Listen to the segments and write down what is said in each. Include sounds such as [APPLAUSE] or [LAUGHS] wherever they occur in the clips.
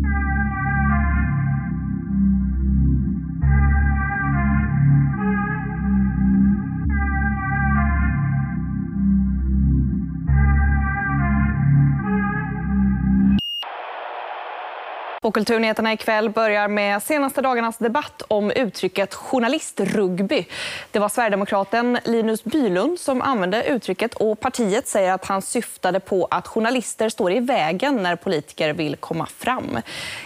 you Och Kulturnyheterna ikväll börjar med senaste dagarnas debatt om uttrycket journalistrugby. Det var sverigedemokraten Linus Bylund som använde uttrycket och partiet säger att han syftade på att journalister står i vägen när politiker vill komma fram.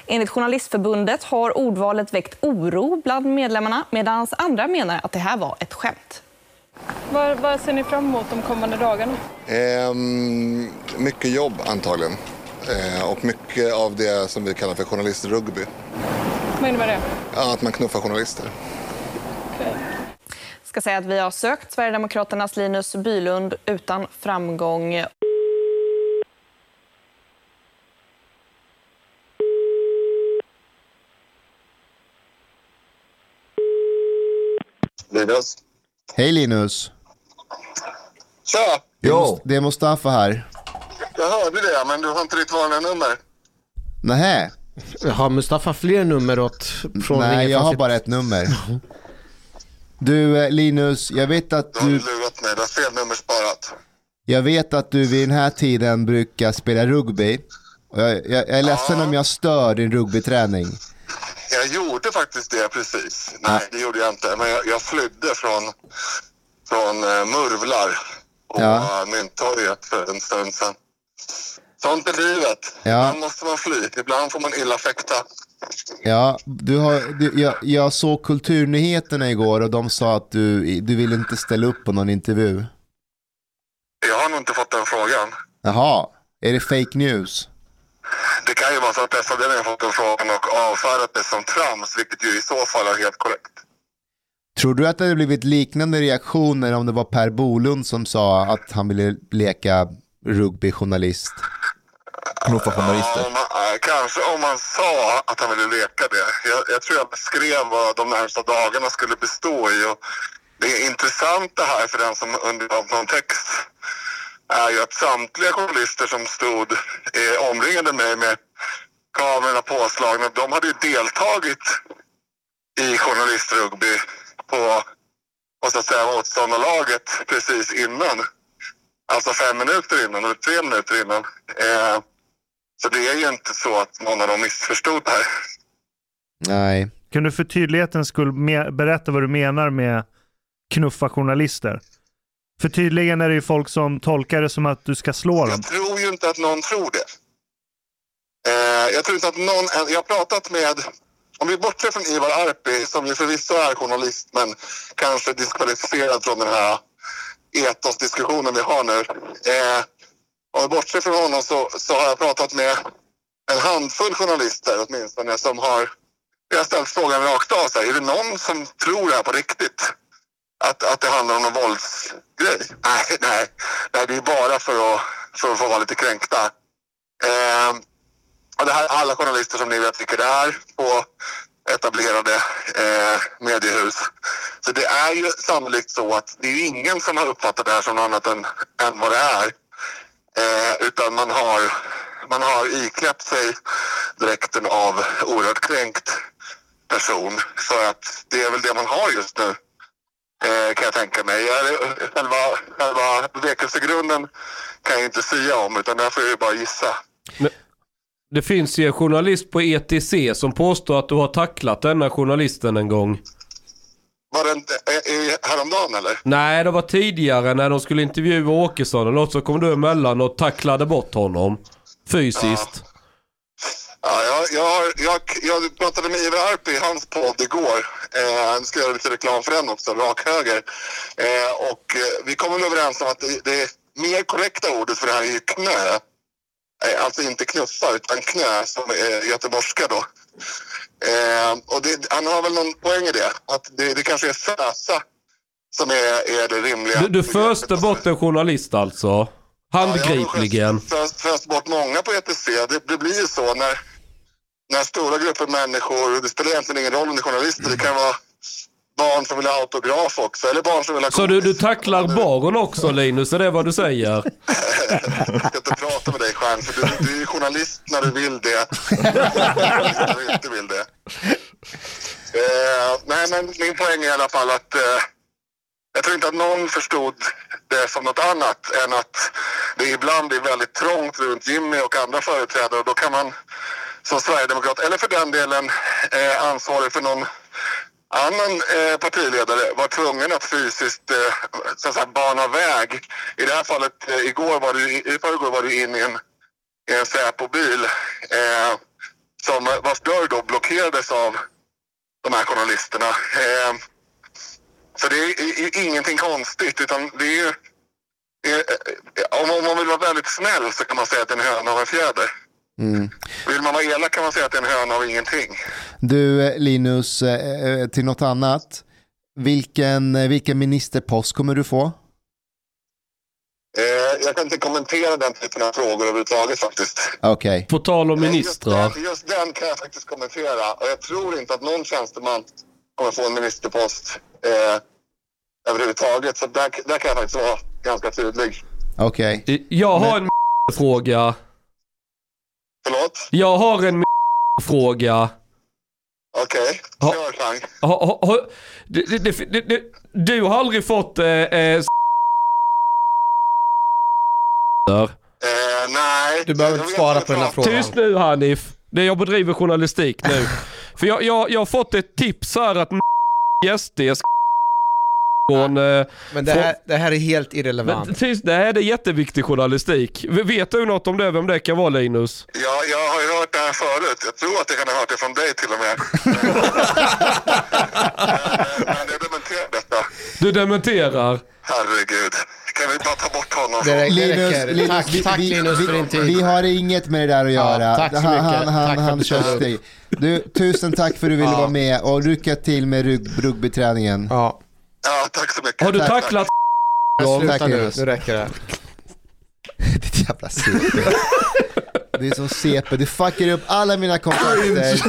Enligt Journalistförbundet har ordvalet väckt oro bland medlemmarna medan andra menar att det här var ett skämt. Vad, vad ser ni fram emot de kommande dagarna? Ehm, mycket jobb antagligen. Eh, och mycket av det som vi kallar för journalistrugby. Vad innebär det? Ja, att man knuffar journalister. Okay. ska säga att vi har sökt Sverigedemokraternas Linus Bylund utan framgång. Linus. Hej Linus. Tja! Det är Mustafa här. Jag hörde det, men du har inte ditt vanliga nummer. Nähä. Har Mustafa fler nummer åt från Nej, jag har bara ett nummer. Du eh, Linus, jag vet att Du har du... lurat mig, du har fel nummer sparat. Jag vet att du vid den här tiden brukar spela rugby. Och jag, jag, jag är ledsen Ja. om jag stör din rugbyträning. Jag gjorde faktiskt det precis. Nej, det gjorde jag inte. Men jag, jag flydde från, från uh, Murvlar Ja. ja. Mynttorget för en stund sedan. Sånt är livet. Ja. Ibland måste man fly. Ibland får man illa fäkta. Ja, du har, du, jag, jag såg Kulturnyheterna igår och de sa att du, du vill inte ställa upp på någon intervju. Jag har nog inte fått den frågan. Jaha, är det fake news? Det kan ju vara så att pressavdelningen har fått den frågan och avfärdat det som trams, vilket ju i så fall är helt korrekt. Tror du att det hade blivit liknande reaktioner om det var Per Bolund som sa att han ville leka rugbyjournalist? Knuffa journalister. Ja, man, äh, kanske om man sa att han ville leka det. Jag, jag tror jag beskrev vad de närmsta dagarna skulle bestå i. Och det är intressant det här för den som undrar om någon text är ju att samtliga journalister som stod eh, omringade mig med kamerorna påslagna, de hade ju deltagit i journalistrugby på, på så att säga motståndarlaget precis innan. Alltså fem minuter innan, eller tre minuter innan. Eh, så det är ju inte så att någon av dem missförstod det här. Nej. Kan du för tydlighetens skull berätta vad du menar med knuffa journalister? För tydligen är det ju folk som tolkar det som att du ska slå dem. Jag tror ju inte att någon tror det. Eh, jag tror inte att någon... Jag har pratat med... Om vi bortser från Ivar Arpi, som ju förvisso är journalist men kanske diskvalificerad från den här etosdiskussionen vi har nu. Eh, om vi bortser från honom så, så har jag pratat med en handfull journalister åtminstone som har... Jag har ställt frågan rakt av. Så här, är det någon som tror det här på riktigt? Att, att det handlar om någon våldsgrej? Nej, [LAUGHS] nej. nej det är bara för att, för att få vara lite kränkta. Eh, och det här är alla journalister som ni vet vilka det är på etablerade eh, mediehus. Det är ju sannolikt så att det är ju ingen som har uppfattat det här som något annat än, än vad det är. Eh, utan man har, man har iklätt sig dräkten av oerhört kränkt person. För att det är väl det man har just nu. Eh, kan jag tänka mig. Själva, själva bevekelsegrunden kan jag inte säga om utan där får jag ju bara gissa. Det finns ju en journalist på ETC som påstår att du har tacklat denna journalisten en gång. Var det eh, häromdagen eller? Nej, det var tidigare när de skulle intervjua Åkesson eller något så kom du emellan och tacklade bort honom. Fysiskt. Ja, jag, jag, har- jag, jag pratade med Ivar Arpi i hans podd igår. Eh, nu ska jag göra lite reklam för den också, rak höger. Eh, och eh, vi kom överens om att det, det mer korrekta ordet för det här är ju knö. Eh, alltså inte knuffa utan knö som är göteborgska då. Eh, och det, han har väl någon poäng i det. Att det, det kanske är fösa som är, är det rimliga. Du, du föste bort en journalist alltså? Handgripligen? föst, föst bort många på ETC. Det, det blir ju så när, när stora grupper människor, det spelar egentligen ingen roll om det är journalister, det kan vara barn som vill ha autograf också. Eller barn som vill ha Så du, du tacklar barn också Linus, är det vad du säger? [LAUGHS] Jag ska inte prata med dig Stjärn, för du, du är journalist när du vill det. [LAUGHS] när du inte vill det. Eh, nej, men min poäng är i alla fall att eh, jag tror inte att någon förstod det som något annat än att det ibland är väldigt trångt runt Jimmy och andra företrädare och då kan man som sverigedemokrat, eller för den delen eh, ansvarig för någon annan eh, partiledare var tvungen att fysiskt eh, så att säga, bana väg. I det här fallet, eh, igår var du, i förrgår var du inne i en, i en Säpo-bil eh, som eh, vars dörr då blockerades av de här journalisterna. Eh, så det är, är, är, ingenting konstigt utan det är ju... Eh, eh, om, om man vill vara väldigt snäll så kan man säga att det är en höna och en fjäder. Mm. Vill man vara elak kan man säga att det är en höna av ingenting. Du eh, Linus, eh, eh, till något annat. Vilken, vilken ministerpost kommer du få? Jag kan inte kommentera den typen av frågor överhuvudtaget faktiskt. Okej. På tal om ministrar. Just den, just den kan jag faktiskt kommentera. Och jag tror inte att någon tjänsteman kommer få en ministerpost eh, överhuvudtaget. Så där, där kan jag faktiskt vara ganska tydlig. Okej. Jag har en fråga. Förlåt? Jag har en fråga. Okej, Ja. kör det, det, du har aldrig fått eh, eh, Eh, nej. Du behöver inte svara på du den här frågan. Tyst nu Hanif. Det jag bedriver journalistik nu. [LAUGHS] För jag, jag, jag har fått ett tips här att SD ska från... Eh, Men det här, det här är helt men, irrelevant. tyst, det här är jätteviktig journalistik. Vet du något om det, vem det kan vara Linus? Ja, jag har ju hört det här förut. Jag tror att jag kan ha hört det från dig till och med. [LAUGHS] Eh, Men jag dementerar detta. Du dementerar. Herregud. Kan vi bara ta bort honom? Det, det Linus, räcker. Linus, tack, vi, tack vi, Linus för din tid. Vi har inget med det där att Ja, göra. tack så han, mycket. han, han, Tack för han kör steg. Du, tusen tack för att du ville Ja. vara med och lycka till med rugbyträningen. Ja, Ja, tack så mycket. Har du Tack. tacklat men sluta tack, nu. Nu räcker det. [LAUGHS] Ditt jävla CP. Det är som CP, du fuckar upp alla mina kontakter.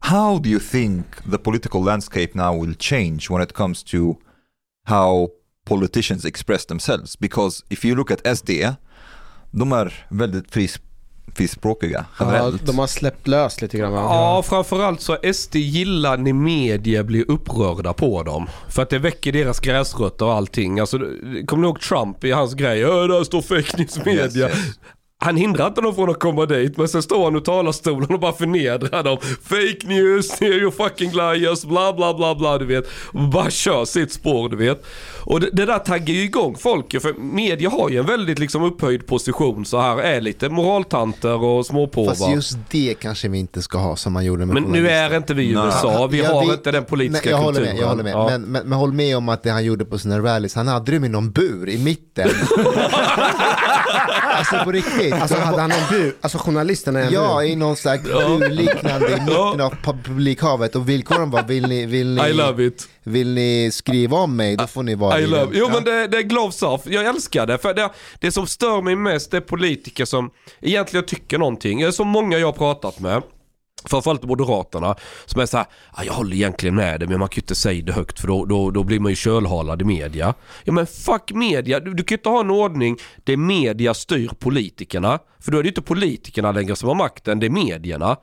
How do you think the political landscape now will change when it comes to how politicians express themselves? Because if you look at SD, de är väldigt fris, frispråkiga Ja, generellt. de har släppt lös lite grann? Ja, framförallt så SD gillar när media blir upprörda på dem. För att det väcker deras gräsrötter och allting. Alltså, kommer du ihåg Trump i hans grej? "Ö, där står fake news media. Yes, yes. Han hindrar inte dem från att komma dit, men sen står han i talarstolen och bara förnedrar dem. Fake news, [LAUGHS] you're fucking liars, bla bla bla bla, du vet. Och bara kör sitt spår, du vet. Och det, det där taggar ju igång folk ju, för media har ju en väldigt liksom upphöjd position så här, är lite moraltanter och småpåvar. Fast just det kanske vi inte ska ha som man gjorde med Men nu är inte vi i. USA, vi Ja, har vi- inte den politiska Nej, jag håller kulturen. med, jag håller med. Ja. Men, men, men håll med om att det han gjorde på sina rallys, han hade dem i någon bur i mitten. [LAUGHS] alltså på riktigt. Alltså hade han en bur? Alltså journalisterna är en Ja, i någon slags burliknande i mitten av publikhavet och villkoren var vill ni, vill I ni, love it. vill ni skriva om mig då får ni vara I i love. Jo Ja. men det, det är gloves off. Jag älskar det. För det, det som stör mig mest är politiker som egentligen tycker någonting. Det är så många jag har pratat med. Framförallt Moderaterna som är så här, "Ah, jag håller egentligen med dig men man kan ju inte säga det högt för då, då, då blir man ju kölhalad i media. Ja men fuck media, du, du kan ju inte ha en ordning där media styr politikerna. För då är det ju inte politikerna längre som har makten, det är medierna.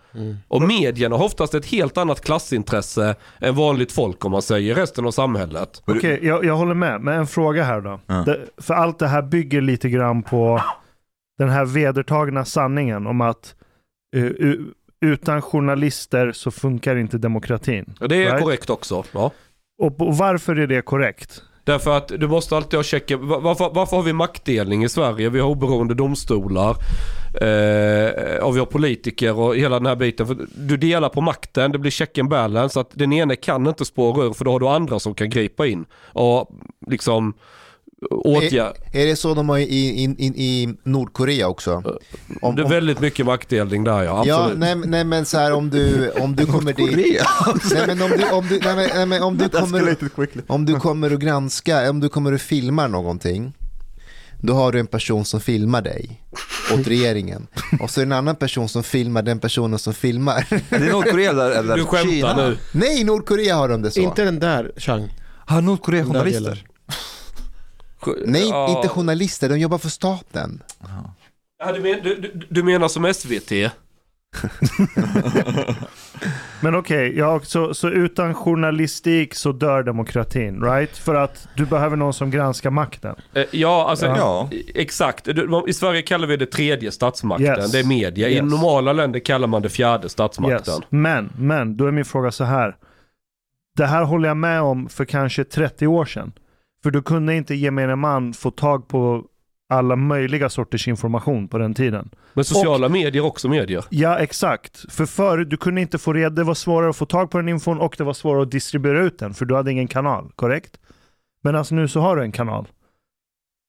Och medierna har oftast ett helt annat klassintresse än vanligt folk om man säger resten av samhället. Okej, jag, jag håller med. Men en fråga här då. Det, för allt det här bygger lite grann på den här vedertagna sanningen om att eh, u- utan journalister så funkar inte demokratin. Det är Right? korrekt också. Ja. Och, och varför är det korrekt? Därför att du måste alltid ha checken. Va- Varför, varför har vi maktdelning i Sverige? Vi har oberoende domstolar. Eh, och vi har politiker och hela den här biten. För du delar på makten, det blir check and balance. Att den ene kan inte spåra ur för då har du andra som kan gripa in. Och liksom åtgärda. Är det så de har i, i, i, i Nordkorea också? Om, Det är väldigt mycket maktdelning där ja. ja, Absolut. nej, nej men så här om du, om du kommer dit. Nej men om du, om du, nej, men, nej, men om du kommer, om du kommer att granska, om du kommer att filma någonting, då har du en person som filmar dig åt regeringen. och så är det en annan person som filmar den personen som filmar. Är det Nordkorea eller, eller Du skämtar Kina? nu. Nej, Nordkorea har de det så. Inte den där, Chang. Har Nordkorea där journalister? Nej, Ja. inte journalister, de jobbar för staten. Ja, du, men, du, du, menar som SVT? [LAUGHS] Men okej, ja, så, så utan journalistik så dör demokratin, right? För att du behöver någon som granskar makten. Eh, Ja, alltså Ja. exakt. I Sverige kallar vi det tredje statsmakten. Yes. Det är media. I Yes. normala länder kallar man det fjärde statsmakten. Yes. Men, men, då är min fråga så här. Det här håller jag med om för kanske 30 år sedan. För då kunde inte gemene man få tag på alla möjliga sorters information på den tiden. Men sociala medier är också medier. Ja, exakt. För förut, du kunde inte få reda, det var svårare att få tag på den infon och det var svårare att distribuera ut den, för du hade ingen kanal, korrekt? Men alltså nu så har du en kanal.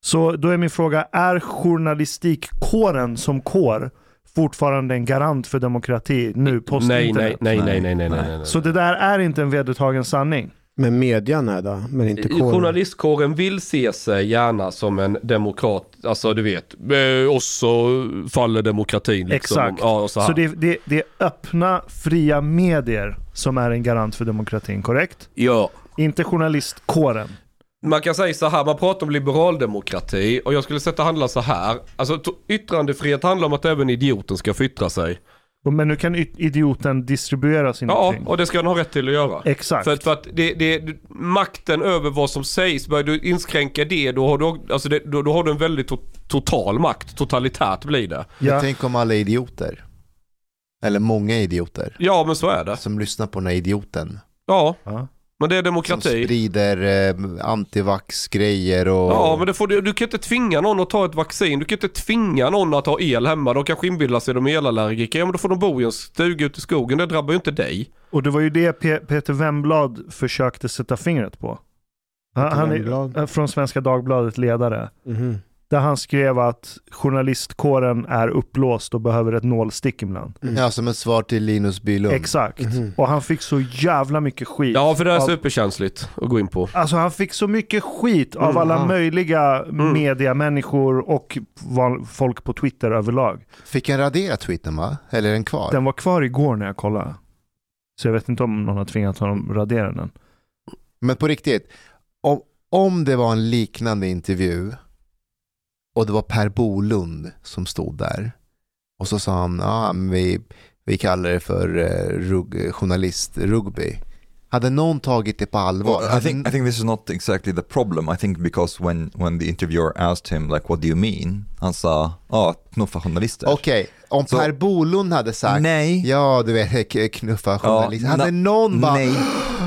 Så då är min fråga, är journalistikkåren som kår fortfarande en garant för demokrati nu post Nej, nej, nej, nej, nej, nej, nej, nej. Så det där är inte en vedertagen sanning. Men median är då, men inte kåren. Journalistkåren vill se sig gärna som en demokrat, alltså du vet, eh, och så faller demokratin liksom. Exakt. Ja, och så. Så det, det, det är öppna, fria medier som är en garant för demokratin, korrekt? Ja. Inte journalistkåren. Man kan säga så här, man pratar om liberaldemokrati och jag skulle sätta handla så här. Alltså yttrandefrihet handlar om att även idioten ska få yttra sig. Men nu kan idioten distribuera sin Ja, yttring. och det ska han ha rätt till att göra. Exakt. För, att- för att det, det, makten över vad som sägs, börjar du inskränka det, då har du, alltså det, då, då har du en väldigt to, total makt. Totalitärt blir det. Ja. Tänk om alla idioter. Eller många idioter. Ja, men så är det. Som lyssnar på den här idioten. Ja, Ja. Men det är Som demokrati. sprider eh, antivax-grejer och... Ja, men det får, du, du kan inte tvinga någon att ta ett vaccin. Du kan inte tvinga någon att ha el hemma. De kanske inbillar sig de är elallergiker. Ja, men då får de bo i en stuga ute i skogen. Det drabbar ju inte dig. Och det var ju det Pe- Peter Wemblad försökte sätta fingret på. Han, han är eh, från Svenska Dagbladet ledare. Mhm. Där han skrev att journalistkåren är upplåst och behöver ett nålstick ibland. Ja, som ett svar till Linus Bylund. Exakt. Mhm. Och han fick så jävla mycket skit. Ja, för det är av, superkänsligt att gå in på. Alltså han fick så mycket skit av Mm, alla möjliga mediamänniskor och folk på Twitter överlag. Fick han radera tweeten va? Eller är den kvar? Den var kvar igår när jag kollade. Så jag vet inte om någon har tvingat honom radera den. Men på riktigt, om, om det var en liknande intervju och det var Per Bolund som stod där och så sa han, men vi, vi kallar det för eh, rug, journalist-rugby. Hade någon tagit det på allvar? Well, I think I think this is not exactly the problem. I think because when when the interviewer asked him like what do you mean? Han sa, ja, knuffa journalister. Okej, om Så- Per Bolund hade sagt, Nej. ja du vet, knuffa Ja, journalister. hade na- någon bara, Nej,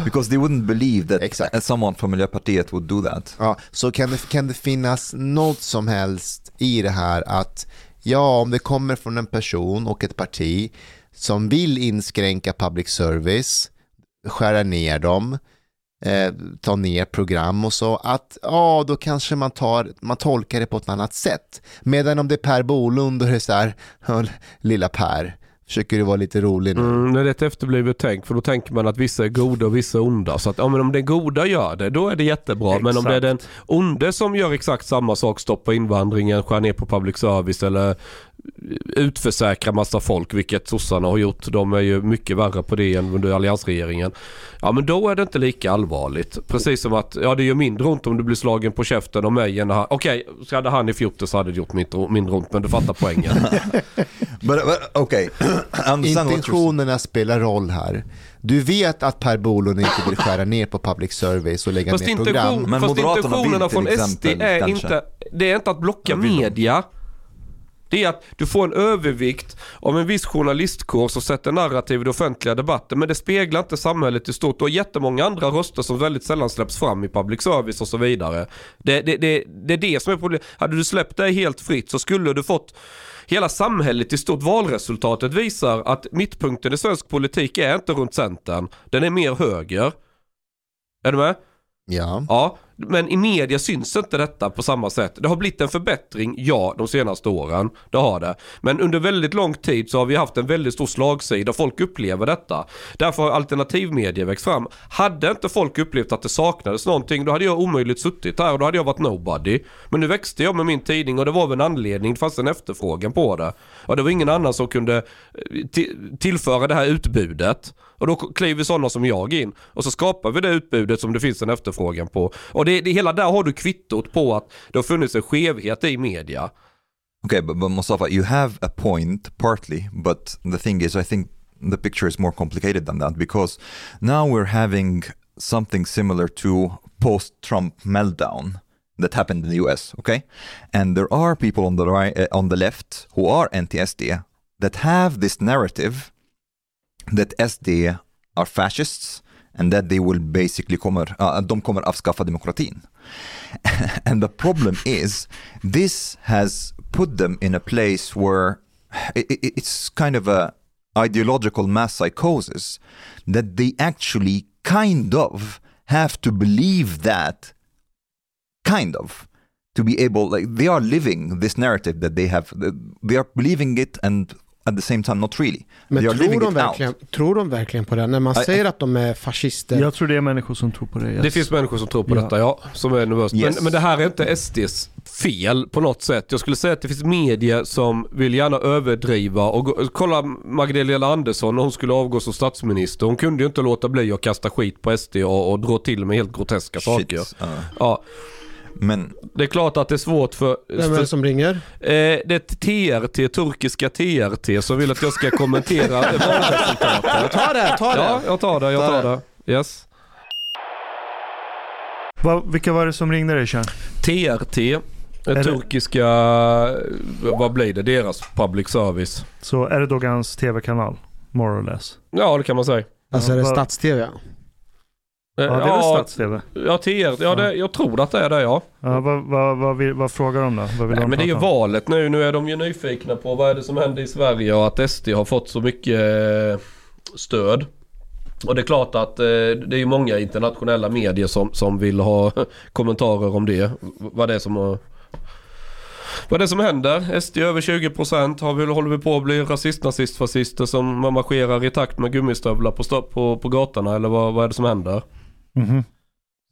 because they wouldn't believe that Exakt. someone from Miljöpartiet would do that. Ja, så kan det, kan det finnas något som helst i det här att ja, om det kommer från en person och ett parti som vill inskränka public service, skära ner dem, eh, ta ner program och så, att ja, då kanske man, tar, man tolkar det på ett annat sätt. Medan om det är Per Bolund och det är så här, [LAUGHS] "Ja, lilla Per, försöker du vara lite rolig nu? Mm, det är ett efterblivet tänk för då tänker man att vissa är goda och vissa är onda. Så att ja, men om den goda gör det, då är det jättebra. Men om det är den onde som gör exakt samma sak, stoppa invandringen, skär ner på public service eller utförsäkra massa folk, vilket sossarna har gjort. De är ju mycket värre på det än under alliansregeringen. Ja men då är det inte lika allvarligt. Precis som att, ja det gör mindre ont om du blir slagen på käften av mig än han, okej, så hade han i fjorton så hade det gjort mindre, mindre ont, men du fattar poängen. But, but okay. Intentionerna spelar roll här. Du vet att Per Bolund inte vill skära ner på public service och lägga Fast, ner program. Men fast Moderaterna intentionerna vill till från SD exempel är kanske. inte, det är inte att blocka vill de? Det är att du får en övervikt av en viss journalistkår som sätter narrativ i den offentliga debatten. Men det speglar inte samhället i stort. Och jättemånga andra röster som väldigt sällan släpps fram i public service och så vidare. Det, det, det, det är det som är problemet. Hade du släppt det helt fritt så skulle du fått Hela samhället i stort valresultatet visar att mittpunkten i svensk politik är inte runt centern. Den är mer höger. Är du med? Ja. Ja, men i media syns inte detta på samma sätt. Det har blivit en förbättring, ja, de senaste åren. Det har det. Men under väldigt lång tid så har vi haft en väldigt stor slagsida. Folk upplever detta. Därför har alternativmedia växt fram. Hade inte folk upplevt att det saknades någonting, då hade jag omöjligt suttit här och då hade jag varit nobody. Men nu växte jag med min tidning och det var väl en anledning. Det fanns en efterfrågan på det. Och det var ingen annan som kunde eh, tillföra det här utbudet. Och då kliver sådana som jag in. Och så skapar vi det utbudet som det finns en efterfrågan på. Och det, det hela där har du kvittot på att det har funnits en skevhet i media. Okay, but, but Mustafa, you have a point partly, but the thing is, I think the picture is more complicated than that because now we're having something similar to post-Trump meltdown that happened in the US. Okay, and there are people on the right, uh, on the left who are anti-SD that have this narrative that SD are fascists and that they will basically kommer, uh, de kommer avskaffa demokratin. [LAUGHS] and the problem is this has put them in a place where it, it- it's kind of a ideological mass psychosis that they actually kind of have to believe that kind of to be able like they are living this narrative that they have they are believing it and at the same time not really Men tror de, verkligen, tror de verkligen på det? När man I- säger att de är fascister. Jag tror det är människor som tror på det. yes. Det finns människor som tror på Ja. detta, ja. Som är nervösa. Yes. Men, men det här är inte SDs fel på något sätt. Jag skulle säga att det finns medier som vill gärna överdriva. Och gå, kolla Magdalena Andersson när hon skulle avgå som statsminister. Hon kunde ju inte låta bli att kasta skit på SD och, och dra till med helt groteska saker. Shit. Uh, Ja, men det är klart att det är svårt för... Vem är det som ringer? Eh, det är TRT, turkiska TRT, som vill att jag ska kommentera [LAUGHS] valresultatet. Ta det, ta det! Ja, jag tar det, jag Ta tar det. Yes. Vad- vilka var det som ringde dig Sean? TRT, det det- turkiska, vad blir det, deras public service. Så Erdogans tv-kanal, more or less. Ja, det kan man säga. Alltså är det stats-tv? Eh, Ja, det är väl ja, stats-tv? ja, TRT, ja, det, jag tror att det är det ja. Ja, vad, vad, vad, vill, vad frågar de då? Vad vill Nej, de men det är ju om? valet nu. Nu är de ju nyfikna på vad är det som händer i Sverige och att SD har fått så mycket eh, stöd. Och det är klart att eh, det är många internationella medier som, som vill ha [LAUGHS] kommentarer om det. Vad det är som har vad det är som händer. SD över 20% har vi, håller vi på att bli rasist, nazist, fascister som marscherar i takt med gummistövlar på, på, på gatorna eller vad, vad är det som händer? Mhm.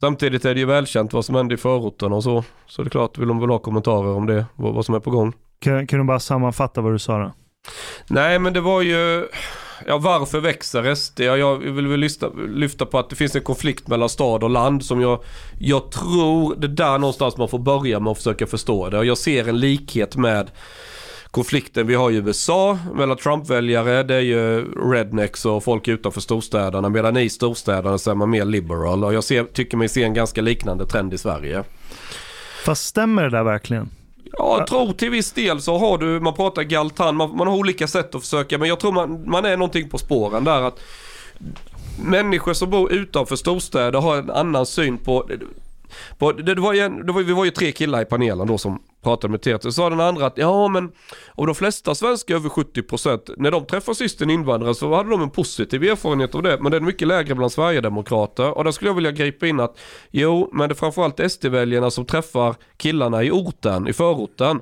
Samtidigt är det ju välkänt vad som händer i förorten och så. Så det är klart, vill de väl ha kommentarer om det, vad, vad som är på gång. Kan, kan du bara sammanfatta vad du sa då? Nej men det var ju, ja varför växer SD? Ja, jag vill väl lyfta, lyfta på att det finns en konflikt mellan stad och land som jag, jag tror det är där någonstans man får börja med att försöka förstå det. Och jag ser en likhet med konflikten vi har i USA mellan Trump-väljare. Det är ju rednecks och folk utanför storstäderna. Medan i storstäderna så är man mer liberal. Och jag ser, tycker mig se en ganska liknande trend i Sverige. Fast stämmer det där verkligen? Ja, jag tror till viss del så har du, man pratar galtan, man, man har olika sätt att försöka, men jag tror man, man är någonting på spåren där att människor som bor utanför storstäder har en annan syn på, på det, var ju en, det var, vi var ju tre killar i panelen då som pratade med TT, så sa den andra att ja men och de flesta svenskar över 70% när de träffar sist en invandrare så hade de en positiv erfarenhet av det, men det är mycket lägre bland Sverigedemokrater och där skulle jag vilja gripa in att jo, men det är framförallt SD-väljarna som träffar killarna i orten, i förorten.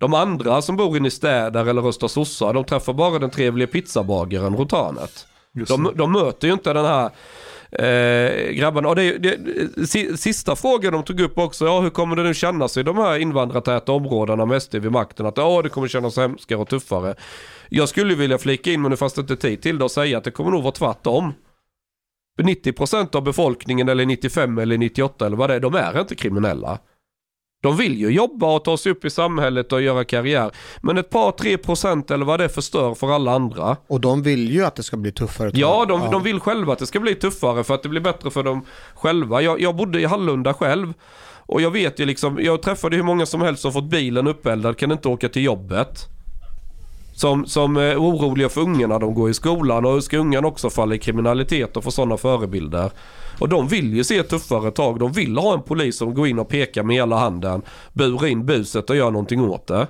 De andra som bor inne i städer eller röstar sossar, de träffar bara den trevliga pizzabagaren. Just De, de möter ju inte den här eh, grabbarna. Och det, det, sista frågan de tog upp också, ja hur kommer det nu kännas i de här invandrartäta områdena med SD vid makten? Att ja, det kommer kännas hemskare och tuffare. Jag skulle vilja flika in, men nu fanns det inte tid till det, och säga att det kommer nog vara tvärtom. 90% av befolkningen, eller 95 eller 98 eller vad det är, de är inte kriminella. De vill ju jobba och ta sig upp i samhället och göra karriär. Men ett par, tre procent eller vad det förstör för alla andra. Och de vill ju att det ska bli tuffare. Ja, de, de vill själva att det ska bli tuffare för att det blir bättre för dem själva. Jag, jag bodde i Hallunda själv och jag vet ju liksom, jag träffade hur många som helst som fått bilen uppeldad, kan inte åka till jobbet. Som, som är oroliga för ungarna, de går i skolan och ska ungarna också falla i kriminalitet och få sådana förebilder. Och de vill ju se tuffare tag. De vill ha en polis som går in och pekar med hela handen, Bur in buset och gör någonting åt det.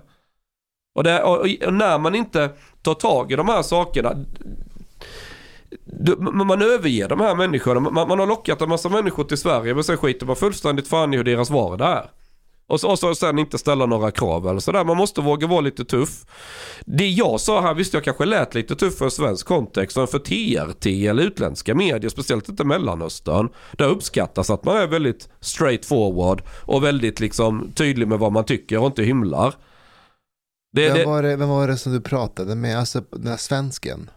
Och, det, och, och när man inte tar tag i de här sakerna. du, man man överger de här människorna. Man, man har lockat en massa människor till Sverige men sen skiter man fullständigt fan i hur deras vardag är. Och så, och så sen inte ställa några krav eller sådär. Man måste våga vara lite tuff. Det jag sa här, visst jag kanske lät lite tuff för en svensk kontext, men för TRT eller utländska medier, speciellt inte Mellanöstern, där uppskattas att man är väldigt straight forward och väldigt liksom tydlig med vad man tycker och inte hymlar. Det, Vem, var det, vem var det som du pratade med, alltså den här svensken?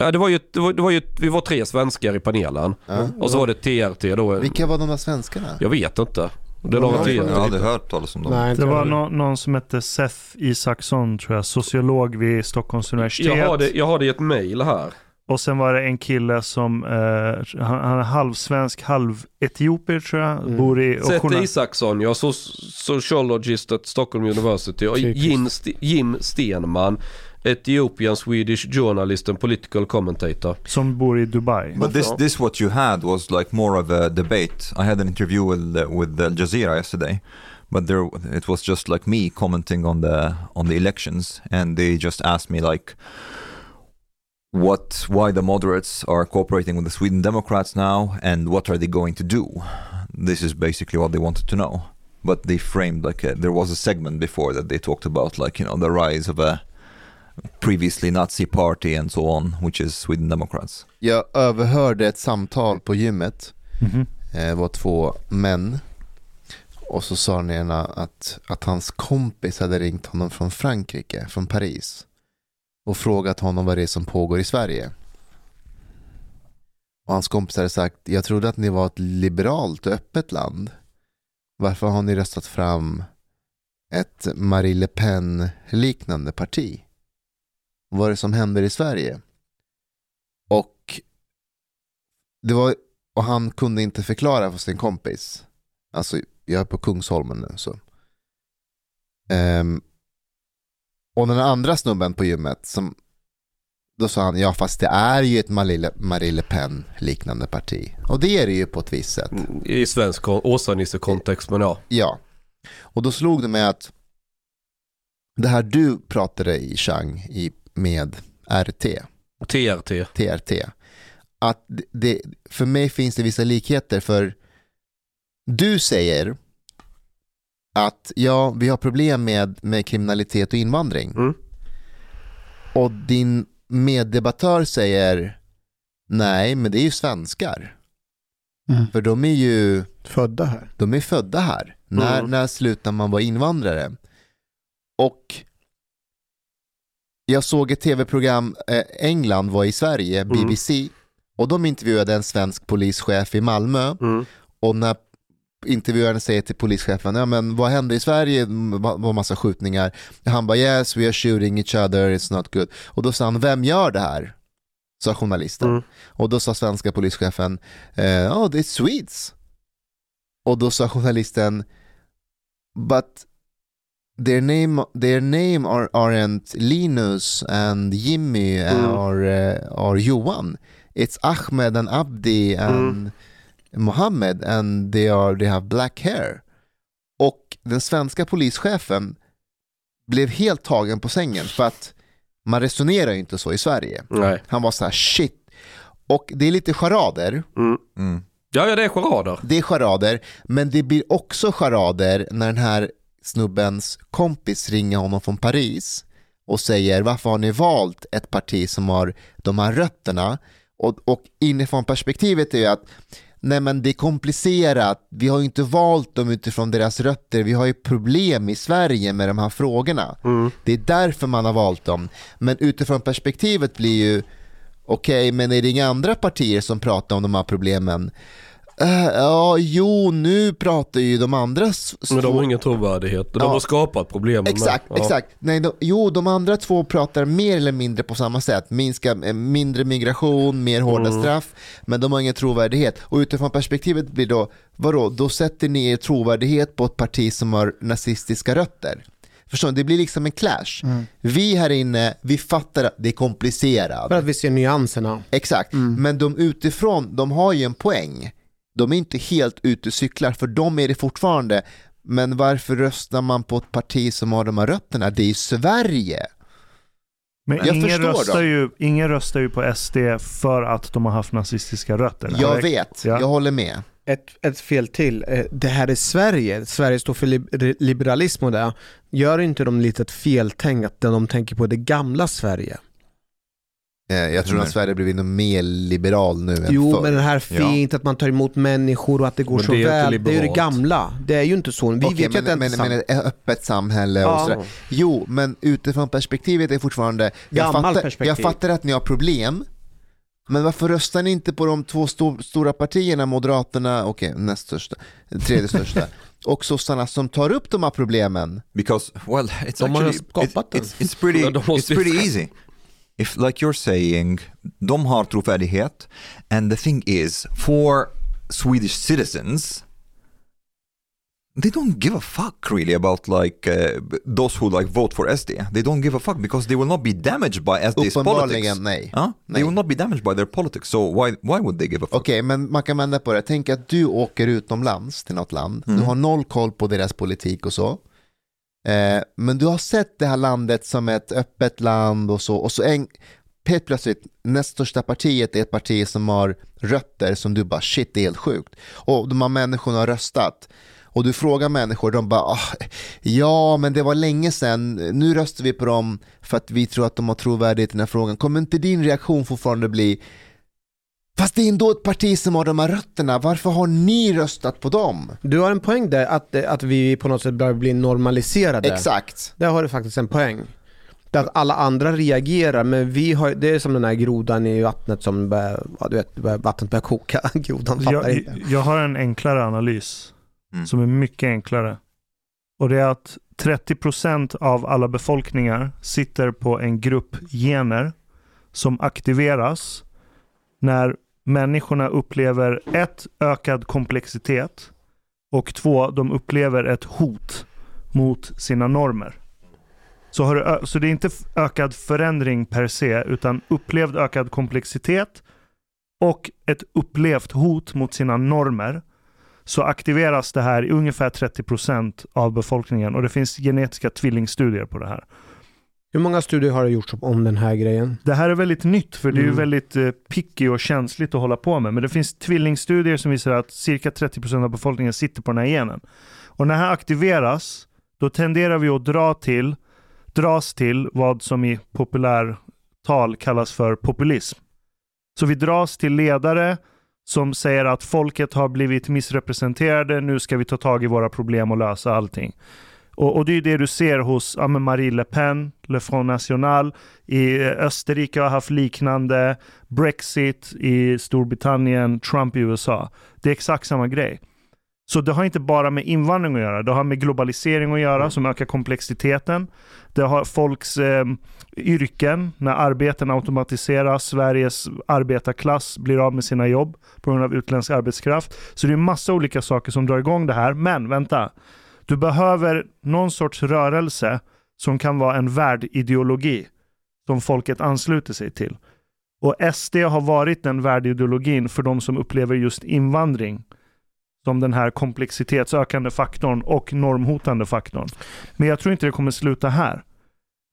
ja, det var ju, det var, det var ju, vi var tre svenskar i panelen. Ja. Och så var det TRT då. Vilka var de där svenskarna? Jag vet inte. Det Ja, TRT. Jag har aldrig hört talas om dem. Nej, Det var nå- någon som hette Seth Isaksson tror jag, sociolog vid Stockholms universitet. Jag har, det, jag har det i ett mail här. Och sen var det en kille som, eh, han, han är halvsvensk, halvetiopier tror jag, Mm. bor i... Seth Isaksson, jag är so- sociologist at Stockholm University. Och. Jim, St- Jim Stenman, Ethiopian Swedish journalist and political commentator. som bor i Dubai. But this, this what you had was like more of a debate. I had an interview with uh, with Al Jazeera yesterday, but there it was just like me commenting on the on the elections, and they just asked me like, what, why the moderates are cooperating with the Sweden Democrats now, and what are they going to do? This is basically what they wanted to know. But they framed like a, there was a segment before that they talked about like you know the rise of a previously Nazi party and so on, which is Sweden Democrats. Jag överhörde ett samtal på gymmet. Mhm. Eh, Det var två män. Och så sa den ena att, att hans kompis hade ringt honom från Frankrike, från Paris. Och frågat honom vad det är som pågår i Sverige. Och hans kompis hade sagt, jag trodde att ni var ett liberalt och öppet land. Varför har ni röstat fram ett Marie Le Pen-liknande parti? Vad är det som händer i Sverige? Och det var, och han kunde inte förklara för sin kompis. Alltså, jag är på Kungsholmen nu så. Ehm, och den andra snubben på gymmet som då sa han, ja fast det är ju ett Marie Le, Marie Le Pen liknande parti. Och det är det ju på ett visst sätt. I svensk kon- Åsa-Nisse-kontext, men ja. Ja. Och då slog det mig att det här du pratade i Chang i, med RT, TRT. TRT, att det, för mig finns det vissa likheter för du säger att ja, vi har problem med, med kriminalitet och invandring. Mm. Och din meddebattör säger nej, men det är ju svenskar. Mm. För de är ju Födda här. de är födda här. När, Mm. när slutar man vara invandrare? Och jag såg ett tv-program, eh, England var i Sverige, Mm. BBC, och de intervjuade en svensk polischef i Malmö. Mm. Och när intervjuaren säger till polischefen, ja men vad händer i Sverige? Det var massa skjutningar. Han bara, yes we are shooting each other, it's not good. Och då sa han, vem gör det här? Sa journalisten. Mm. Och då sa svenska polischefen, eh, oh det är Swedes. Och då sa journalisten, but their name, their name are, aren't Linus and Jimmy Mm. or, uh, or Johan. It's Ahmed and Abdi and Mohammed and they, are, they have black hair. Och den svenska polischefen blev helt tagen på sängen för att man resonerar ju inte så i Sverige. Nej. Han var så här shit. Och det är lite charader. Mm. Mm. Ja, ja, det är charader. Det är charader, men det blir också charader när den här snubbens kompis ringer honom från Paris och säger varför har ni valt ett parti som har de här rötterna? Och, och inifrån perspektivet är ju att nej men det är komplicerat, vi har ju inte valt dem utifrån deras rötter, vi har ju problem i Sverige med de här frågorna. Mm. Det är därför man har valt dem. Men utifrån perspektivet blir ju okej, men är det inga andra partier som pratar om de här problemen? Eh, ja, jo, nu pratar ju de andra... Men de har ingen trovärdighet. De Ja. har skapat problemen. Exakt, Ja. exakt. Nej, de, jo, de andra två pratar mer eller mindre på samma sätt. Minska, eh, mindre migration, mer hårda Mm. straff, men de har ingen trovärdighet. Och utifrån perspektivet blir då, vadå, då sätter ni er trovärdighet på ett parti som har nazistiska rötter. Förstår ni? Det blir liksom en clash. Vi här inne, vi fattar att det är komplicerat. För att vi ser nyanserna. Exakt, men de utifrån, de har ju en poäng. De är inte helt ute och cyklar, för de är det fortfarande. Men varför röstar man på ett parti som har de här rötterna? Det är Sverige. Men Jag ingen röstar, dem. ju, ingen röstar ju på SD för att de har haft nazistiska rötter. Jag vet, Ja. jag håller med. Ett, ett fel till. Eh, Det här är Sverige. Sverige står för lib- liberalism och det. Gör inte de lite ett feltänk att de tänker på det gamla Sverige? Eh, Jag tror att Sverige blivit nog mer liberal nu än Jo, förr. men det här fint att man tar emot människor och att det går Men så det väl. Det är ju det gamla. Det är ju inte så. Vi Okej, vet ju att det men, inte är men ett öppet samhälle och Ja. sådär. Jo, men utifrån perspektivet är fortfarande, jag fattar, perspektiv. jag fattar att ni har problem, men varför röstar ni inte på de två sto- stora partierna, Moderaterna, okej, näst största, tredje största, [LAUGHS] och sossarna som tar upp de här problemen? Because well, it's De har actually skapat it's, den. it's, [LAUGHS] it's pretty Ja, it's pretty easy. If like you're saying, de har trovärdighet and the thing is for Swedish citizens they don't give a fuck really about like uh, those who like vote for SD. They don't give a fuck because they will not be damaged by SD's politics. Nej. Huh? Nej. They will not be damaged by their politics. So why why would they give a fuck? Okej, men man kan vända på det. Tänk att du åker utomlands till något land. Mm. Du har noll koll på deras politik och så. Eh, men du har sett det här landet som ett öppet land och så. Och så en, helt plötsligt, näst största partiet är ett parti som har rötter som du bara shit, det är helt sjukt. Och de här människorna har röstat. Och du frågar människor, de bara ah, ja men det var länge sedan, nu röstar vi på dem för att vi tror att de har trovärdighet i den här frågan. Kommer inte din reaktion fortfarande bli Fast det är ändå ett parti som har de här rötterna, varför har ni röstat på dem? Du har en poäng där, att, att vi på något sätt börjar bli normaliserade. Exakt. Där har du faktiskt en poäng. Det att alla andra reagerar, men vi har, det är som den här grodan i vattnet som börjar, ja, du vet, vattnet börjar koka. [LAUGHS] Grodan fattar Jag, inte. jag har en enklare analys Mm. som är mycket enklare. Och det är att 30% av alla befolkningar sitter på en grupp gener som aktiveras när människorna upplever ett, ökad komplexitet och två, de upplever ett hot mot sina normer. Så, har du, så det är inte ökad förändring per se, utan upplevd ökad komplexitet och ett upplevt hot mot sina normer så aktiveras det här i ungefär 30% av befolkningen och det finns genetiska tvillingstudier på det här. Hur många studier har det gjorts om den här grejen? Det här är väldigt nytt för det är ju Mm. väldigt eh, picky och känsligt att hålla på med. Men det finns tvillingstudier som visar att cirka 30% av befolkningen sitter på den här genen. Och när det här aktiveras, då tenderar vi att dra till, dras till vad som i populärtal kallas för populism. Så vi dras till ledare som säger att folket har blivit missrepresenterade, nu ska vi ta tag i våra problem och lösa allting. Och, och det är det du ser hos ja, Marie Le Pen, Le Front National. I eh, Österrike har haft liknande. Brexit i Storbritannien, Trump i USA. Det är exakt samma grej. Så det har inte bara med invandring att göra. Det har med globalisering att göra som ökar komplexiteten. Det har folks eh, yrken, när arbeten automatiseras, Sveriges arbetarklass blir av med sina jobb på grund av utländsk arbetskraft. Så det är massa olika saker som drar igång det här. Men vänta, du behöver någon sorts rörelse som kan vara en värdideologi som folket ansluter sig till. Och SD har varit den värdideologin för de som upplever just invandring som den här komplexitetsökande faktorn och normhotande faktorn. Men jag tror inte det kommer sluta här.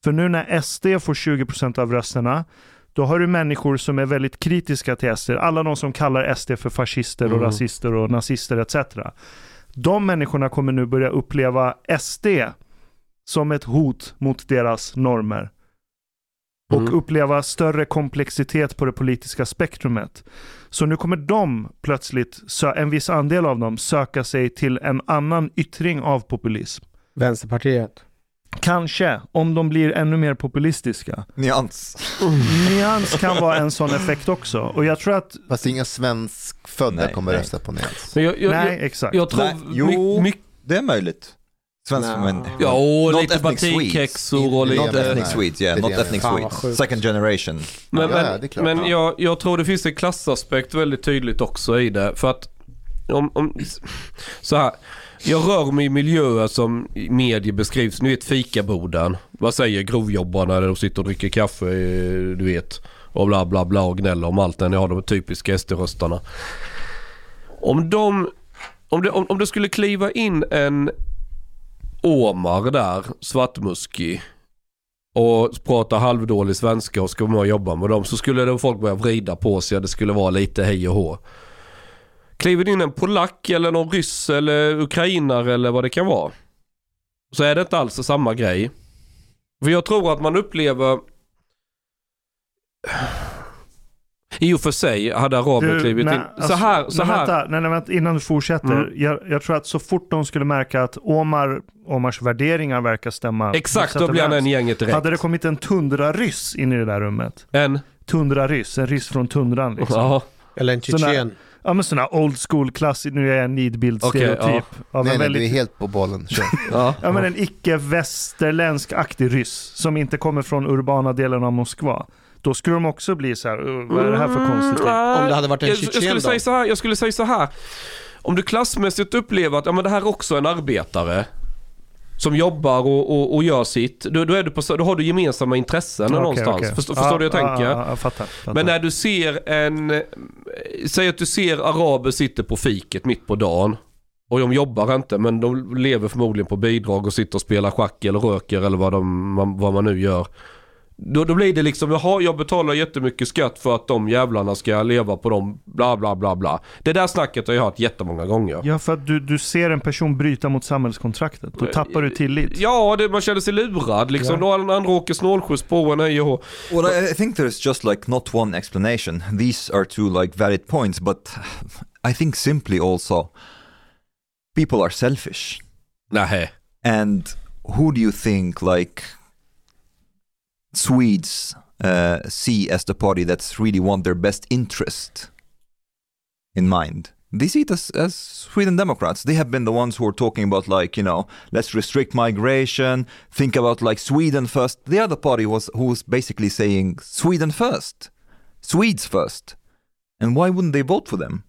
För nu när SD får 20% av rösterna, då har du människor som är väldigt kritiska till SD. Alla de som kallar SD för fascister och Mm. rasister och nazister etc. De människorna kommer nu börja uppleva SD som ett hot mot deras normer. Och Mm. uppleva större komplexitet på det politiska spektrumet. Så nu kommer de plötsligt, en viss andel av dem, söka sig till en annan yttring av populism. Vänsterpartiet. Kanske, om de blir ännu mer populistiska. Nyans. Nyans kan vara en sån effekt också. Och jag tror att, Fast inga svenskfödda Nej, kommer nej. rösta på Nyans. Men jag, jag, nej jag, exakt. jag tror Nej, jo. my, mycket... Det är möjligt. Svensk, Nej. men... Ja, och Not lite batikhäxor och Not Not lite... ethnic Swedes, yeah. Not ethnic Swedes. Second generation. Men, Ja, men, men Ja. jag, jag tror det finns en klassaspekt väldigt tydligt också i det. För att om, om, så här, jag rör mig i miljöer som i medier beskrivs. Ni vet fikaboden. Vad säger grovjobbarna när de sitter och dricker kaffe, eh, du vet. Och bla bla bla och gnäller om allt när ni har de typiska SD-röstarna. Om de, om det, om, om det skulle kliva in en Omar där, svartmuskig. och prata halvdålig svenska och ska vara med och jobba med dem så skulle då folk börja vrida på sig och det skulle vara lite hej och hå. Kliver det in en polack eller någon ryss eller ukrainare eller vad det kan vara. Så är det inte alls samma grej. För jag tror att man upplever i och för sig hade araber klivit nej, in. alltså, så här, så nej, här. Vänta, nej, nej, vänta, innan du fortsätter. Mm. Jag, jag tror att så fort de skulle märka att Omar, Omars värderingar verkar stämma. Exakt, då blir han en gänget direkt. Hade det kommit en tundraryss in i det där rummet. En? Tundraryss, en ryss från tundran liksom. Ja. Eller en tjetjen. Ja men sådana old school klassisk, nu är jag en nidbild stereotyp. Okej, av Nej, en nej, väldigt, du är helt på bollen. [LAUGHS] Ja. ja, men en icke-västerländsk-aktig ryss som inte kommer från urbana delen av Moskva. Då skulle de också bli så här, "Uh, vad är det här för konstigt? Mm, Om det hade varit en jag, jag, skulle då? säga så här, jag skulle säga så här. Om du klassmässigt upplever att ja, men det här är också en arbetare som jobbar och, och, och gör sitt, då, då, är du på, då har du gemensamma intressen Okej, någonstans. okej. Förstår, förstår du hur jag Ja, tänker? Jag fattar. fattar. Men när du ser en, eh, säg att du ser araber sitter på fiket mitt på dagen. Och de jobbar inte men de lever förmodligen på bidrag och sitter och spelar schack eller röker eller vad, de, vad man nu gör. Då, då blir det liksom, jaha jag betalar jättemycket skatt för att de jävlarna ska leva på dem, bla bla bla bla. Det där snacket har jag hört jättemånga gånger. Ja, för att du, du ser en person bryta mot samhällskontraktet. Då tappar du tillit. Ja, det, man känner sig lurad liksom. Ja. Då andra andra åker snålskjuts på en hej och. Well, I I think there's just like not one explanation. These are two like valid points, but I think simply also people are selfish. Nähä. And who do you think like Swedes uh, see as the party that's really want their best interest in mind? They see it as, as Sweden Democrats. They have been the ones who are talking about like, you know, let's restrict migration, think about like Sweden first. The other party was who was basically saying Sweden first, Swedes first. And why wouldn't they vote for them?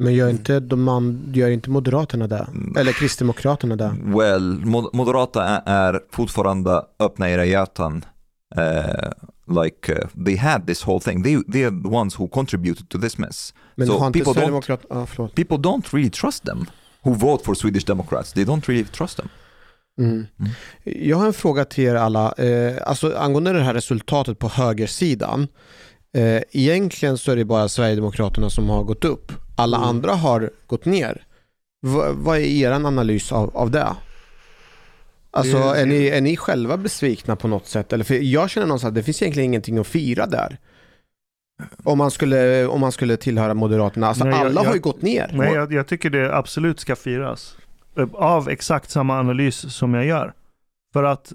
Men gör inte, de man, gör inte Moderaterna det? Eller Kristdemokraterna det? Well, mod- Moderata är, är fortfarande öppna era hjärtan. Uh, like uh, they had this whole thing. They, they are the ones who contributed to this mess. Men So people don't- förlåt. People don't really trust them who vote for Swedish Democrats. They don't really trust them. Mm. Jag har en fråga till er alla. Eh, alltså angående det här resultatet på högersidan. Eh, egentligen så är det bara Sverigedemokraterna som har gått upp. Alla Mm. andra har gått ner. Va, vad är er analys av, av det? Alltså är, ni, är ni själva besvikna på något sätt? Eller för jag känner någonstans att det finns egentligen ingenting att fira där. Om man skulle, om man skulle tillhöra Moderaterna. Alltså Nej, jag- alla har jag- ju gått ner. Nej, jag, jag tycker det absolut ska firas. Av exakt samma analys som jag gör. För att,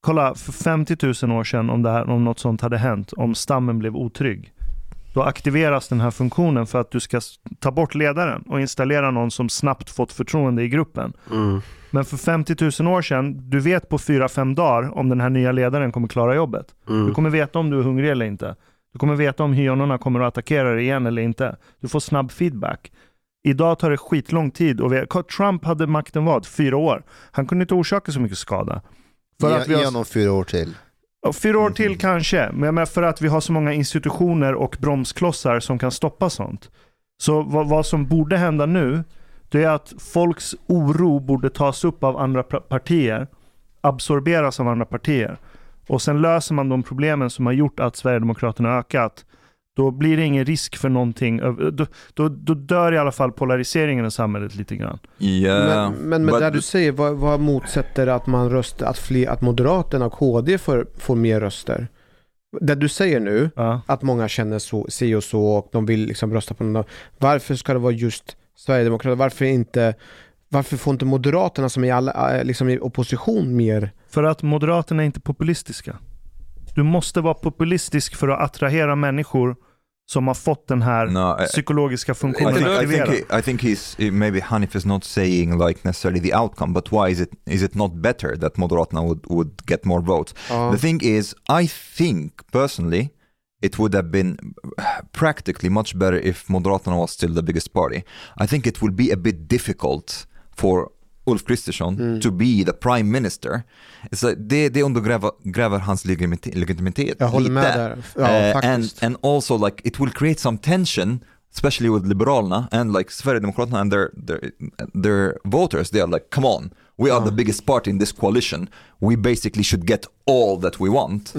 kolla, för 50 000 år sedan om, det här, om något sånt hade hänt, om stammen blev otrygg. Då aktiveras den här funktionen för att du ska ta bort ledaren och installera någon som snabbt fått förtroende i gruppen. Mm. Men för 50 000 år sedan, du vet på 4-5 dagar om den här nya ledaren kommer klara jobbet. Du Mm. kommer veta om du är hungrig eller inte. Du kommer veta om hyenorna kommer att attackera dig igen eller inte. Du får snabb feedback. Idag tar det skitlång tid och vi, Trump hade makten vad? Fyra år. Han kunde inte orsaka så mycket skada. För att vi Ge har, honom fyra år till. Fyra år till kanske, men för att vi har så många institutioner och bromsklossar som kan stoppa sånt. Så vad, vad som borde hända nu, det är att folks oro borde tas upp av andra partier, absorberas av andra partier. Och sen löser man de problemen som har gjort att Sverigedemokraterna ökat. Då blir det ingen risk för någonting. Då, då, då dör i alla fall polariseringen i samhället lite grann. Yeah, Men, men med but det du säger, vad, vad motsätter att man röstar, att, fler, att Moderaterna och KD får, får mer röster? Det du säger nu, Ja. att många känner så, si och så och de vill liksom rösta på någon. Varför ska det vara just Sverigedemokraterna? Varför inte varför får inte Moderaterna som är i, alla, eh, liksom i opposition mer? För att Moderaterna är inte populistiska. Du måste vara populistisk för att attrahera människor som har fått den här No, I- psykologiska I funktionen think, I think, aktiverad. I think he's eh, maybe Hanif is not saying like necessarily the outcome, but why is it is it not better that Moderatna would, would get more votes? Ja. The thing is, I think personally, it would have been practically much better if Moderaterna was still the biggest party. I think it will be a bit difficult for Ulf Kristersson to be the prime minister. Så det, det undergräver gräver hans legitimitet. Jag håller lite. med där. Ja, Eh, and, faktiskt. and also like it will create some tension especially with Liberalerna and like Sverigedemokraterna and their, their, their voters, they are like, come on, We are the biggest party in this coalition. We basically should get all that we want.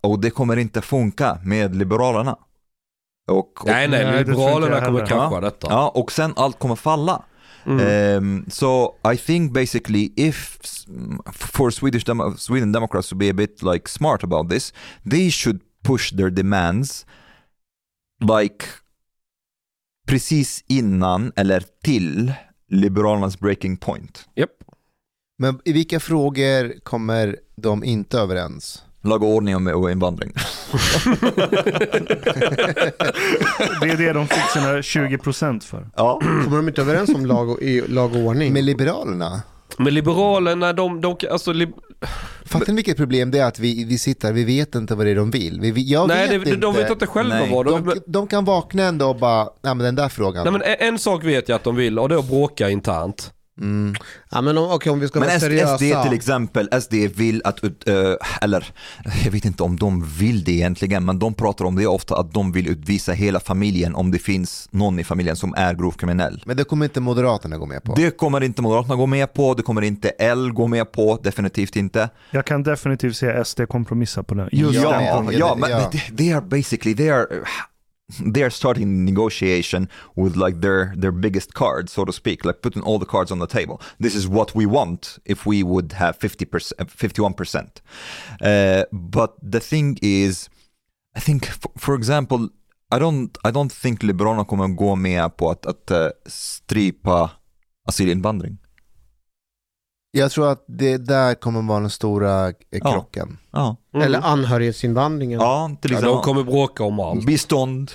Och det kommer inte funka med Liberalerna. Och, och, Nej, nej, Liberalerna kommer krascha Ja. detta. Ja, och sen allt kommer falla. Um, so I think basically if for Swedish Demo- Sweden Democrats to be a bit like smart about this, they should push their demands like precis innan eller till Liberalernas breaking point. Japp. Men i vilka frågor kommer de inte överens? Lag och ordning och, invandring. [LAUGHS] Det är det de fick sina 20% för. Ja. Kommer de inte överens om lag och, lag och ordning? Med Liberalerna? Men Liberalerna, de, de, alltså, lib... Fattar ni vilket problem det är att vi, vi sitter vi vet inte vad det är de vill. Vi, vi- jag nej, vet det, inte. de vet inte själva Nej. vad de... de, de kan vakna en dag och bara, nej men den där frågan. Nej men en, en sak vet jag att de vill och det är att bråka internt. Mm. Ja, men om, okej, om vi ska Men vara SD, seriösa. SD till exempel, SD vill att, ut- eh, eller jag vet inte om de vill det egentligen, men de pratar om det ofta att de vill utvisa hela familjen om det finns någon i familjen som är grovt kriminell. Men det kommer inte Moderaterna gå med på. Det kommer inte Moderaterna gå med på, det kommer inte L gå med på, definitivt inte. Jag kan definitivt se SD kompromissa på den. Just Ja, den ja, ja, men ja. they- they are basically, they are, they are starting negotiation with like their, their biggest card, so to speak, like putting all the cards on the table. This is what we want if we would have 50%, 51%. Uh, uh, but the thing is, I think, for, for example, I don't, I don't think Liberalerna kommer gå med på att, att uh, strypa asylinvandring. Jag tror att det där kommer vara den stora eh, Ja. krocken. Ja, Eller anhörighetsinvandringen. ja till Ja, exempel. de kommer bråka om allt. Bistånd,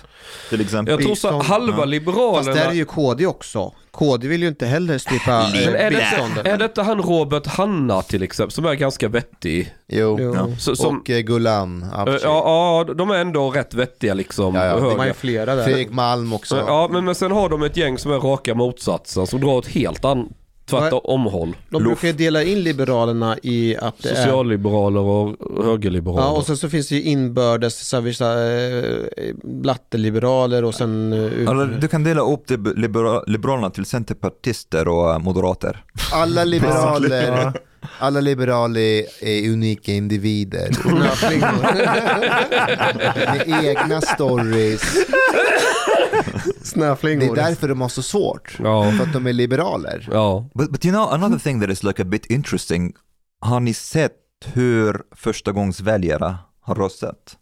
till exempel. Jag tror så Bistånd, halva ja. liberalerna... Fast där är ju KD också. KD vill ju inte heller strypa Men är, eh, det, biståndet. är detta han Robert Hanna till exempel, som är ganska vettig? Jo. Jo. Ja. Så, som, Och eh, Gulan ja, Avci. ja, de är ändå rätt vettiga liksom. Ja, ja. De har ju höga. flera där. Fredrik Malm också. Ja, men, men sen har de ett gäng som är raka motsatsen, som drar åt helt an, tvärtom omhåll. De brukar ju dela in Liberalerna i att det. Socialliberaler och högerliberaler. Ja, och sen så finns det ju inbördes så här, vissa eh, blatteliberaler och sen... Eller, du kan dela upp libera- Liberalerna till centerpartister och eh, moderater. Alla liberaler. Alla liberaler är unika individer. [LAUGHS] snöflingor. Med egna stories. Det är snöflingor. därför de har så svårt. Ja. För att de är liberaler. Ja. But, but you know, another thing that is like a bit interesting. Har ni sett hur förstagångsväljare har röstat?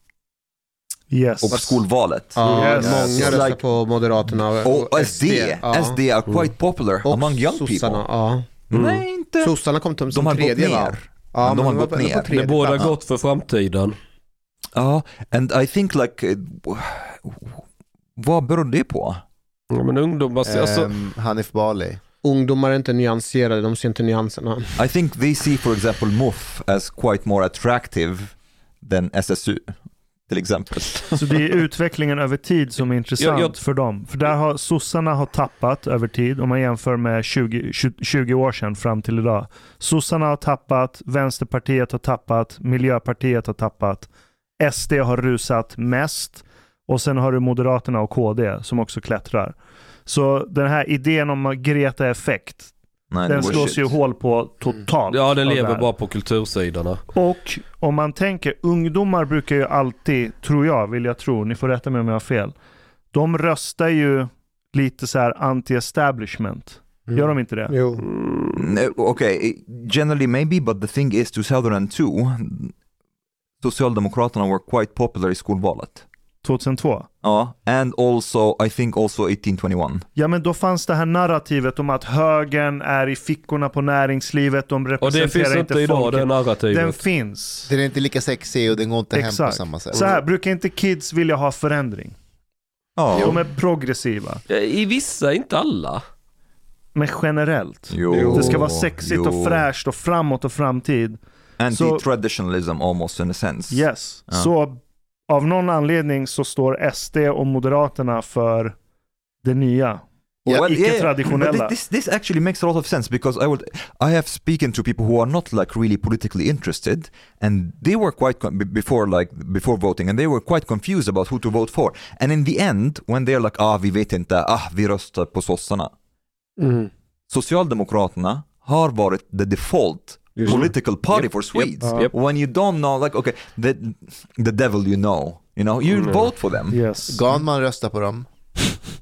Yes. Och skolvalet? Ja, Yes. många röstar like- på Moderaterna Och SD, Ja. SD are quite popular Och among young sossarna, people. Ja. Nej, inte. Sossarna kom till som De har gått tredje va? ner. Ja, de men har var gått ner. Det båda gott för framtiden. Ja, and I think like, eh, vad beror det på? Ja, men ungdomar, alltså, Ehm, Hanif Bali. Ungdomar är inte nyanserade, de ser inte nyanserna. I think they see for example MUF as quite more attractive than SSU, till exempel. Så det är utvecklingen över tid som är intressant Jag- jag- för dem. För där har sossarna har tappat över tid om man jämför med 20, 20, 20 år sedan fram till idag. Sossarna har tappat, Vänsterpartiet har tappat, Miljöpartiet har tappat. SD har rusat mest och sen har du Moderaterna och KD som också klättrar. Så den här idén om Greta-effekt, Nej, den slås shit. ju hål på totalt. ja den lever bara på kultursidorna. Och om man tänker, ungdomar brukar ju alltid, tror jag, vill jag tro, ni får rätta mig om jag har fel. De röstar ju lite så här anti-establishment. Gör de inte det? Jo. No, okay, generally maybe, but the thing is 2002, Socialdemokraterna were quite popular i skolvalet. 2002? Ja, and also, I think also 1821. Ja men då fanns det här narrativet om att högern är i fickorna på näringslivet, de Och representerar det finns inte idag, folket. det narrativet. Den finns. Den är inte lika sexig och den går inte hem på Exakt. samma sätt. Så här, brukar inte kids vilja ha förändring? Ja, De är progressiva. I vissa, inte alla. Men generellt. jo, Det ska vara sexigt och jo. fräscht och framåt och framtid. Anti-traditionalism almost in a sense. Yes. Ja. Så av någon anledning så står SD och Moderaterna för det nya. Well, yeah, icke-traditionella. but This, this actually makes a lot of sense because I would I have spoken to people who are not like really politically interested and they were quite before like before voting and they were quite confused about who to vote for and in the end when they're like ah vi vet inte ah vi röstar på sossarna Mm. Socialdemokraterna har varit the default political party Yep, for Swedes. yep, yep. When you don't know, like okay, the, the devil you know, you know, you Mm. vote for them. Yes. Ganman röstar på dem.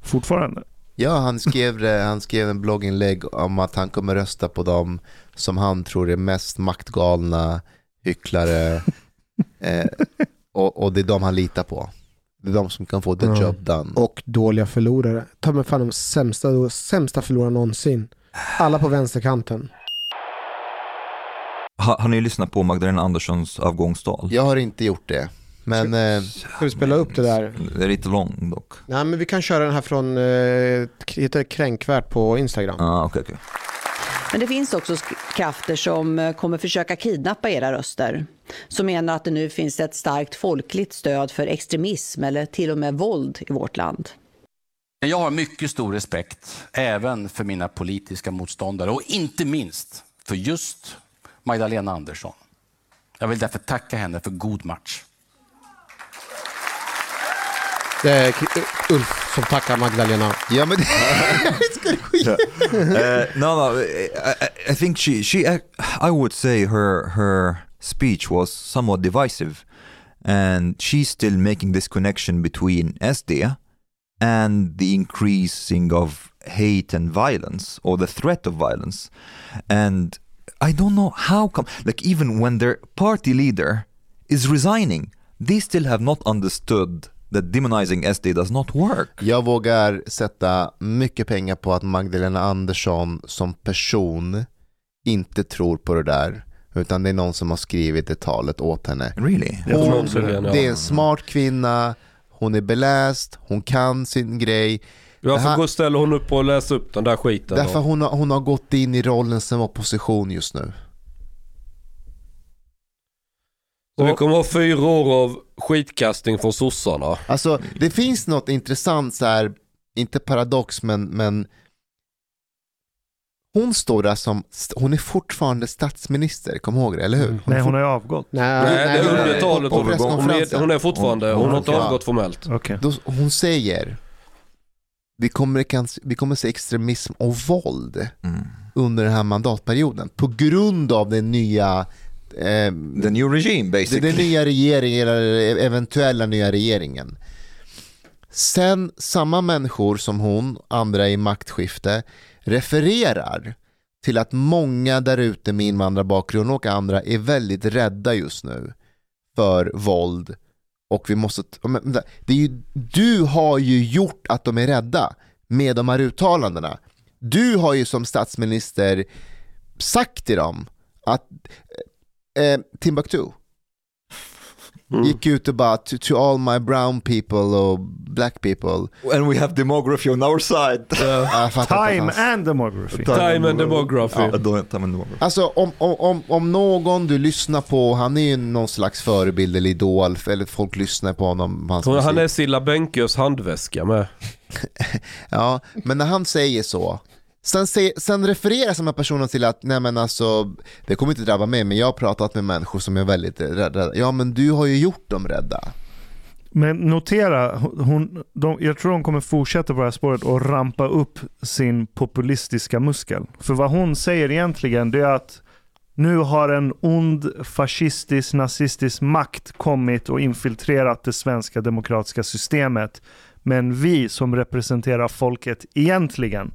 Fortfarande. Ja, han skrev, det- han skrev en blogginlägg om att han kommer rösta på dem som han tror är mest maktgalna hycklare. [LAUGHS] eh, och, och det är de han litar på. Det är de som kan få the Ja. job done. Och dåliga förlorare. Ta mig fan de sämsta, sämsta förlorarna någonsin. Alla på vänsterkanten. Ha, har ni lyssnat på Magdalena Anderssons avgångstal? Jag har inte gjort det. Men eh, Ska vi spela upp det där? Det är lite lång dock. Nej men vi kan köra den här från, eh, heter det kränkvärt på Instagram. Ah, okej, okej. Men det finns också krafter som eh, kommer försöka kidnappa era röster. Som menar att det nu finns ett starkt folkligt stöd för extremism eller till och med våld i vårt land. Jag har mycket stor respekt även för mina politiska motståndare och inte minst för just Magdalena Andersson. Jag vill därför tacka henne för god match. Det är Ulf som tackar Magdalena. ja, men uh, [LAUGHS] no, no. I, I- I think she, she, I would say her, her speech was somewhat divisive, and she's still making this connection between SD and the increasing of hate and violence, or the threat of violence, and I don't know how come. Like even when their party leader is resigning, they still have not understood that demonizing SD does not work. jag vågar sätta mycket pengar på att Magdalena Andersson som person inte tror på det där. Utan det är någon som har skrivit det talet åt henne. Really? Hon, det är en smart kvinna, hon är beläst, hon kan sin grej. Varför Det här- går ställer hon upp och läser upp den där skiten? Därför då? hon har, hon har gått in i rollen som opposition just nu. Så vi kommer ha fyra år av skitkastning från sossarna. Alltså det finns något intressant så här, inte paradox men, men hon står där som, hon är fortfarande statsminister, kom ihåg det, eller hur? Nej, hon har ju avgått. Nej, Nej, det är under talet. Hon är, presskonferensen. hon är fortfarande, hon har inte Ja. avgått formellt. Okej. Då, hon säger, vi kommer, vi kommer se extremism och våld Mm. under den här mandatperioden på grund av den nya eh, The new regime basically. den nya regeringen, eller eventuella nya regeringen. Sen samma människor som hon, andra i maktskifte, refererar till att många där ute med invandrarbakgrund och andra är väldigt rädda just nu för våld och vi måste, men det är ju, du har ju gjort att de är rädda med de här uttalandena. Du har ju som statsminister sagt till dem att eh, Timbuktu gick ut och bara to, to all my brown people och black people. And we have demography on our side. [LAUGHS] Fattar Time and demography. Time and demography. Ja, då- time and demography. Alltså om, om, om, någon du lyssnar på, han är ju någon slags förebild eller idol, eller folk lyssnar på honom. Hans han är Silla Bänkös handväska med. [LAUGHS] Ja, men när han säger så, sen, se, sen refererar samma personen till att nej men alltså, det kommer inte drabba mig, men jag har pratat med människor som är väldigt rädda. Ja men du har ju gjort dem rädda. Men notera, hon, de, jag tror hon kommer fortsätta på det här spåret och rampa upp sin populistiska muskel. För vad hon säger egentligen det är att nu har en ond fascistisk, nazistisk makt kommit och infiltrerat det svenska demokratiska systemet. Men vi som representerar folket egentligen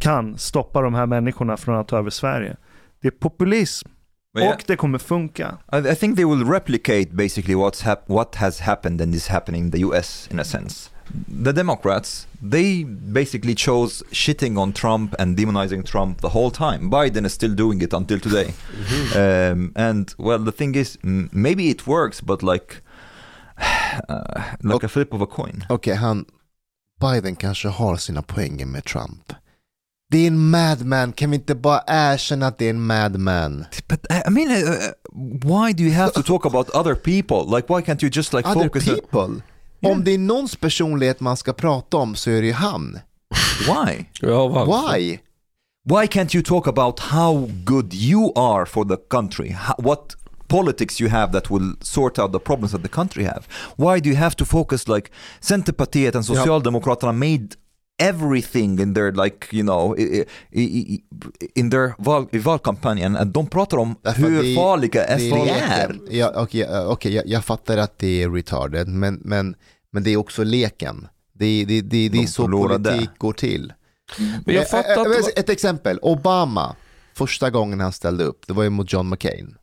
kan stoppa de här människorna från att ta över Sverige. Det är populism Men jag- och det kommer funka. I, think they will replicate basically what's hap- what has happened and is happening in the US in a sense. The Democrats, they basically chose shitting on Trump and demonizing Trump the whole time. Biden is still doing it until today. [LAUGHS] [LAUGHS] um, and well, the thing is, maybe it works, but like, [SIGHS] uh, like a flip of a coin. Okej, han, Biden kanske har sina poänger med Trump. Det är en madman, kan vi inte bara erkänna att det är en madman? But I mean, uh, why do you have to talk about other people? Like, why can't you just like Other focus? on- people? Om det är någons personlighet man ska prata om så är det ju han. why? Why? Why can't you talk about how good you are for the country? How, what politics you have that will sort out the problems that the country have? Why do you have to focus like Centerpartiet and Socialdemokraterna made everything in their like you know i- i- i- in their val, i valkampanjen att de pratar om Därför hur det- farliga SD är. leken. Ja, Okej, ja, okej, jag, jag fattar att det är retarded, men, men, men det är också leken. Det, det, det, det är så förlorade. politik går till. Men jag Eh, fattar eh. Ett exempel, Obama, första gången han ställde upp, det var ju mot John McCain.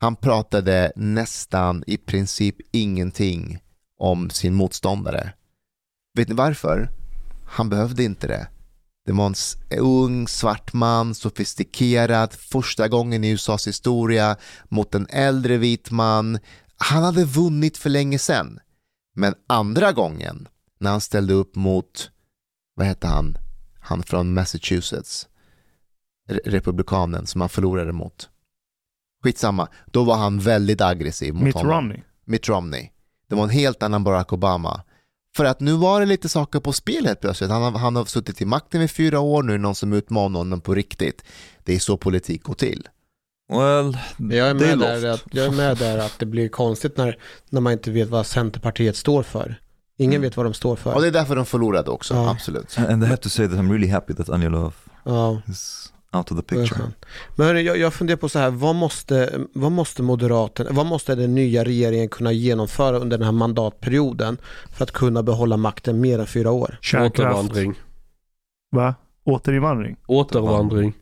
Han pratade nästan i princip ingenting om sin motståndare. Vet ni varför? Han behövde inte det. Det var en ung svart man, sofistikerad, första gången i USAs historia mot en äldre vit man. Han hade vunnit för länge sedan. Men andra gången, när han ställde upp mot, vad hette han, han från Massachusetts, Re- republikanen som han förlorade mot. Skitsamma, då var han väldigt aggressiv mot Mitt honom. Romney. Mitt Romney. Det var en helt annan Barack Obama. För att nu var det lite saker på spel helt plötsligt. Han, har- han har suttit i makten i fyra år, nu är det någon som utmanar honom på riktigt. Det är så politik går till. Well, Jag är, med där, att, jag är med där att det blir konstigt när, när man inte vet vad Centerpartiet står för. Ingen Mm. vet vad de står för. Och det är därför de förlorade också, Ja. absolut. And I have to say that I'm really happy that Anja Lööf Ja, is out of the picture. Men hörni, jag, jag funderar på så här, vad måste, vad måste Moderaterna, vad måste den nya regeringen kunna genomföra under den här mandatperioden för att kunna behålla makten mer än fyra år? Kärnkraft. Återvandring. Va? Återinvandring? Återvandring.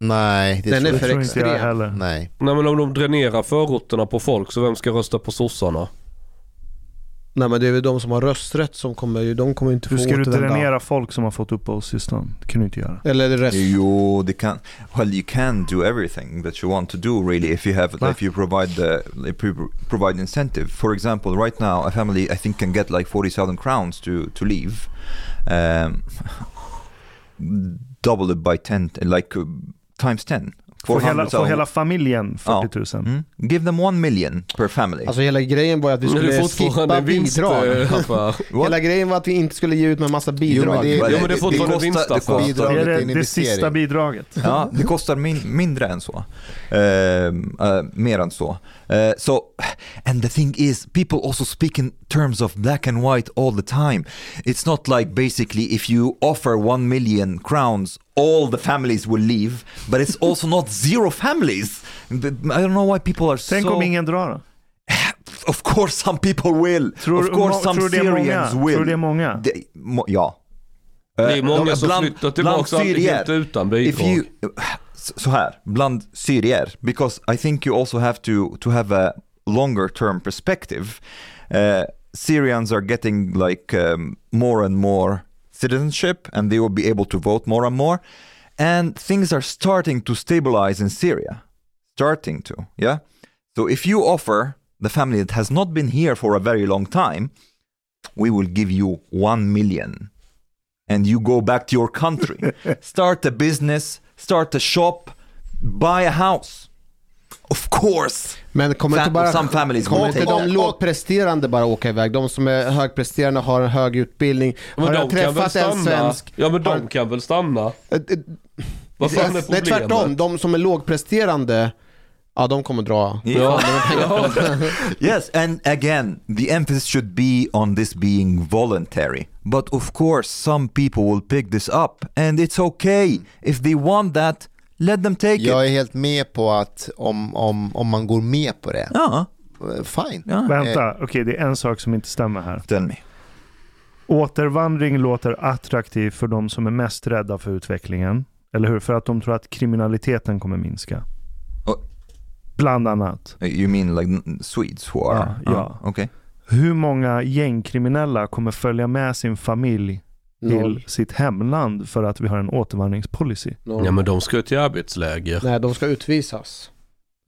Nej, det Den tror är för tror inte jag extrem. heller. Nej. Nej men om de dränerar förorterna på folk så vem ska rösta på sossarna? Nej men det är väl de som har rösträtt som kommer ju, de kommer inte få Hur ska du dränera folk som har fått uppehållstillstånd? Det kan du inte göra. Eller det rest... You they can well you can do everything that you want to do really if you have Va? if you provide the if you provide incentive. For example, right now a family I think can get like forty thousand crowns to to leave. Um, [LAUGHS] double it by ten like uh, times ten. Får hela, 400,000. får hela familjen 40 000? Mm. Give them one million per family. Alltså hela grejen var att vi det skulle skippa vinst, bidrag. eh. [LAUGHS] Hela grejen var att vi inte skulle ge ut med massa bidrag. men det- Jo, men det är fortfarande vinstaffär. det Det kostar, Bidraget är det, det sista bidraget. Ja, det kostar min, mindre än så. Ehm, eh, mer än så. Eh, so, and the thing is, people also speak in terms of black and white all the time. It's not like basically if you offer one million crowns, all the families will leave, but it's also not zero families. I don't know why people are Tänk so... om ingen drar då? [LAUGHS] Of course some people will. Tror, of course some tror är många? Syrians will. Tror det är många? Det- må- ja. Det är Eh, många de- som bland- flyttar tillbaka helt utan bidrag. så här, bland syrier, because I think you also have to, to have a longer term perspective. Uh, Syrians are getting like um, more and more citizenship and they will be able to vote more and more. And things are starting to stabilize in Syria. Starting to, yeah? So if you offer the family that has not been here for a very long time, we will give you one million and you go back to your country. [LAUGHS] start a business, start a shop, buy a house. Of course. Men kommer inte bara... some families Kommer inte de lågpresterande bara åka iväg? De som är högpresterande har en hög utbildning. Men har de jag kan väl träffat en stanna? svensk... Ja men de har- kan väl stanna? Eh, eh, Vad fan är Nej problemet? tvärtom, de som är lågpresterande, ja de kommer dra. Ja. [LAUGHS] Yes, and again, the emphasis should be on this being voluntary. But of course, some people will pick this up, and it's okay. If they want that, let them take Jag it. är helt med på att om, om, om man går med på det, Ja, eh, fine. ja. Vänta, okej det är en sak som inte stämmer här. Tell me. Återvandring låter attraktivt för de som är mest rädda för utvecklingen. Eller hur? För att de tror att kriminaliteten kommer minska. Oh. Bland annat. You mean like Swedes who are? Ja, ja. Ah, okay. Hur många gängkriminella kommer följa med sin familj till Noll. sitt hemland för att vi har en återvandringspolicy? Noll. ja men de ska ju till arbetsläger. Nej, de ska utvisas.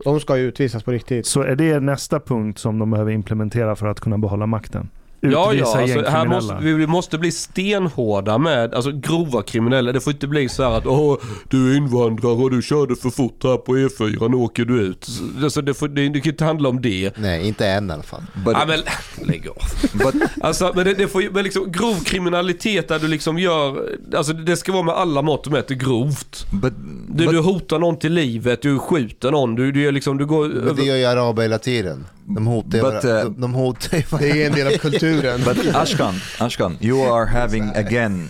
De ska ju utvisas på riktigt. Så är det nästa punkt som de behöver implementera för att kunna behålla makten? Ja, ja, alltså, här måste, vi måste bli stenhårda med alltså, grova kriminella. Det får inte bli så här att Åh, du är invandrare och du körde för fort här på E4, nu åker du ut. Alltså, det, får, det, det kan inte handla om det. Nej, inte än i alla fall. But, ja, men lägg av. but Alltså, men det, det får men liksom grov kriminalitet där du liksom gör, alltså det ska vara med alla mått och mätt grovt. but Du, but- du hotar någon till livet, du skjuter någon, du, du, gör liksom, du går... Men det gör ju araber hela tiden. De hotar But, uh, de, de hotar Det är en del av kulturen. But Ashkan, Ashkan, you [LAUGHS] are having again,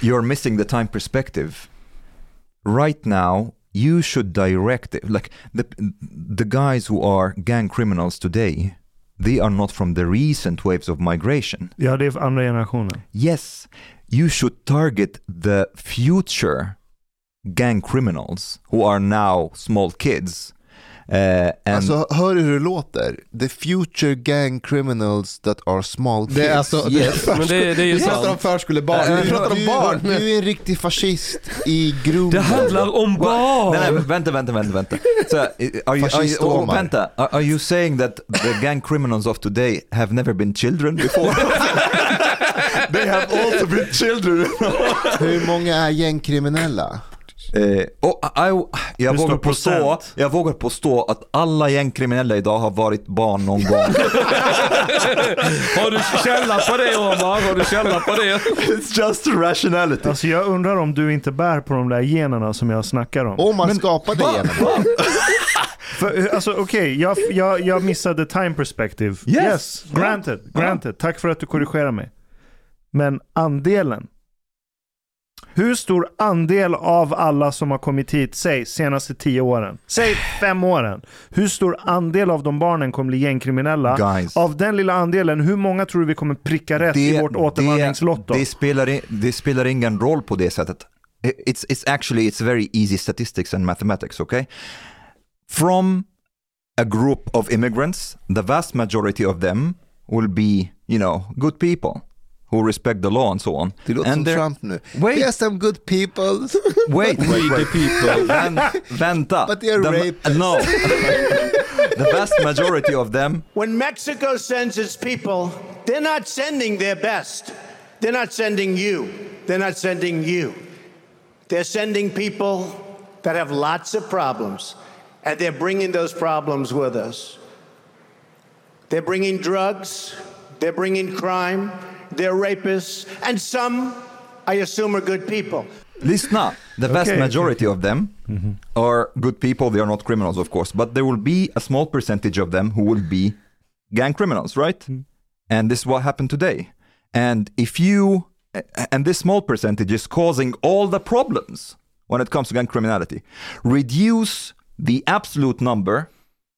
you're missing the time perspective. Right now, you should direct it. Like the the guys who are gang criminals today, they are not from the recent waves of migration. Ja, det är andra generationen. Yes, you should target the future gang criminals who are now small kids. Uh, and Alltså hör du hur det låter? The future gang criminals that are small kids. Det är alltså, Yes. Men det, det är ju vi pratar om sant. förskolebarn, vi pratar om du, barn. du är en riktig fascist i grunden. Det handlar om barn! Nej, nej, vänta, vänta, vänta, vänta. Så, are you, are you, oh, vänta, are, are you saying that the gang criminals of today have never been children before? [LAUGHS] They have also been children. [LAUGHS] Hur många är gängkriminella? Eh, och I, jag, stor vågar påstå, jag vågar påstå att alla gängkriminella idag har varit barn någon gång. [LAUGHS] [LAUGHS] Har du källa på det Omar? Har du källa på det? It's just rationality. Alltså jag undrar om du inte bär på de där generna som jag snackar om. Om man skapade genom [LAUGHS] För, eh, alltså okej, jag, jag, jag missade time perspective. Yes. granted, granted. Tack för att du korrigerar mig. Men andelen. Hur stor andel av alla som har kommit hit, säg senaste tio åren, säg fem åren. Hur stor andel av de barnen kommer bli gängkriminella? Guys. Av den lilla andelen, hur många tror du vi kommer pricka rätt i vårt återvandringslotto? det, det, spelar, det spelar ingen roll på det sättet. It's, it's actually it's very easy statistics and mathematics, okay? From a group of immigrants, the vast majority of them will be, you know, good people who respect the law and so on. Det låter and som they're- Trump nu. Wait. We are some good people. [LAUGHS] Wait, We wait, the wait. people. [LAUGHS] Vän, vänta. But they're The- rapists. No. [LAUGHS] the vast majority of them When Mexico sends its people, they're not sending their best. They're not sending you. They're not sending you. They're sending people that have lots of problems, and they're bringing those problems with us. They're bringing drugs, they're bringing crime, they're rapists, and some, I assume, are good people. Lyssna, the vast Okay, majority of them mm-hmm. are good people. They are not criminals, of course, but there will be a small percentage of them who will be gang criminals, right? Mm-hmm. And this is what happened today. And if you, and this small percentage is causing all the problems when it comes to gang criminality. Reduce the absolute number,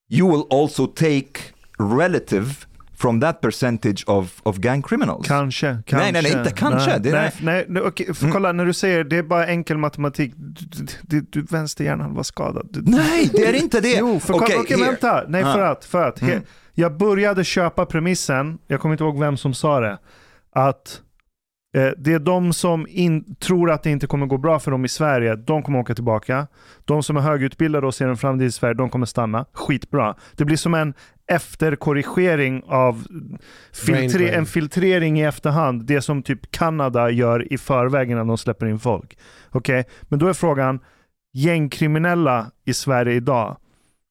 you will also take relative from that percentage of, of gang criminals. Kanske, kanske. Nej, nej, nej, inte kanske. Nej, Det nej, nej, nej, okej, för kolla, när du säger det är bara enkel matematik. Du, du, du, vänsterhjärnan var skadad. Du, Nej, det är inte det. Jo, för kolla, Okej, okej, here. vänta. Nej, för Ah. att, för att. He, jag började köpa premissen, jag kommer inte ihåg vem som sa det, att det är de som in, tror att det inte kommer gå bra för dem i Sverige, de kommer åka tillbaka. De som är högutbildade och ser en framtid i Sverige, de kommer stanna. Skitbra. Det blir som en efterkorrigering av Brain filtre, en filtrering i efterhand. Det som typ Kanada gör i förväg innan de släpper in folk. Okej, men då är frågan, gängkriminella i Sverige idag,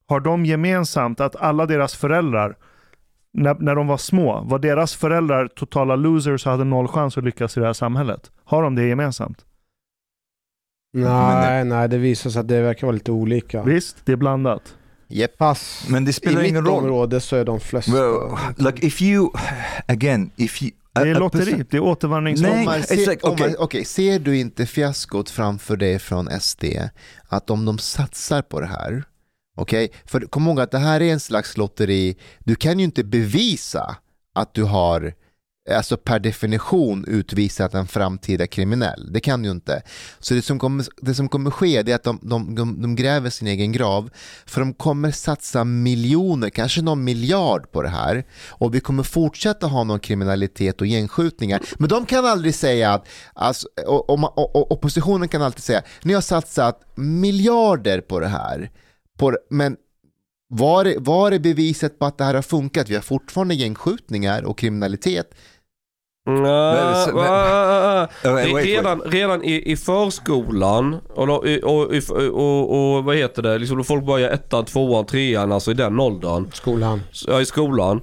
har de gemensamt att alla deras föräldrar, när, när de var små, var deras föräldrar totala losers och hade noll chans att lyckas i det här samhället? Har de det gemensamt? Nej, nej, det visar sig att det verkar vara lite olika. Visst, det är blandat. Yep. Fast Men det i spelar ingen mitt roll. område så är de flesta... Well, like if you, again, if you... Det är lotteri, person- det är återvandringslott. Like, okay. okej, ser du inte fiaskot framför dig från SD? Att om de satsar på det här, okej, för kom ihåg att det här är en slags lotteri, du kan ju inte bevisa att du har alltså per definition utvisat en framtida kriminell. Det kan du ju inte. Så det som kommer, det som kommer ske det är att de, de, de, de gräver sin egen grav för de kommer satsa miljoner, kanske någon miljard på det här och vi kommer fortsätta ha någon kriminalitet och gängskjutningar. Men de kan aldrig säga att, alltså, och, och, och, och oppositionen kan alltid säga, ni har satsat miljarder på det här. På, men var är, var är beviset på att det här har funkat? Vi har fortfarande gängskjutningar och kriminalitet. Mm, Men- men- wait, redan, redan i, i förskolan och, och, och, och, och vad heter det, liksom då folk börjar ettan, tvåan, trean, alltså i den åldern. Skolan. Ja, i skolan.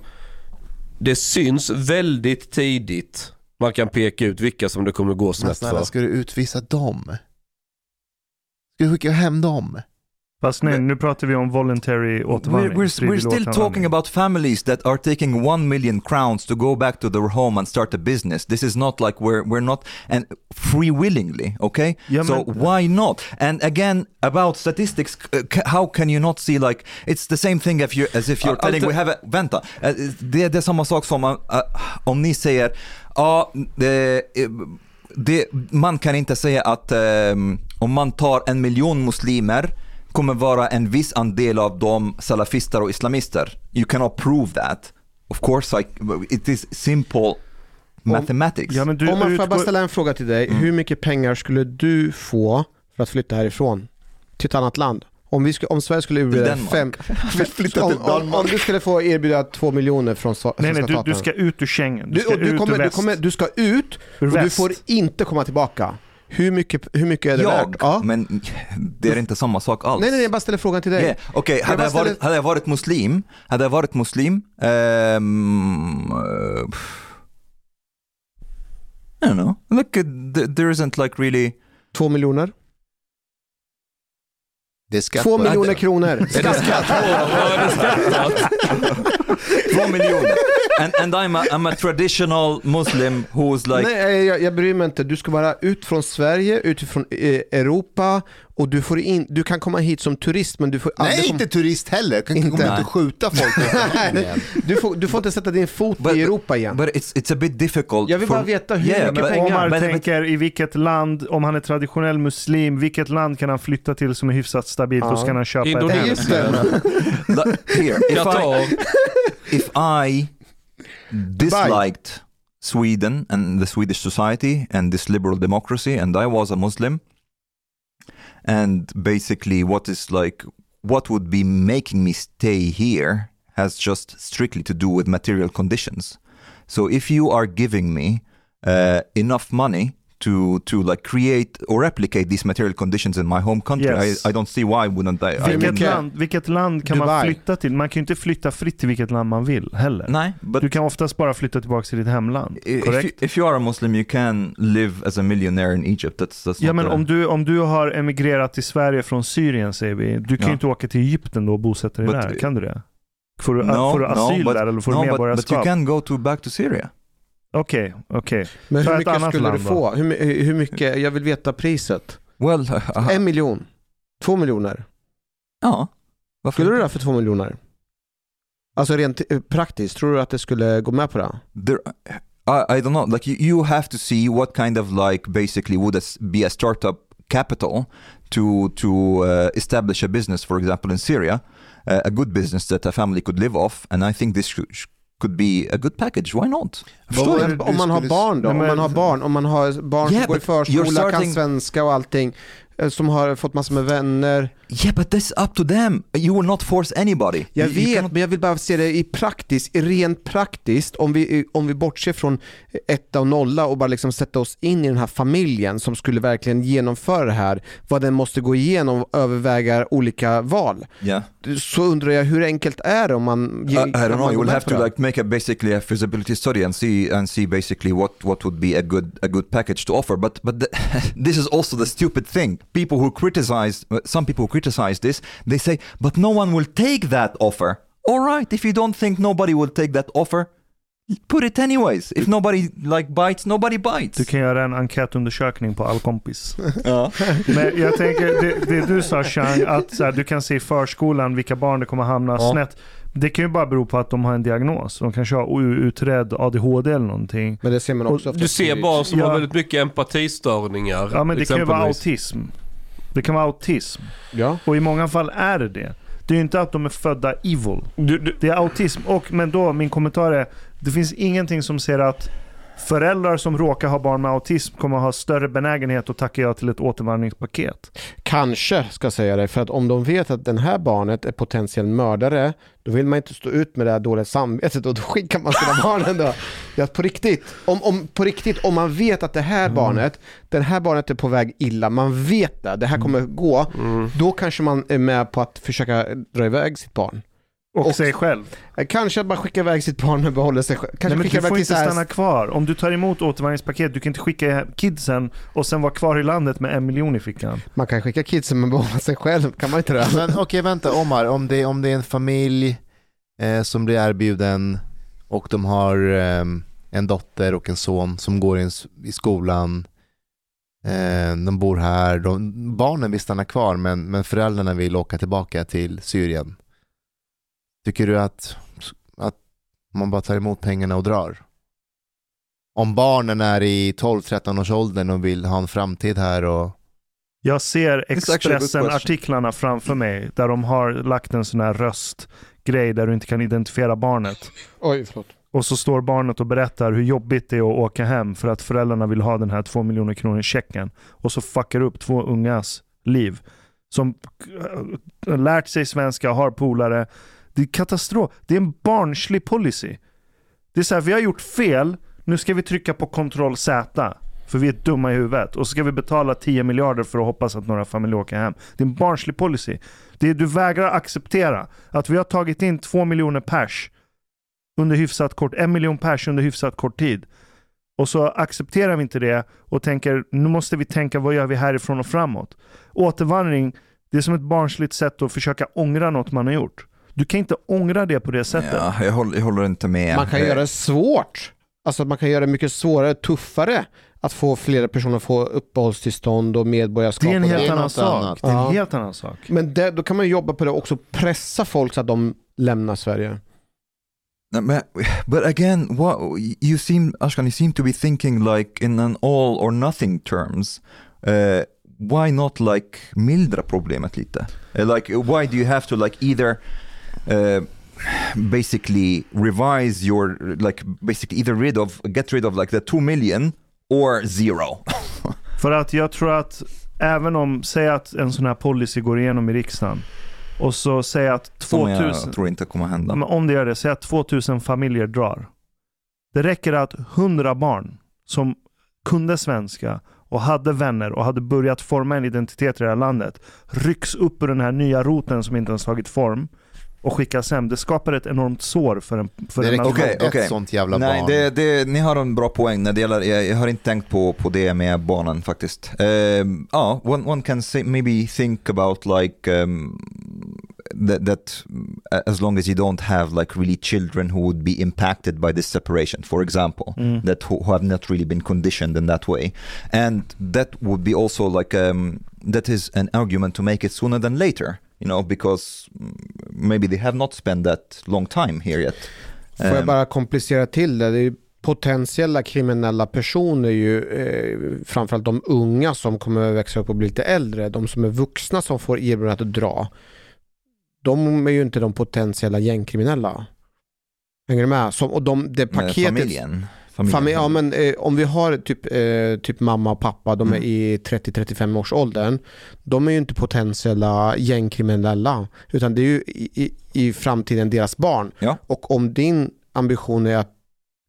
Det syns väldigt tidigt. Man kan peka ut vilka som det kommer gå Men snett snälla, för. ska du utvisa dem? Ska vi skicka hem dem? Fast nej, nu pratar vi om voluntary We're, återvandring. we're, we're frivillig still talking about families that are taking one million crowns to go back to their home and start a business. This is not like we're we're not and free willingly, okay? Yeah, so man. why not? And again, about statistics, uh, how can you not see like it's the same thing if you as if you're telling we have a vänta, uh, det, det är samma sak som uh, uh, om ni säger ja, det, det, man kan inte säga att um, om man tar en miljon muslimer kommer vara en viss andel av dem salafister och islamister. You cannot prove that. Of course, like, it is simple mathematics. Ja, men du Om man får bara ställa en fråga till dig. Hur mycket pengar skulle du få för att flytta härifrån till ett annat land? Om, vi skulle, om Sverige skulle erbjuda fem... [LAUGHS] Flytta om, till om, Danmark. om du skulle få erbjuda två miljoner från so- Nej, nej, du, du ska ut ur Schengen. Du Du, ska du, ut kommer, ur du, väst. kommer, du ska ut Ur och du får inte komma tillbaka. Hur mycket, hur mycket är det jag, värt? Ja. men det är inte samma sak alls. Nej, nej, jag bara ställer frågan till dig. Yeah. Okej, Jag hade, jag varit, ställer- hade jag varit muslim, hade jag varit muslim, ehm, eh, I don't know, like, uh, th- there isn't like really Två miljoner? Det är skatt Två miljoner kronor. Är det skatt [LAUGHS] två miljoner. And, and I'm, a, I'm a traditional muslim who's like, Nej, jag, jag bryr mig inte. Du ska bara ut från Sverige, utifrån eh, Europa och du, får in, du kan komma hit som turist men du får aldrig Nej, inte turist heller. Jag kan inte Inte. komma hit och skjuta folk. [LAUGHS] hem du, får, du får inte sätta din fot But- i Europa igen. but it's, it's a bit difficult. Jag vill for- bara veta hur Yeah, mycket but- pengar. Omar but- but- tänker i vilket land, om han är traditionell muslim, vilket land kan han flytta till som är hyfsat stabilt och så kan han köpa ett Indonesien. Like, [LAUGHS] here, if I, if I disliked Sweden and the Swedish society and this liberal democracy, and I was a Muslim, and basically what is like, what would be making me stay here has just strictly to do with material conditions. So if you are giving me uh, enough money to to like create or replicate these material conditions in my home country, Yes. I, I don't see why wouldn't I? I Vilket, Okej. land, vilket land kan man Dubai. flytta till? Man kan ju inte flytta fritt till vilket land man vill heller. Nej, Du kan oftast bara flytta tillbaka till ditt hemland. if you, Korrekt? if you are a Muslim, you can live as a millionaire in Egypt. That's, that's Ja men a- om du, om du har emigrerat till Sverige från Syrien säger vi, du kan Ja. ju inte åka till Egypten då och bosätta dig But- där, kan du det? Får du, No, får du no, asyl but- där eller får no, du but, but you medborgarskap? can go to back to Syria. Okej, okej. Men Ta hur mycket annat skulle du få? Hur, hur mycket? Jag vill veta priset. Well, [LAUGHS] En miljon? Två miljoner? ja. Varför Skulle du det för två miljoner? Alltså rent eh, praktiskt, tror du att det skulle gå med på det? There, I, I don't know. Like you, you have to see what kind of like basically would be a startup capital to to uh, establish a business, for example, in Syria, uh, a good business that a family could live off, and I think this should, could be a good package. Why not? Förstår du? Om man har barn då? Om man har barn, om man har barn Yeah, som går i förskola, kan starting- svenska och allting, eh, som har fått massor med vänner. Yeah, but that's up to them. You will not force anybody. Jag You- vet, cannot- men jag vill bara se det i praktiskt, rent praktiskt, om vi, om vi bortser från etta och nolla och bara liksom sätta oss in i den här familjen som skulle verkligen genomföra det här, vad den måste gå igenom och överväga olika val. Yeah. Så undrar jag, hur enkelt är det om man... I, I don't know. You will have to like make a basically a feasibility study and see and see basically what what would be a good a good package to offer. But but the, [LAUGHS] this is also the stupid thing. People who criticize some people who criticize this, they say, but no one will take that offer. All right, if you don't think nobody will take that offer, put it anyways. If nobody like bites, nobody bites. Du kan göra en enkätundersökning på all kompis. [LAUGHS] Ja. Men jag tänker, det, det du sa Chang, att så här, du kan se i förskolan vilka barn det kommer hamna Ja. snett. Det kan ju bara bero på att de har en diagnos. De kanske har outredd ADHD eller någonting. Men det ser man också Du ser barn som Ja. har väldigt mycket empatistörningar. Ja men det kan ju vara autism. Det kan vara autism. Ja. Och i många fall är det det. Det är ju inte att de är födda evil. Det är autism. Och, men då, min kommentar är, det finns ingenting som säger att föräldrar som råkar ha barn med autism kommer ha större benägenhet att tacka ja till ett återvandringspaket. Kanske ska jag säga det, för att om de vet att den här barnet är potentiell mördare, då vill man inte stå ut med det här dåliga samvetet och då skickar man sina [LAUGHS] barn ändå. Ja, på riktigt. Om, om, på riktigt, om man vet att det här barnet, den här barnet är på väg illa, man vet det, det här kommer gå, då kanske man är med på att försöka dra iväg sitt barn. Och, sig själv. Eh, Kanske att man skickar iväg sitt barn men behåller sig själv. Kanske Nej, men skickar du får iväg inte här- stanna kvar. Om du tar emot återvandringspaket, du kan inte skicka kidsen och sen vara kvar i landet med en miljon i fickan. Man kan skicka kidsen men behålla sig själv, kan man inte det? Men okej, vänta Omar, om det, om det är en familj eh, som blir erbjuden och de har eh, en dotter och en son som går i, en, s- i skolan, eh, de bor här, de, barnen vill stanna kvar men, men föräldrarna vill åka tillbaka till Syrien. Tycker du att, att man bara tar emot pengarna och drar? Om barnen är i 12-13 års åldern och vill ha en framtid här och Jag ser. Expressen-artiklarna framför mig där de har lagt en sån här röstgrej där du inte kan identifiera barnet. Oj, förlåt. Och så står barnet och berättar hur jobbigt det är att åka hem för att föräldrarna vill ha den här två miljoner kronor i checken. Och så fuckar upp två ungas liv. Som lärt sig svenska, har polare. Det är katastrof. Det är en barnslig policy. Det är så här, vi har gjort fel, nu ska vi trycka på kontroll Z. För vi är dumma i huvudet. Och så ska vi betala 10 miljarder för att hoppas att några familjer åker hem. Det är en barnslig policy. Det är, du vägrar acceptera att vi har tagit in 2 miljoner pers under hyfsat kort, en miljon pers under hyfsat kort tid. Och så accepterar vi inte det och tänker nu måste vi tänka vad gör vi härifrån och framåt. Återvandring, det är som ett barnsligt sätt att försöka ångra något man har gjort. Du kan inte ångra det på det sättet. Ja, jag, håller, jag håller inte med. Man kan göra det svårt. Alltså man kan göra det mycket svårare, tuffare att få flera personer att få uppehållstillstånd och medborgarskap. Det är en helt annan sak. annat. Det är en Ja. helt annan sak. Men det, då kan man jobba på det och också pressa folk så att de lämnar Sverige. But, but again, what you seem, Ashkan, you seem to be thinking like in an all or nothing terms. Uh, why not like mildra problemet lite? Uh, like why do you have to like either uh, basically revise your like basically either rid of get rid of like the two million or zero? [LAUGHS] För att jag tror att även om, säg att en sån här policy går igenom i riksdagen och så säg att Som jag 2000, tror inte kommer hända. men om det gör det, säg att 2000 familjer drar. Det räcker att 100 barn som kunde svenska och hade vänner och hade börjat forma en identitet i det här landet rycks upp ur den här nya roten som inte ens tagit form och skickas hem. Det skapar ett enormt sår för en, för Det en nation. Okej, ett sånt jävla Nej, barn. det, det, ni har en bra poäng när det gäller, jag, jag har inte tänkt på, på det med barnen faktiskt. Um, ja, one, one can say, maybe think about like um, that, that mm, as long as you don't have like really children who would be impacted by this separation, for example, Mm. that who, who have not really been conditioned in that way. And that would be also like, um, that is an argument to make it sooner than later. You know, because maybe they have not spent that long time here yet. Får jag Um, bara komplicera till det? det är potentiella kriminella personer ju eh, framförallt de unga som kommer att växa upp och bli lite äldre. De som är vuxna som får erbjudandet att dra. De är ju inte de potentiella gängkriminella. Hänger du med? Som, och de, det paketet... Familjen. Familjen. Familj, ja, men, eh, om vi har typ, eh, typ mamma och pappa, de är Mm. i 30-35 års åldern. De är ju inte potentiella gängkriminella, utan det är ju i, i, i framtiden deras barn. Ja. Och om din ambition är att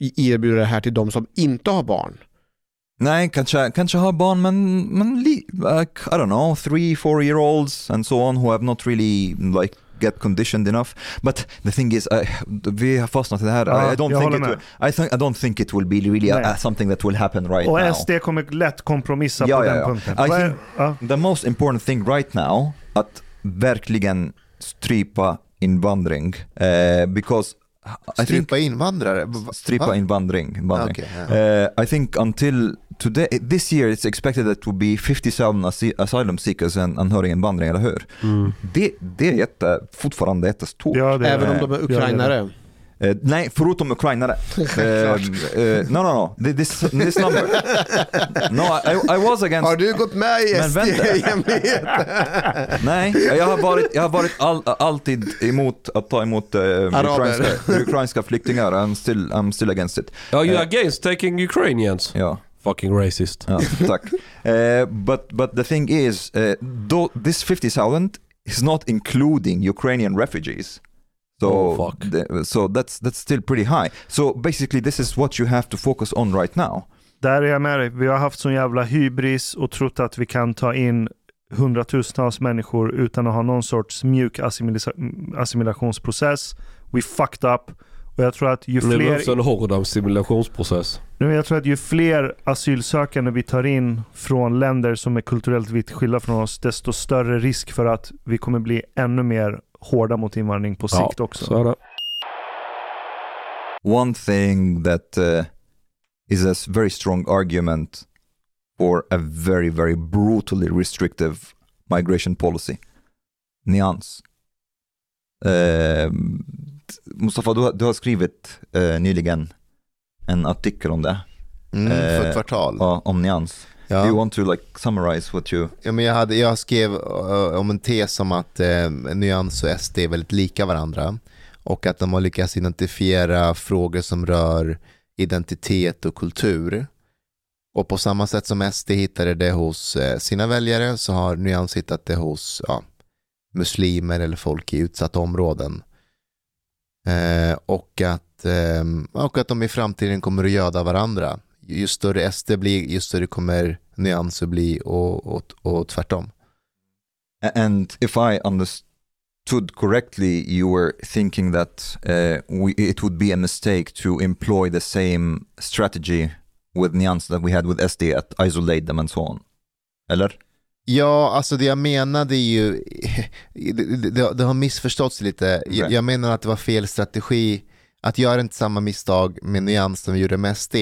i- erbjuda det här till de som inte har barn, Nej, kanske, kanske har barn men, men li, like, I don't know, three, four year olds and so on who have not really like get conditioned enough. But the thing is, I, vi har fastnat i det här. Ja, I, don't think it med. will, I, think, I don't think it will be really a, a, something that will happen right Och now. SD kommer lätt kompromissa Ja, på ja, den punkten. I think- ja. The most important thing right now, att verkligen strypa invandring. Eh, because I think Strypa invandrare? Va- Stripa va? invandring. invandring. Okej, ja. Uh, I think until today, this year it's expected that it will be 50,000 asy- asylum seekers and anhöriginvandring, eller hur? Det, det är jätte, fortfarande jättestort. Ja, även om de är Ja, Eh, nej, förutom ukrainare. uh, uh, no, no, no. This, this number. No, I, I was against... Har du gått med i. SD-jämlikhet? [LAUGHS] Nej, jag har varit, jag har varit all, alltid emot att ta emot uh, ukrainska, ukrainska flyktingar. I'm still, I'm still against it. Are you Eh. against taking Ukrainians? Ja. Fucking racist. Ja, tack. [LAUGHS] Eh, but, but the thing is, uh, though this 50,000 is not including Ukrainian refugees. So, Oh, fuck. the- so that's, that's still pretty high. So basically this is what you have to focus on right now. Där är jag med dig. Vi har haft sån jävla hybris och trott att vi kan ta in hundratusentals människor utan att ha någon sorts mjuk assimilationsprocess. We fucked up. Och jag tror att ju Det behövs fler, en hård assimilationsprocess. Jag tror att ju fler asylsökande vi tar in från länder som är kulturellt vitt skilda från oss, desto större risk för att vi kommer bli ännu mer hårda mot invandring på sikt också. så är det. One thing that uh, is a very strong argument for a very, very brutally restrictive migration policy. Nyans. Eh, Mustafa, du, har- du har skrivit eh, nyligen en artikel om det. Mm, för Eh, ett kvartal. Ja, om nyans. Ja. Do you want to like summarize what you... Ja, men jag, hade, jag skrev eh, om en tes om att eh, Nyans och SD är väldigt lika varandra och att de har lyckats identifiera frågor som rör identitet och kultur. Och på samma sätt som SD hittade det hos eh, sina väljare så har Nyans hittat det hos ja, muslimer eller folk i utsatta områden. Och, att, och att de i framtiden kommer att göda varandra. Ju större SD blir, ju större kommer nyanser bli och, och, och tvärtom. And if I understood correctly, you were thinking that uh, we, it would be a mistake to employ the same strategy with Nyans that we had with SD at isolate them and so on. Eller? Ja, alltså det jag menade är ju, [LAUGHS] det, det, det har missförståtts lite. Jag, jag menar att det var fel strategi att göra inte samma misstag med nyans som vi gjorde med SD.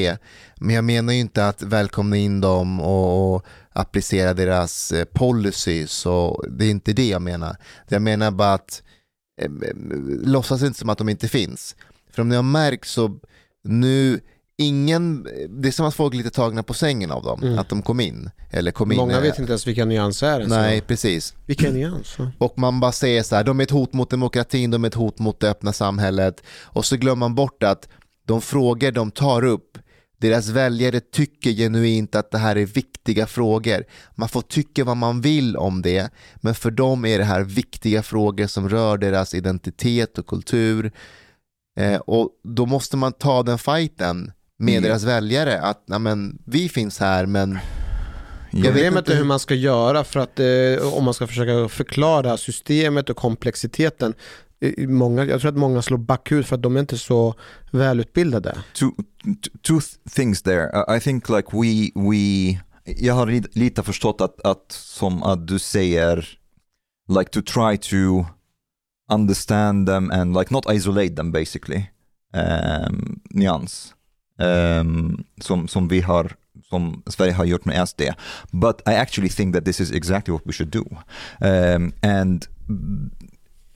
Men jag menar ju inte att välkomna in dem och, och applicera deras eh, policy, det är inte det jag menar. Jag menar bara att eh, eh, låtsas inte som att de inte finns. För om ni har märkt så nu, ingen, det är som att folk är lite tagna på sängen av dem, Mm. att de kom in. Eller kom in Många eh, vet inte ens vilka nyanser är. ens. Nej, precis. Vilka är nyanser? Och man bara säger så här, de är ett hot mot demokratin, de är ett hot mot det öppna samhället. Och så glömmer man bort att de frågor de tar upp, deras väljare tycker genuint att det här är viktiga frågor. Man får tycka vad man vill om det, men för dem är det här viktiga frågor som rör deras identitet och kultur. Eh, och då måste man ta den fighten med Mm. deras väljare, att nej, men, vi finns här men jag vet Problemet inte är hur man ska göra för att eh, om man ska försöka förklara systemet och komplexiteten. Många, jag tror att många slår bakut för att de är inte så välutbildade. two, two th- things there. I- think like we, we jag har li- lite förstått att, att som att du säger like to try to understand them and like not isolate them basically. Um, nyans. Um, som, som vi har som Sverige har gjort med SD. But I actually think that this is exactly what we should do. Um, and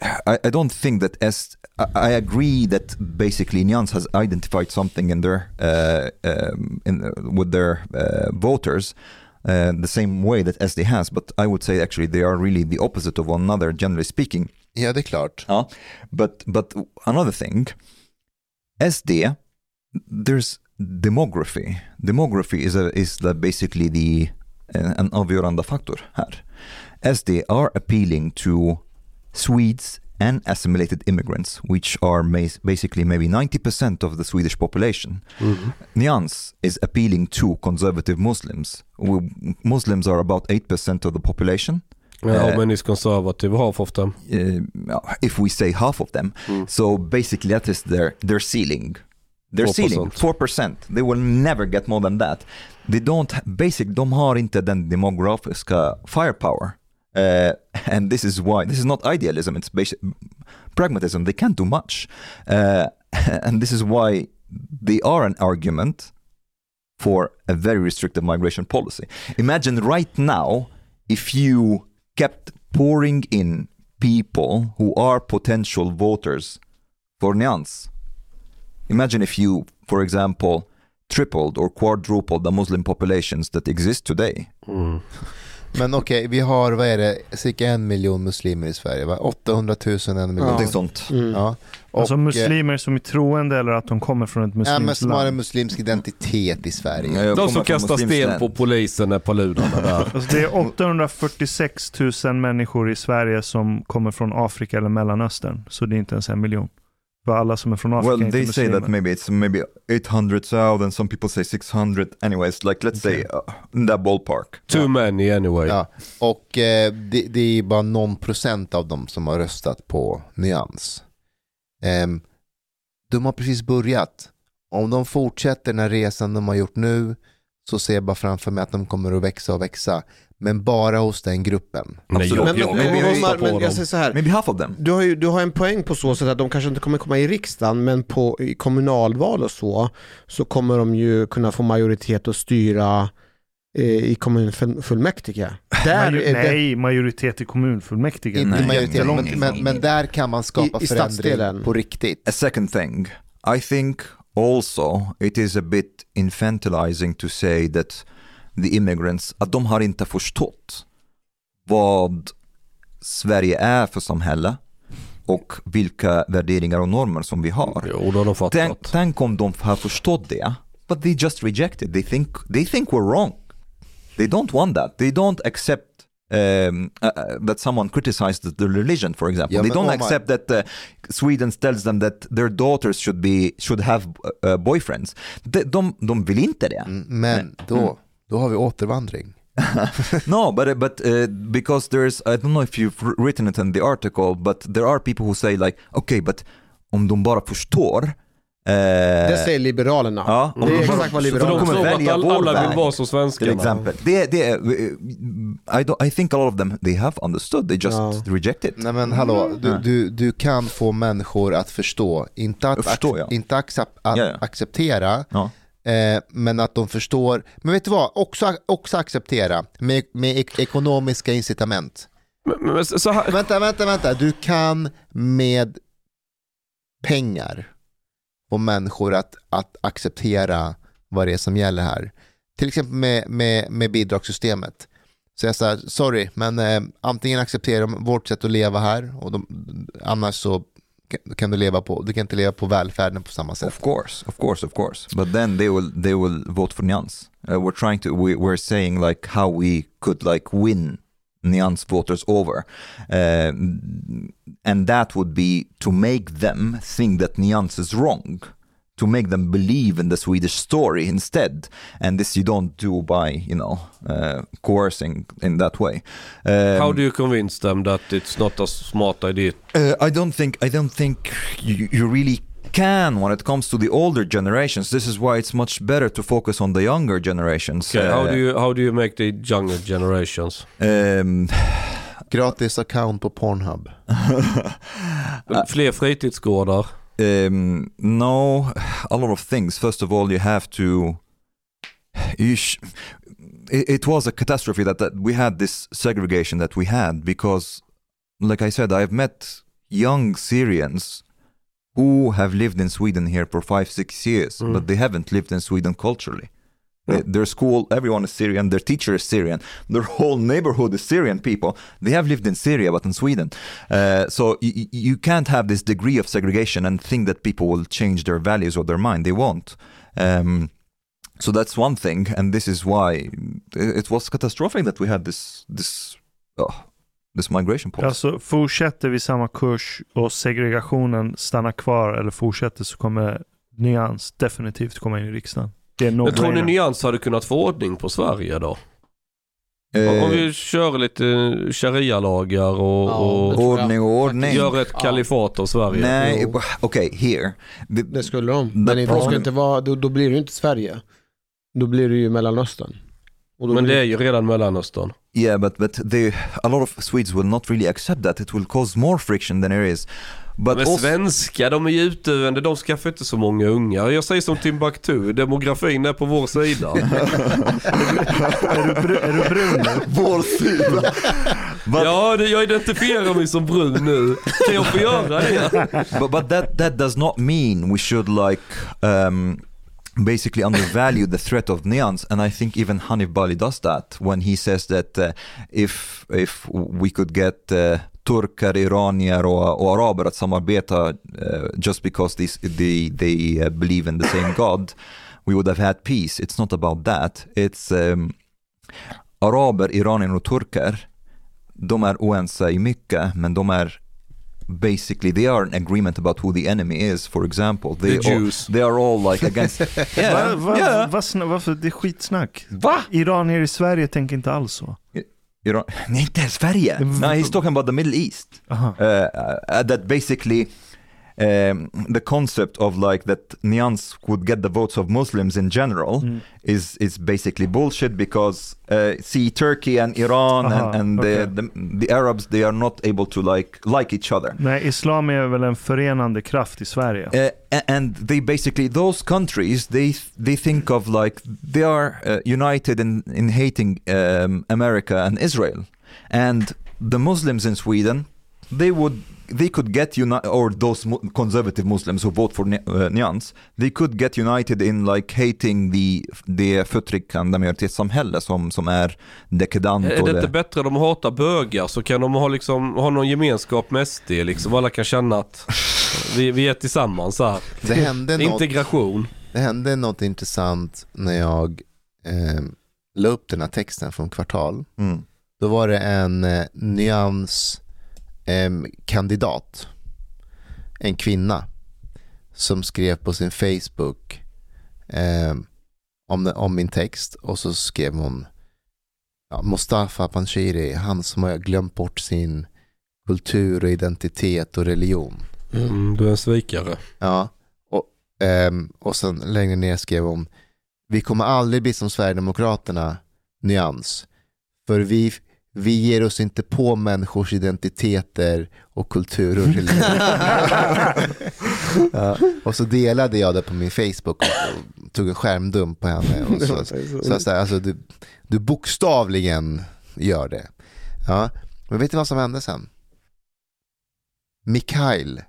I, I don't think that S. I I agree that basically Nyans has identified something in their uh, um, in with their uh, voters. Uh, the same way that SD has, but I would say actually they are really the opposite of one another, generally speaking. ja det är klart. Ja, but but another thing, SD, there's demography. Demography is a is the basically the en avgörande faktor här. SD are appealing to Swedes and assimilated immigrants, which are basically maybe 90% of the Swedish population. Nyans is appealing to conservative Muslims. Muslims are about 8% of the population. Ja, Eh, men is conservative half of them. uh, if we say half of them. So basically that is their their ceiling. Their 4%. ceiling, 4%. They will never get more than that. They don't, basic, de har inte den demografiska firepower. Uh, and this is why, this is not idealism, it's basic pragmatism. They can't do much. Uh, [LAUGHS] and this is why they are an argument for a very restrictive migration policy. Imagine right now if you kept pouring in people who are potential voters for Nyans. Imagine if you, for example, tripled or quadrupled the Muslim populations that exist today. Men okej, vi har, vad är det, cirka en miljon muslimer i Sverige, va? 800 000, en miljon. Någonting sånt. Ja. Och, Alltså muslimer som är troende eller att de kommer från ett Ja, men muslimskt som har en land. muslimsk identitet i Sverige. Jag De som kastar sten på polisen är paludarna där. [LAUGHS] Alltså det är 846 000 människor i Sverige som kommer från Afrika eller Mellanöstern. Så det är inte ens en miljon. För alla som är från Afrika Well, är inte they say that maybe it's maybe 800,000, some people say 600. Anyways, like let's say uh, in that ballpark. Too many anyway. Ja. Och eh, det, det är bara någon procent av dem som har röstat på Nyans. Ehm, de har precis börjat. Om de fortsätter den här resan de har gjort nu så ser jag bara framför mig att de kommer att växa och växa. Men bara hos den gruppen. Nej, jag, Men, jag, men, jag, men, jag, men dem. jag säger så här. Maybe half of them. Du har ju du har en poäng på så sätt att de kanske inte kommer komma i riksdagen men på i kommunalval och så så kommer de ju kunna få majoritet att styra eh, i kommunfullmäktige. Där Major- det, nej, majoritet i kommunfullmäktige. Inte Nej. majoritet, men, men, men där kan man skapa I- i förändring stadsdelen. på riktigt. A second thing, I think also it is a bit infantilizing to say that the immigrants, att de har inte förstått vad Sverige är för samhälle och vilka värderingar och normer som vi har. Jo, då har de Tänk, tänk om de har förstått det, but they just reject it. They think, they think we're wrong. They don't want that. They don't accept um, uh, uh, that someone criticizes the religion, for example. Ja, they don't Omar- accept that uh, Sweden tells them that their daughters should be should have uh, boyfriends. De, de, de vill inte det. Mm, Men då, då har vi återvandring. [LAUGHS] no, but but uh, because there's I don't know if you've wr- written it in the article, but there are people who say like, okay, but om de bara förstår. Eh, det säger Liberalerna. Ja, det är exakt vad de Liberalerna kommer tror att välja all, vår alla vill vara som till svenskarna. exempel. Det, det, är- I, don't, I think a lot of them, they have understood, they just Ja. reject it. Nej men hallå, du, Ja. du, du kan få människor att förstå, inte att ac- ja. inte accept, att Ja, ja. acceptera, Ja. eh, men att de förstår, men vet du vad, också, också acceptera med, med ek- ekonomiska incitament. Men, men, Vänta, vänta, vänta, du kan med pengar få människor att, att acceptera vad det är som gäller här. Till exempel med, med, med bidragssystemet. Så jag säger, sorry, men eh, antingen accepterar de vårt sätt att leva här och de, annars så kan- kan du leva på, du kan inte leva på välfärden på samma sätt. Of course, of course, of course. But then they will they will vote for Nyans. Uh, we're trying to we, we're saying like how we could like win Nyans voters over, uh, and that would be to make them think that Nyans is wrong. To make them believe in the Swedish story instead, and this you don't do by you know uh, coercing in that way. Um, how do you convince them that it's not a smart idea? Uh, I don't think I don't think you, you really can when it comes to the older generations. This is why it's much better to focus on the younger generations. Okay, how Uh, do you how do you make the younger generations? um, [SIGHS] Gratis account på Pornhub. [LAUGHS] Fler fritidsgårdar. um, no, a lot of things. First of all, you have to. You sh- it, it was a catastrophe that, that we had this segregation that we had because, like I said, I've met young Syrians who have lived in Sweden here for five, six years, Mm. but they haven't lived in Sweden culturally. Their school, everyone is Syrian. Their teacher is Syrian. Their whole neighborhood is Syrian people. They have lived in Syria, but in Sweden. Uh, so y- you can't have this degree of segregation and think that people will change their values or their mind. They won't. Um, so that's one thing, and this is why it was catastrophic that we had this this oh, this migration policy. Alltså fortsätter vi samma kurs och segregationen stannar kvar eller fortsätter så kommer Nyans definitivt komma in i riksdagen. Det är no Men tror ni Nyans hade kunnat få ordning på Sverige då? Om Eh, vi kör lite sharia-lagar och, Ja, och ordning och ordning. gör ett kalifat av Sverige. Nej, okej, here. The- Det skulle de. Men det ska inte vara, då, då blir det ju inte Sverige. Då blir det ju Mellanöstern. Och då Men det är ju redan Mellanöstern. Yeah, but but they, a lot of Swedes will not really accept that. It will cause more friction than there is. But Men also, svenska, de är ju utdöende, de skaffar inte så många ungar. Jag säger som Timbuktu, demografin är på vår sida. [LAUGHS] Är du, är du brun nu? [LAUGHS] vår sida. But, ja, jag identifierar mig som brun nu. Kan jag få göra det? but but that that does not mean we should like um, basically undervalue the threat of neons. And I think even Hanif Bali does that when he says that uh, if if we could get uh, turkar, iranier och, och araber att samarbeta uh, just because these, they, they uh, believe in the same God, we would have had peace. It's not about that. It's um, araber, iranier och turkar, de är oense i mycket, men de är basically they are in agreement about who the enemy is. For example, they The all, Jews. they are all like against. [LAUGHS] Va, va, yeah. va, sna- varför? Det är skitsnack. Va? Iranier i Sverige tänker inte alls så. Iran, [LAUGHS] nej, inte ens Sverige. No, he's talking about the Middle East. Uh, uh, that basically um, the concept of like that Nyans would get the votes of Muslims in general Mm. is is basically bullshit because uh, see Turkey and Iran Aha, and, and okay. the, the the Arabs they are not able to like like each other. Nej, islam är väl en förenande kraft i Sverige. Uh, and they basically those countries they they think of like they are uh, united in in hating um, America and Israel and the Muslims in Sweden they would they could get united or those mu- conservative Muslims who vote for uh, Nyans they could get united in like hating the det förtryckande majoritetssamhälle som som är dekadant Är det det- inte bättre om de hatar bögar så kan de ha, liksom, ha någon gemenskap med SD liksom. Alla kan känna att vi, vi är tillsammans här. Det hände, något, Integration. det hände något intressant när jag eh, la upp den här texten från Kvartal. Mm. Då var det en eh, nyans kandidat, en kvinna, som skrev på sin Facebook eh, om, om min text och så skrev hon ja, Mustafa Panshiri, han som har glömt bort sin kultur och identitet och religion. Mm, du är en svikare. Ja, och, ehm, och sen längre ner skrev hon Vi kommer aldrig bli som Sverigedemokraterna, nyans. För vi, vi ger oss inte på människors identiteter och kultur och religion. [LAUGHS] ja, och så delade jag det på min Facebook och, och tog en skärmdump på henne. Och så, [LAUGHS] så, så- här, alltså, du, du bokstavligen gör det. Ja, men vet du vad som hände sen? Mikael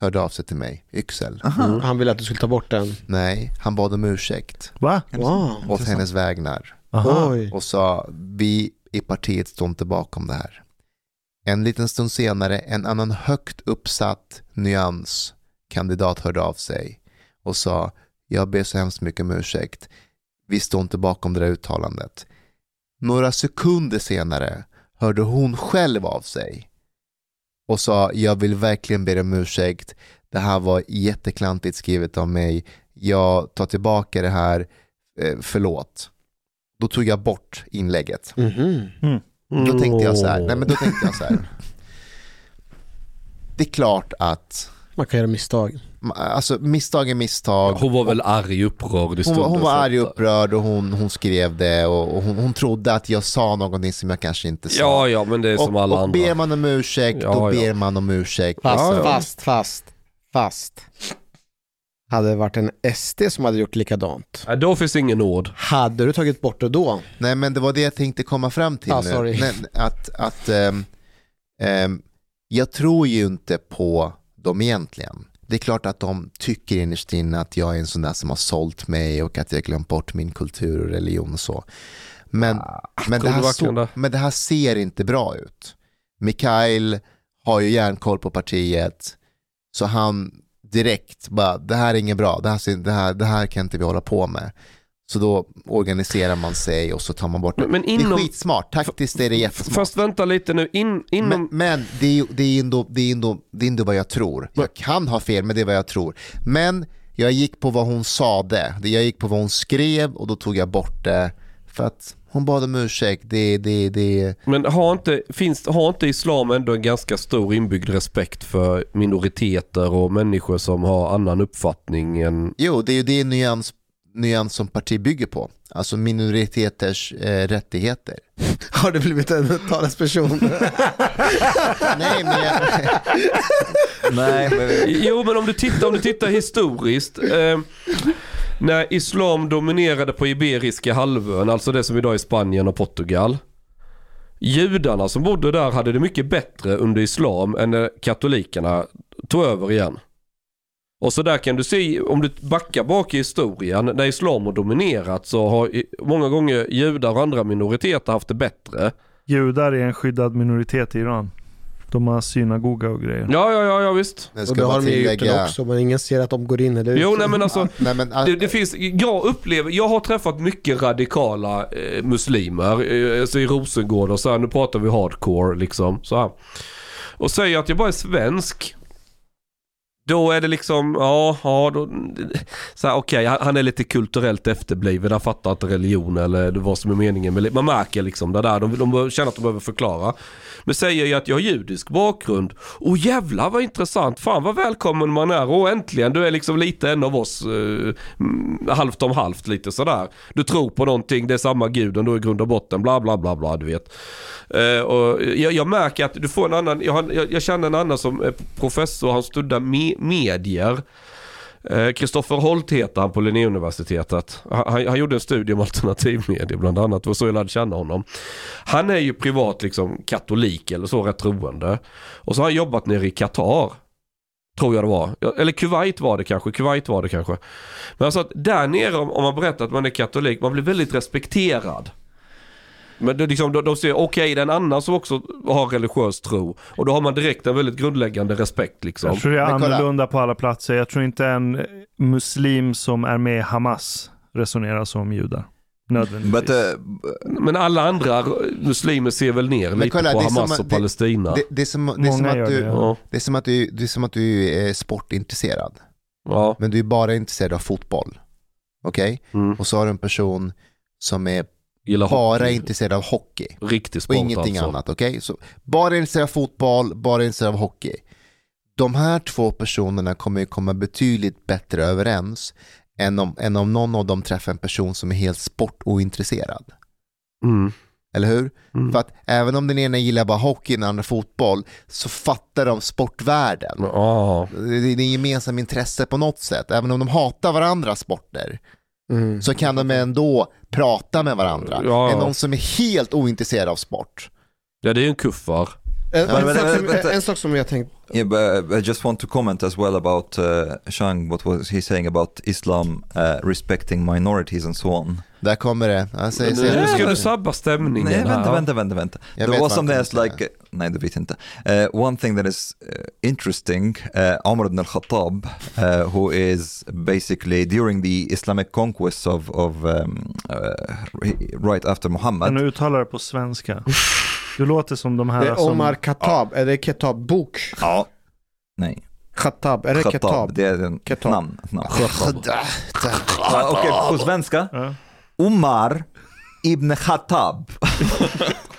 hörde av sig till mig, Yxel. Mm. Han ville att du skulle ta bort den. Nej, han bad om ursäkt Va? Wow. åt hennes vägnar Aha. Och sa vi i partiet står inte bakom det här. En liten stund senare, en annan högt uppsatt nyanskandidat hörde av sig och sa jag ber så hemskt mycket om ursäkt. Vi står inte bakom det där uttalandet. Några sekunder senare hörde hon själv av sig och sa jag vill verkligen be om ursäkt. Det här var jätteklantigt skrivet av mig. Jag tar tillbaka det här. Eh, förlåt. Då tog jag bort inlägget. Mhm. Då tänkte jag så här. Nej men då tänkte jag så här. Det är klart att Man kan göra misstag. Alltså misstag är misstag. Hon var väl arg, upprörd i Hon, hon var arg och upprörd och hon, hon skrev det och, och hon, hon trodde att jag sa någonting som jag kanske inte sa. Ja, ja, men det är som och, alla och andra. ber man om ursäkt, Ja, då ja. ber man om ursäkt. Fast, Alltså, fast, fast, fast. Hade det varit en SD som hade gjort likadant, Nej, då finns ingen ord. hade du tagit bort det då? Nej men det var det jag tänkte komma fram till Ah, sorry. Nej, att att ehm, ehm, jag tror ju inte på dem egentligen. Det är klart att de tycker innerst inne att jag är en sån där som har sålt mig och att jag glömt bort min kultur och religion och så. Men, men, det här så, det? men det här ser inte bra ut. Mikael har ju järnkoll på partiet så han direkt bara, det här är inget bra, det här, det här, det här kan inte vi hålla på med. Så då organiserar man sig och så tar man bort det. Men- men Det är inom- skitsmart, taktiskt är det jättesmart. Fast vänta lite nu, In, inom... Men, men det, är, det, är ändå, det, är ändå, det är ändå vad jag tror. Jag kan ha fel, men det är vad jag tror. Men jag gick på vad hon sade, jag gick på vad hon skrev och då tog jag bort det. För att hon bad om ursäkt, det, det, det, Men har inte, finns, har inte islam ändå en ganska stor inbyggd respekt för minoriteter och människor som har annan uppfattning än... Jo, det är ju det nyans, nyans som parti bygger på. Alltså minoriteters eh, rättigheter. [LAUGHS] Har du blivit en talesperson? [LAUGHS] Nej, men jag, [LAUGHS] Nej, men Jo men om du tittar, om du tittar historiskt. Eh, när islam dominerade på Iberiska halvön, alltså det som idag är Spanien och Portugal. Judarna som bodde där hade det mycket bättre under islam än när katolikerna tog över igen. Och så där kan du se, om du backar bak i historien, när islam har dominerat så har många gånger judar och andra minoriteter haft det bättre. Judar är en skyddad minoritet i Iran. De har synagoga och grejer. Ja, ja, ja, ja visst. Och ska det har de ju gjort det också, men ingen ser att de går in eller ut. Jo, nej men alltså. [LAUGHS] Nej, men, Det, det finns, jag upplever, jag har träffat mycket radikala eh, muslimer, eh, alltså i Rosengård och så här, nu pratar vi hardcore liksom. Så här. och säger att jag bara är svensk. Då är det liksom, ja, ja då, så här, okej, han- han är lite kulturellt efterbliven, han fattar inte religion eller vad som är meningen med Man märker liksom det där, de, de känner att de behöver förklara. Men säger jag att jag har judisk bakgrund, och jävlar vad intressant, fan vad välkommen man är, och äntligen, du är liksom lite en av oss, eh, mm, halvt om halvt lite sådär. Du tror på någonting, det är samma gud ändå i grund och botten, bla bla bla bla, du vet. Eh, och jag, jag märker att du får en annan, jag, jag, jag känner en annan som är professor, han studerar me, medier. Eh, Kristoffer Holt heter han på Linnéuniversitetet. Han, han, gjorde en studie om alternativmedier bland annat. Det var så jag lärde känna honom. Han är ju privat liksom katolik eller så, rätt troende. Och så har han jobbat nere i Qatar. Tror jag det var. Eller Kuwait var det kanske. Kuwait var det kanske. Men alltså att där nere om, om man berättar att man är katolik, man blir väldigt respekterad. Men det är liksom, de, de säger okej det är en annan som också har religiös tro. Och då har man direkt en väldigt grundläggande respekt liksom. Jag tror det är annorlunda på alla platser. Jag tror inte en muslim som är med i Hamas resonerar som judar. Nödvändigtvis. But uh, Men alla andra muslimer ser väl ner Men lite kolla, på som Hamas att- och det- Palestina. Det, det, är som, det, är Många som att gör du, det, ja. det, är som att du, det är som att du är sportintresserad. Ja. Men du är bara intresserad av fotboll. Okej? Mm. Och så har du en person som är Gillar bara hockey. intresserad av hockey. Riktig Och sport ingenting alltså. annat. Okej? Så Bara intresserad av fotboll, bara intresserad av hockey. De här två personerna kommer ju komma betydligt bättre överens än om, än om någon av dem träffar en person som är helt sportointresserad. Mm. Eller hur? Mm. För att även om den ena gillar bara hockey och den andra fotboll så fattar de sportvärlden. Ja. Det är en gemensam intresse på något sätt. Även om de hatar varandras sporter Mm. så kan de ändå prata med varandra. Ja. Än någon som är helt ointresserad av sport. ja, det är ju en kuffar. En, Ja, en, sak som, men- en sak som jag tänkt, yeah, but I just want to comment as well about uh, Shang, what was he saying about Islam uh, respecting minorities and so on. Där kommer det. Säger, Nu säger, ska du sabba stämningen Nej, vänta, vänta, vänta, vänta. Jag Det vet var vad som han det kommer är like, nej du vet inte. Uh, one thing that is uh, interesting, uh, Omar ibn al-Khattab, uh, who is basically during the Islamic conquest of, of um, uh, right after Kan Muhammad, du uttala det på svenska? [LAUGHS] Du låter som de här det är som... Omar Khattab, är det Ketab bok? ja, nej, Khattab, är det Khattab, det är en Khattab. namn. namn. Ja, Okej, på svenska, Ja. Omar ibn Khattab.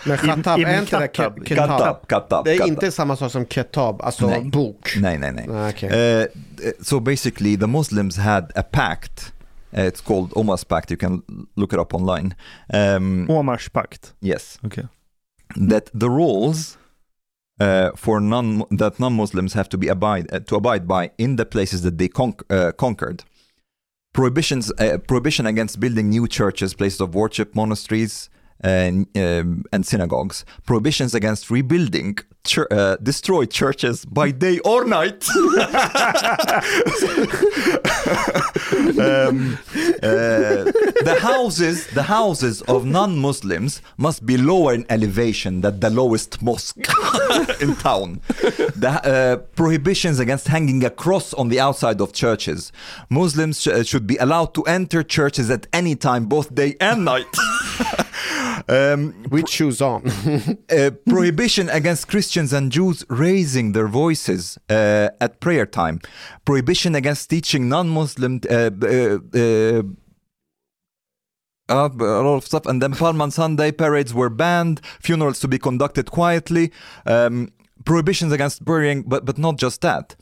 Men Khattab, Ibn är inte det Khattab. Khattab, Khattab. Det är Khattab. inte samma sak som Ketab, alltså Nej. bok. Nej, nej, nej. Ah, okej. Uh, so basically, the Muslims had a pact. Uh, it's called Omar's Pact. You can look it up online. Um, Omars pakt. yes, Okej. That the rules uh, for non that non-Muslims have to be abide uh, to abide by in the places that they conq- uh, conquered. Prohibitions, uh, prohibition against building new churches, places of worship, monasteries, and, um, and synagogues. Prohibitions against rebuilding chur- uh, destroyed churches by day or night. [LAUGHS] um, uh, the houses, the houses of non-Muslims must be lower in elevation than the lowest mosque [LAUGHS] in town. The uh, prohibitions against hanging a cross on the outside of churches. Muslims sh- should be allowed to enter churches at any time, both day and night. [LAUGHS] um, With shoes on. [LAUGHS] uh, prohibition against Christians and Jews raising their voices uh, at prayer time. Prohibition against teaching non-Muslim uh, uh, uh, uh, a lot of stuff. And then Palm on Sunday parades were banned. Funerals to be conducted quietly. Um, prohibitions against burying, but but not just that.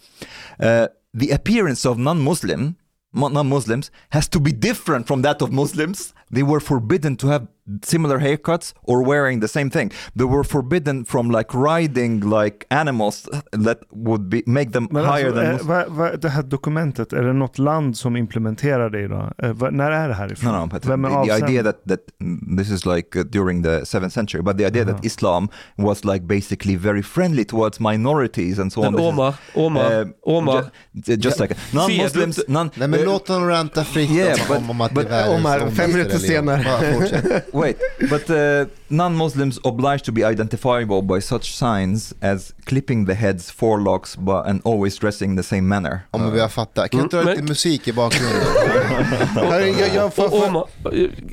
Uh, the appearance of non-Muslim non-Muslims has to be different from that of Muslims. They were forbidden to have similar haircuts or wearing the same thing. They were forbidden from like riding like animals that would be make them Men higher alltså, than eh, Muslims. vad, vad, det här dokumentet, är det något land som implementerar det idag? Eh, vad, när är det här ifrån? No, no, but Vem är the, the avsändaren? idea that, that mm, this is like uh, during the 7th century, but the idea that Islam was like basically very friendly towards minorities and so on. Men Omar, Omar, Uh, Omar. ju- just like non-Muslims, non, Nej men uh, låt dem ranta fritt Yeah, om, but- om att but det är Omar, fem minuter senare. Bara fortsätt. [LAUGHS] Wait, but uh, non-Muslims obliged to be identifiable by such signs as clipping the heads, forelocks, and always dressing the same manner. Om vi har fattat. Kan du Mm, dra lite men- musik i bakgrunden?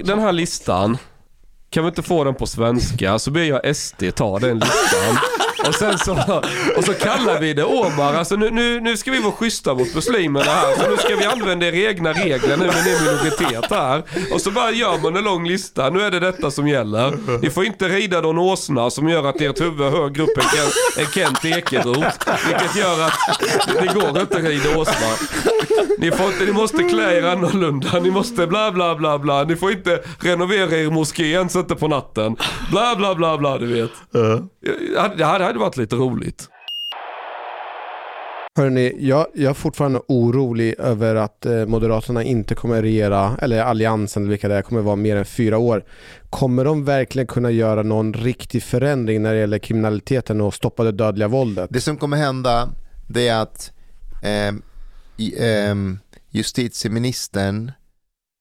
Den här listan, kan vi inte få den på svenska så ber jag SD ta den listan Och sen så, och så kallar vi det Omar. Alltså nu, nu, nu ska vi vara schyssta mot muslimerna här. Så nu ska vi använda era egna regler nu när ni är minoritet här. Och så bara gör man en lång lista. Nu är det detta som gäller. Ni får inte rida någon åsna som gör att ert huvud är högre upp än Kent, än Kent Ekeroth. Vilket gör att det går inte att rida åsna. Ni, får inte, ni måste klä er annorlunda. Ni måste bla bla bla bla. Ni får inte renovera er moské ens inte på natten. Bla bla bla bla du vet. Ja, Det hade, hade varit lite roligt. Hörrni, jag, jag är fortfarande orolig över att eh, Moderaterna inte kommer regera, eller Alliansen eller vilka det är, kommer vara mer än fyra år. Kommer de verkligen kunna göra någon riktig förändring när det gäller kriminaliteten och stoppa det dödliga våldet? Det som kommer hända det är att i, ehm, justitieministern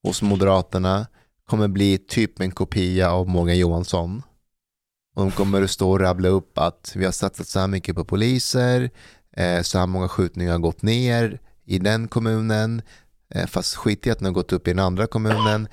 hos Moderaterna kommer bli typ en kopia av Morgan Johansson. Och de kommer att stå och rabbla upp att vi har satsat så här mycket på poliser, eh, så här många skjutningar har gått ner i den kommunen, eh, fast skit i att den har gått upp i den andra kommunen.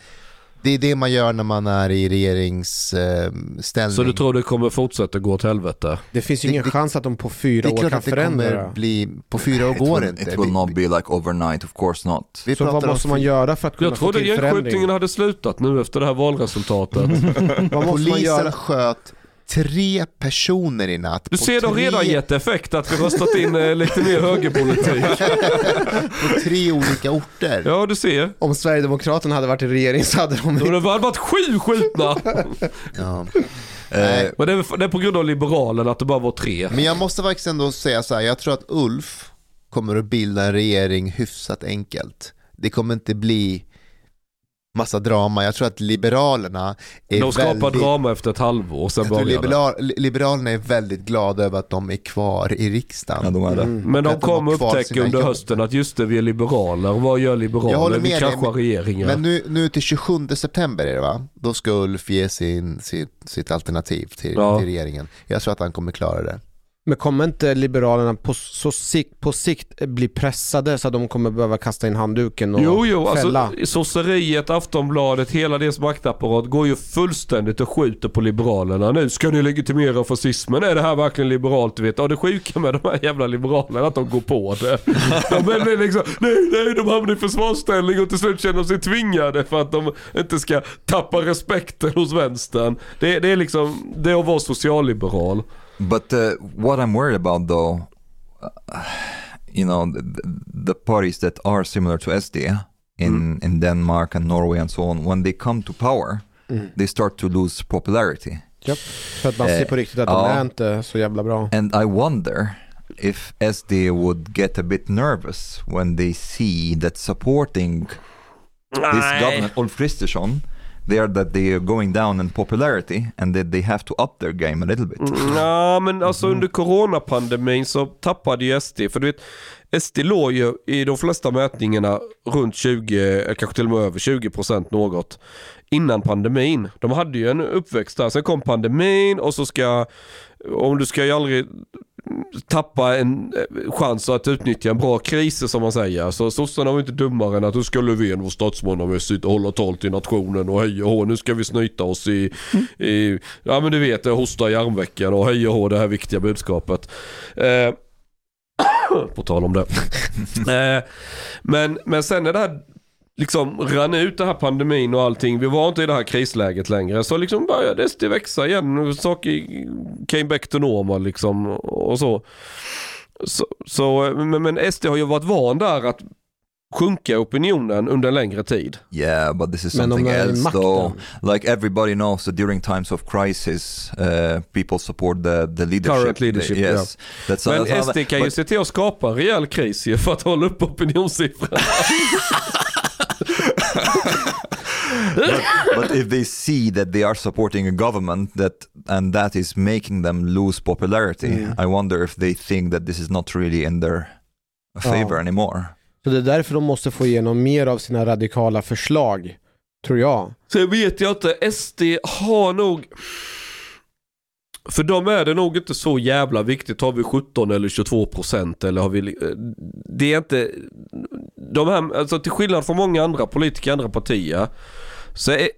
Det är det man gör när man är i regeringsställning. Så du tror det kommer fortsätta gå åt helvete? Det finns ju ingen det- chans att de på fyra det är år klart kan att det förändra kommer det. bli, på fyra år går will, inte. it will not be like overnight, of course not. Vi Så vad pratar om måste man göra för att kunna Jag få trodde till förändring? gängskjutningen hade slutat nu efter det här valresultatet. [LAUGHS] Vad måste man Polisen göra? sköt tre personer i natt. Du ser, de tre- redan gett effekt att vi röstat in eh, lite mer högerpolitik. [LAUGHS] På tre olika orter. Ja, du ser. Om Sverigedemokraterna hade varit i regering så hade de... Då hade det varit sju skjutna. [LAUGHS] Ja. Uh, Men det är, det är på grund av Liberalerna att det bara var tre. Men jag måste faktiskt ändå säga så här, jag tror att Ulf kommer att bilda en regering hyfsat enkelt. Det kommer inte bli massa drama. Jag tror att Liberalerna är De skapar väldigt... drama efter ett halvår, sen Jag tror börjar det. liberal, li- Liberalerna är väldigt glada över att de är kvar i riksdagen. ja, de är det. Men de kommer upptäcka under jobb. hösten att just det, vi är liberaler. Vad gör Jag liberaler? håller Vi kraschar men- regeringar. Men nu, nu till 27 september är det va? Då ska Ulf ge sin, sitt, sitt alternativ till, Ja. till regeringen. Jag tror att han kommer klara det. Men kommer inte Liberalerna på, så sikt, på sikt bli pressade så att de kommer behöva kasta in handduken och Jo, jo, fälla? alltså sosseriet, Aftonbladet, hela deras maktapparat går ju fullständigt och skjuter på Liberalerna nu. Ska ni legitimera fascismen? Är det här verkligen liberalt? Du vet? Ja, det sjuka med de här jävla Liberalerna att de går på det. [LAUGHS] De är liksom, nej, nej, de hamnar i försvarsställning och till slut känner de sig tvingade för att de inte ska tappa respekten hos vänstern. Det, det är liksom, det är att vara socialliberal. But uh, what I'm worried about, though, uh, you know, the, the parties that are similar to SD in in Denmark and Norway and so on, when they come to power, they start to lose popularity. Japp. För att man ser Eh, på riktigt att de är inte så jävla bra. And I wonder if SD would get a bit nervous when they see that supporting this government, Ulf Kristersson, they are that they are going down in popularity and that they have to up their game a little bit. Ja men alltså under coronapandemin så tappade ju SD, för du vet SD låg ju i de flesta mätningarna runt 20, eh, kanske till och med över 20% något innan pandemin. De hade ju en uppväxt där, sen kom pandemin och så ska, om du ska ju aldrig tappa en eh, chans att utnyttja en bra kris som man säger. Så sossarna var inte dummare än att nu ska Löfven vara statsmannamässigt och hålla tal till nationen och hej och hå, nu ska vi snyta oss i, i ja men du vet, hosta i armvecken och hej och hå, det här viktiga budskapet. Eh, [COUGHS] på tal om det. [LAUGHS] eh, men, men sen när det här liksom rann ut det här pandemin och allting. Vi var inte i det här krisläget längre. Så liksom började SD växa igen. Saker came back to normal liksom och så. Så, så men, men SD har ju varit van där att sjunka opinionen under en längre tid. Yeah, but this is Men om something else makten. though. Like everybody knows that during times of crisis, uh, people support the, the leadership. Current leadership, yes. That's Men that's how SD kan ju but- se till att skapa en rejäl kris ju för att hålla upp opinionssiffrorna. [LAUGHS] but if they see that they are supporting a government that and that is making them lose popularity, I wonder if they think that this is not really in their favor Ja. anymore. Så det är därför de måste få igenom mer av sina radikala förslag, tror jag. Sen vet jag inte, SD har nog... För dem är det nog inte så jävla viktigt. Har vi 17 eller 22 procent eller har vi... li- Det är inte... De här, alltså till skillnad från många andra politiker i andra partier. Så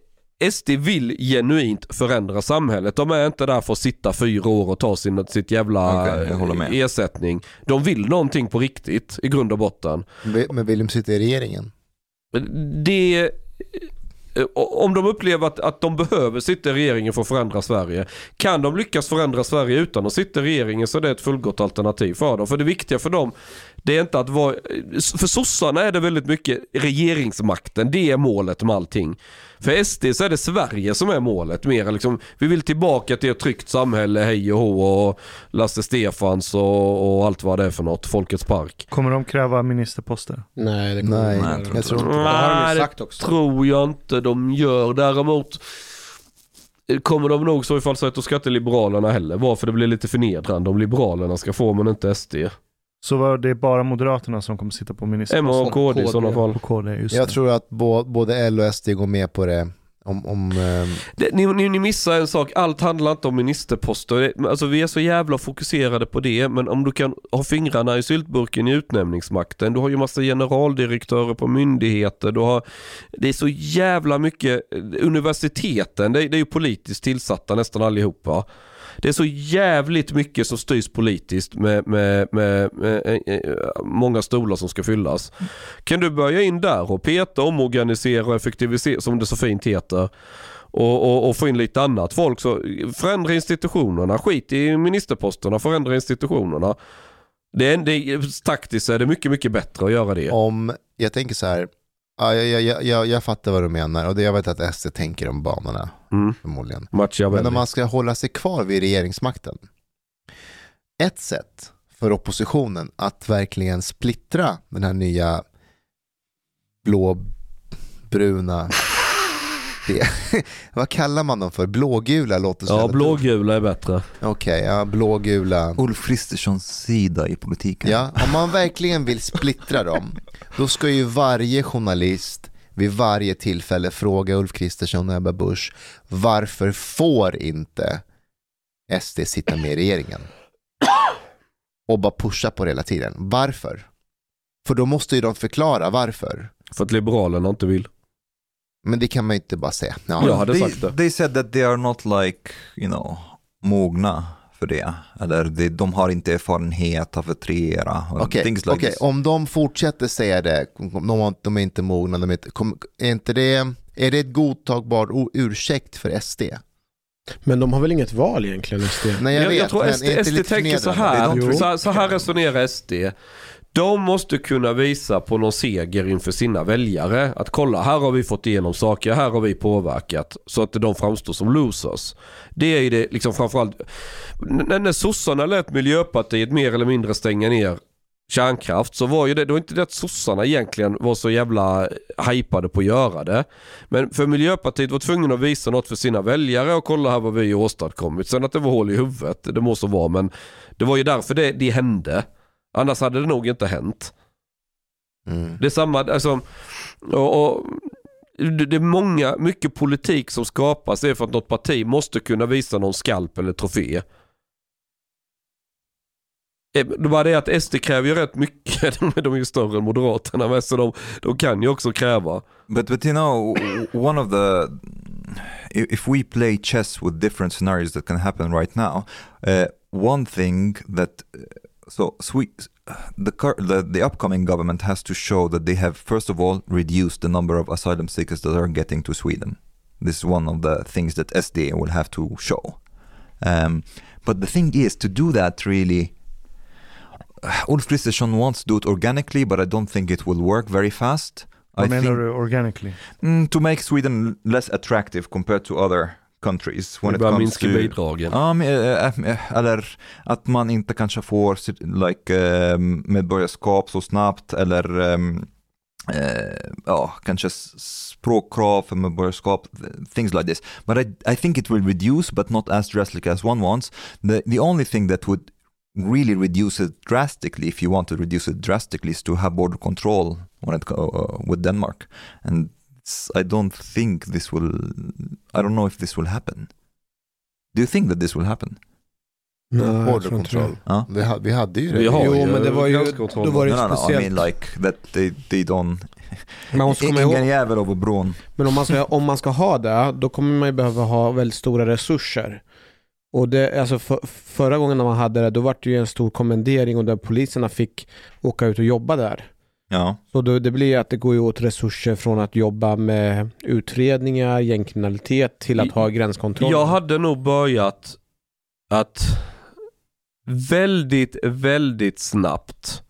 SD vill genuint förändra samhället. De är inte där för att sitta fyra år och ta sin, sitt jävla håller med. ersättning. De vill någonting på riktigt i grund och botten. Men vill de sitta i regeringen? Det... Om de upplever att, att de behöver sitta i regeringen för att förändra Sverige. Kan de lyckas förändra Sverige utan att sitta i regeringen så är det ett fullgott alternativ för dem. För det viktiga för dem, det är inte att vara... För sossarna är det väldigt mycket regeringsmakten, det är målet med allting. För SD så är det Sverige som är målet mer liksom, vi vill tillbaka till ett tryggt samhälle, hej och hå och Lasse Stefans och, och allt vad det är för något, Folkets park. Kommer de kräva ministerposter? Nej, det kommer Nej, de jag inte. tror inte Det har de Nej, ju det sagt också. tror jag inte de gör. Däremot kommer de nog så ifall så att ska inte Liberalerna heller vara för det blir lite förnedrande om Liberalerna ska få men inte SD. Så var det bara Moderaterna som kommer sitta på ministerposten? M och KD i sådana fall. Och KD, just Jag det. tror att bo, både L och SD går med på det. Om, om, ehm, Det, ni, ni, ni missar en sak, allt handlar inte om ministerposter. Alltså vi är så jävla fokuserade på det, men om du kan ha fingrarna i syltburken i utnämningsmakten, du har ju massa generaldirektörer på myndigheter, du har, det är så jävla mycket, universiteten, det, det är ju politiskt tillsatta nästan allihopa. Det är så jävligt mycket som styrs politiskt med, med, med, med eh, eh, många stolar som ska fyllas. Kan du börja in där och peta, omorganisera och effektivisera som det så fint heter. Och, och, och få in lite annat folk. Så förändra institutionerna, skit i ministerposterna, förändra institutionerna. Det är, det är, taktiskt är det mycket, mycket bättre att göra det. om, jag tänker så här, ja, jag, jag, jag, jag fattar vad du menar och det, jag vet att SD tänker om banorna Mm. förmodligen. Men om man ska hålla sig kvar vid regeringsmakten. Ett sätt för oppositionen att verkligen splittra den här nya blåbruna det, [LAUGHS] vad kallar man dem för? Blågula låter så Ja, blågula är bättre. Okej, ja, blågula. Ulf Kristerssons sida i politiken. Ja, om man verkligen vill splittra dem, då ska ju varje journalist vid varje tillfälle fråga Ulf Kristersson och Ebba Busch varför får inte SD sitta med i regeringen? Och bara pusha på det hela tiden. Varför? För då måste ju de förklara varför. För att Liberalerna inte vill. Men det kan man ju inte bara säga. Ja, Jag hade they, sagt det. They said that they are not like, you know, mogna för det. Eller de, de har inte erfarenhet av att regera. och Okej, things like okej, this. om de fortsätter säga det, de, de är inte mogna, de är, inte, kom, är, inte det, är det ett godtagbart ursäkt för SD? Men de har väl inget val egentligen, SD? Nej jag, Jag, vet, jag tror SD, SD tänker så här, så, här- så här resonerar SD. De måste kunna visa på någon seger inför sina väljare. Att kolla, här har vi fått igenom saker, här har vi påverkat. Så att de framstår som losers. Det är ju det, liksom framförallt, när, när sossarna lät Miljöpartiet mer eller mindre stänga ner kärnkraft så var ju det, det var inte det att sossarna egentligen var så jävla hypade på att göra det. Men för Miljöpartiet var tvungen att visa något för sina väljare och kolla här vad vi har åstadkommit. Sen att det var hål i huvudet, det må så vara men det var ju därför det, det hände. Annars hade det nog inte hänt. Mm. Det är samma, alltså, och, och, det det är många, mycket politik som skapas är för att något parti måste kunna visa någon skalp eller trofé. Eh, Det var det att SD kräver ju rätt mycket, [LAUGHS] de är- de är ju större än Moderaterna med, så de, de kan ju också kräva. But but you know, one of the if we play chess with different scenarios that can happen right now, uh, one thing that so Swe- the, cur- the the upcoming government has to show that they have first of all reduced the number of asylum seekers that are getting to Sweden. This is one of the things that SD will have to show. Um, but the thing is to do that really. Ulf Kristersson wants to do it organically, but I don't think it will work very fast. I du organically? Mm, to make Sweden less attractive compared to other countries when Det it börjar minska to... bidragen. Ja, men, eh, eh, eller att man inte kanske får like, eh, medborgarskap så snabbt eller ehm, eh, ja, kanske språkkrav för medborgarskap, things like this. But I, I think it will reduce but not as drastically as one wants. The, the only thing that would really reduce it drastically, if you want to reduce it drastically, is to have border control when it uh, with Denmark. And I don't think this will. I don't know if this will happen. Do you think that this will happen? Nej, jag Hårdare tror inte kontroll. Ja. Vi, ha- vi hade ju det. Vi har Jo, ju men det var ju, då var det No, no, no, I speciellt. mean like that they, they don't... Man måste komma ihåg, Ingen jävel över bron. Men om man, ska, om man ska ha det, då kommer man ju behöva ha väldigt stora resurser. Och det, alltså för, förra gången när man hade det, då var det ju en stor kommendering och där poliserna fick åka ut och jobba där. Ja. Så då, det blir att det går ju åt resurser från att jobba med utredningar, gängkriminalitet till att ha gränskontroll. Jag hade nog börjat att väldigt, väldigt snabbt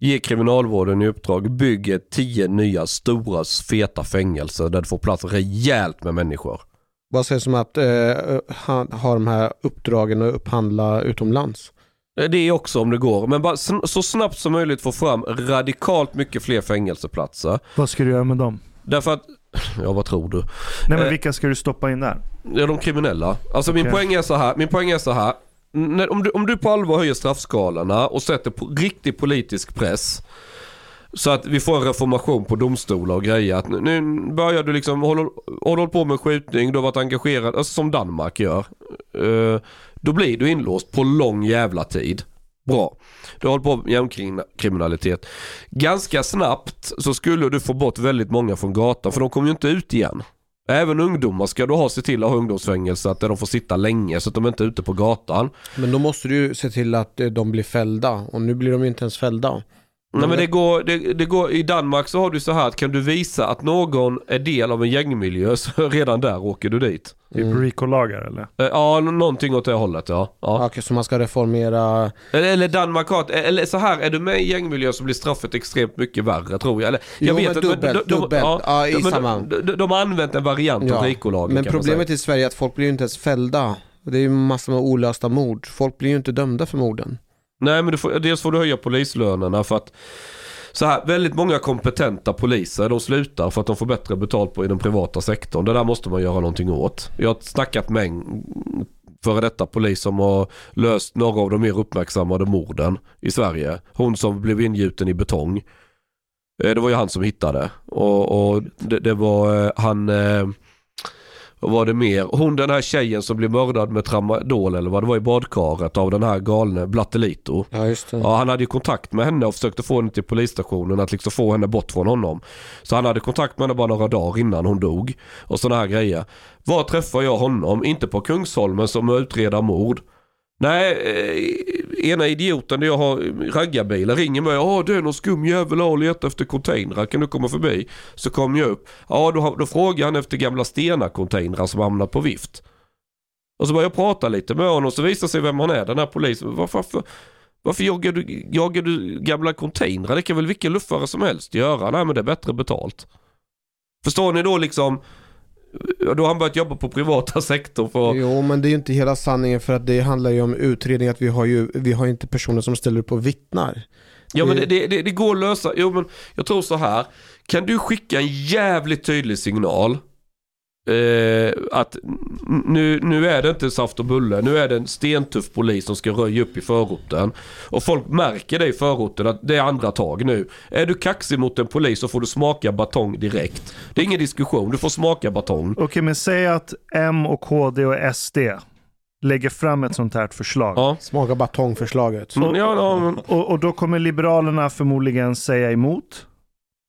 ge kriminalvården i uppdrag, bygga tio nya stora feta fängelser där det får plats rejält med människor. Vad sägs om att eh, ha, ha de här uppdragen och upphandla utomlands? Det är också om det går, men bara så snabbt som möjligt få fram radikalt mycket fler fängelseplatser. Vad ska du göra med dem? Därför att, ja vad tror du? Nej men Eh, vilka ska du stoppa in där? Ja, de kriminella. Alltså min Okej. poäng är så här. Min poäng är så här. När, om, du, om du på allvar höjer straffskalorna och sätter på riktig politisk press. Så att vi får en reformation på domstolar och grejer. Att nu, börjar du liksom, håller, håller på med skjutning, du har varit engagerad, alltså som Danmark gör. Eh, då blir du inlåst på lång jävla tid. Bra. Du har hållit på med gängkriminalitet. Ganska snabbt så skulle du få bort väldigt många från gatan för de kommer ju inte ut igen. Även ungdomar ska du ha se till att ha ungdomsfängelse att de får sitta länge så att de inte är ute på gatan. Men då måste du ju se till att eh, de blir fällda och nu blir de ju inte ens fällda. Nej men det går, det, det går, i Danmark så har du så här att kan du visa att någon är del av en gängmiljö [LAUGHS] så redan där åker du dit. Typ Mm. RICO-lagar eller? Eh, Ja, någonting åt det hållet ja. ja. Okej, så man ska reformera... Eller, eller Danmark har eller så här, är du med i gängmiljö så blir straffet extremt mycket värre tror jag. Eller, jag Jo, men att- dubbelt, dubbelt. Ja, i men samma. De, de, de har använt en variant av Ja. RICO-lagen Men problemet i Sverige är att folk blir ju inte ens fällda. Det är ju massor med olösta mord. Folk blir ju inte dömda för morden. Nej men du får, dels får du höja polislönerna för att så här, väldigt många kompetenta poliser de slutar för att de får bättre betalt på i den privata sektorn. Det där måste man göra någonting åt. Jag har snackat med en före detta polis som har löst några av de mer uppmärksammade morden i Sverige. Hon som blev ingjuten i betong. Eh, det var ju han som hittade. Och, och det, det var eh, han... Eh, vad var det mer? Hon den här tjejen som blev mördad med tramadol eller vad det var i badkaret av den här galne Blattelito. Ja, just det. Ja, han hade ju kontakt med henne och försökte få henne till polisstationen att liksom få henne bort från honom. Så han hade kontakt med henne bara några dagar innan hon dog. Och sådana här grejer. Var träffar jag honom? Inte på Kungsholmen som utreder mord. Nej, eh, ena idioten där jag har raggarbilar ringer mig. Ja, det är någon skum jävel har letar efter containrar. Kan du komma förbi? Så kom jag upp. Ja, då, då frågar han efter gamla Stena-containrar som hamnat på vift. Och så börjar jag prata lite med honom och så visar sig vem han är, den här polisen. Varför, varför, varför jagar, du, jagar du gamla containrar? Det kan väl vilken luffare som helst göra? Nej men det är bättre betalt. Förstår ni då liksom? Då har han börjat jobba på privata [LAUGHS] sektorn för Jo, men det är ju inte hela sanningen för att det handlar ju om utredning att vi har ju vi har inte personer som ställer upp och vittnar. Ja men det, det, det, går att lösa. Jo men jag tror så här. Kan du skicka en jävligt tydlig signal. Eh, att nu, nu är det inte saft och bulle. Nu är det en stentuff polis som ska röja upp i förorten. Och folk märker det i förorten att det är andra tag nu. Är du kaxig mot en polis så får du smaka batong direkt. Det är ingen diskussion. Du får smaka batong. Okej, men säg att M och KD och SD lägger fram ett sånt här förslag. Ja. Smaka batongförslaget. Mm, ja, ja, men- Och, och då kommer Liberalerna förmodligen säga emot.